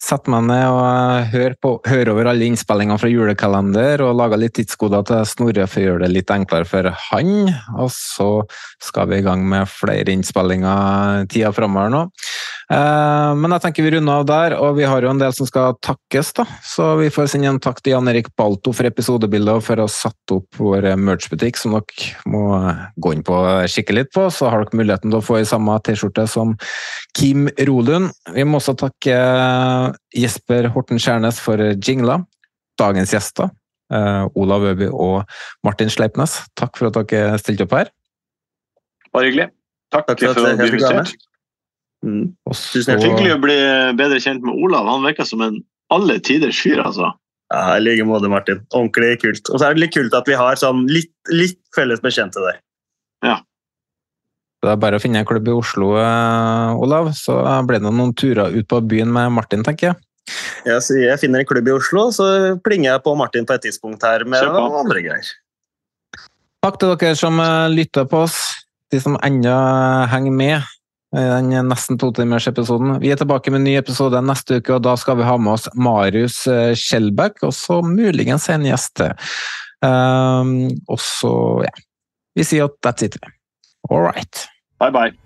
sette meg ned og uh, høre, på, høre, over alle innspillingene fra julekalender og lage litt tidskoder til Snorre for å gjøre det litt enklere for han. Og så skal vi i gang med flere innspillinger tida framover nå. Eh, men jeg tenker vi runder av der, og vi har jo en del som skal takkes, da. Så vi får sende en takk til Jan Erik Balto for episodebildet og for å ha satt opp vår merch-butikk, som dere må gå inn på og kikke litt på. Så har dere muligheten til å få i samme T-skjorte som Kim Rolund. Vi må også takke Jesper Horten Skjærnes for jingla. Dagens gjester. Olav Øby og Martin Sleipnes, takk for at dere stilte opp her. Bare hyggelig. Takk, Takk for at dere jeg fikk være med. Invitert. Så... Det er Hyggelig å bli bedre kjent med Olav. Han virker som en alle tiders fyr, altså. Ja, I like måte, Martin. Ordentlig kult. Og så er det litt kult at vi har sånn litt, litt felles bekjente der. Det er bare å finne en klubb i Oslo, eh, Olav. Så ble det noen turer ut på byen med Martin, tenker jeg. Sier jeg finner en klubb i Oslo, så plinger jeg på Martin på et tidspunkt her med andre greier. Takk til dere som eh, lytter på oss, de som ennå henger med i den nesten to timers episoden. Vi er tilbake med en ny episode neste uke, og da skal vi ha med oss Marius eh, Skjelbæk, og så muligens en gjest til. Um, og så, ja Vi sier at that's it. All right. Bye, bye.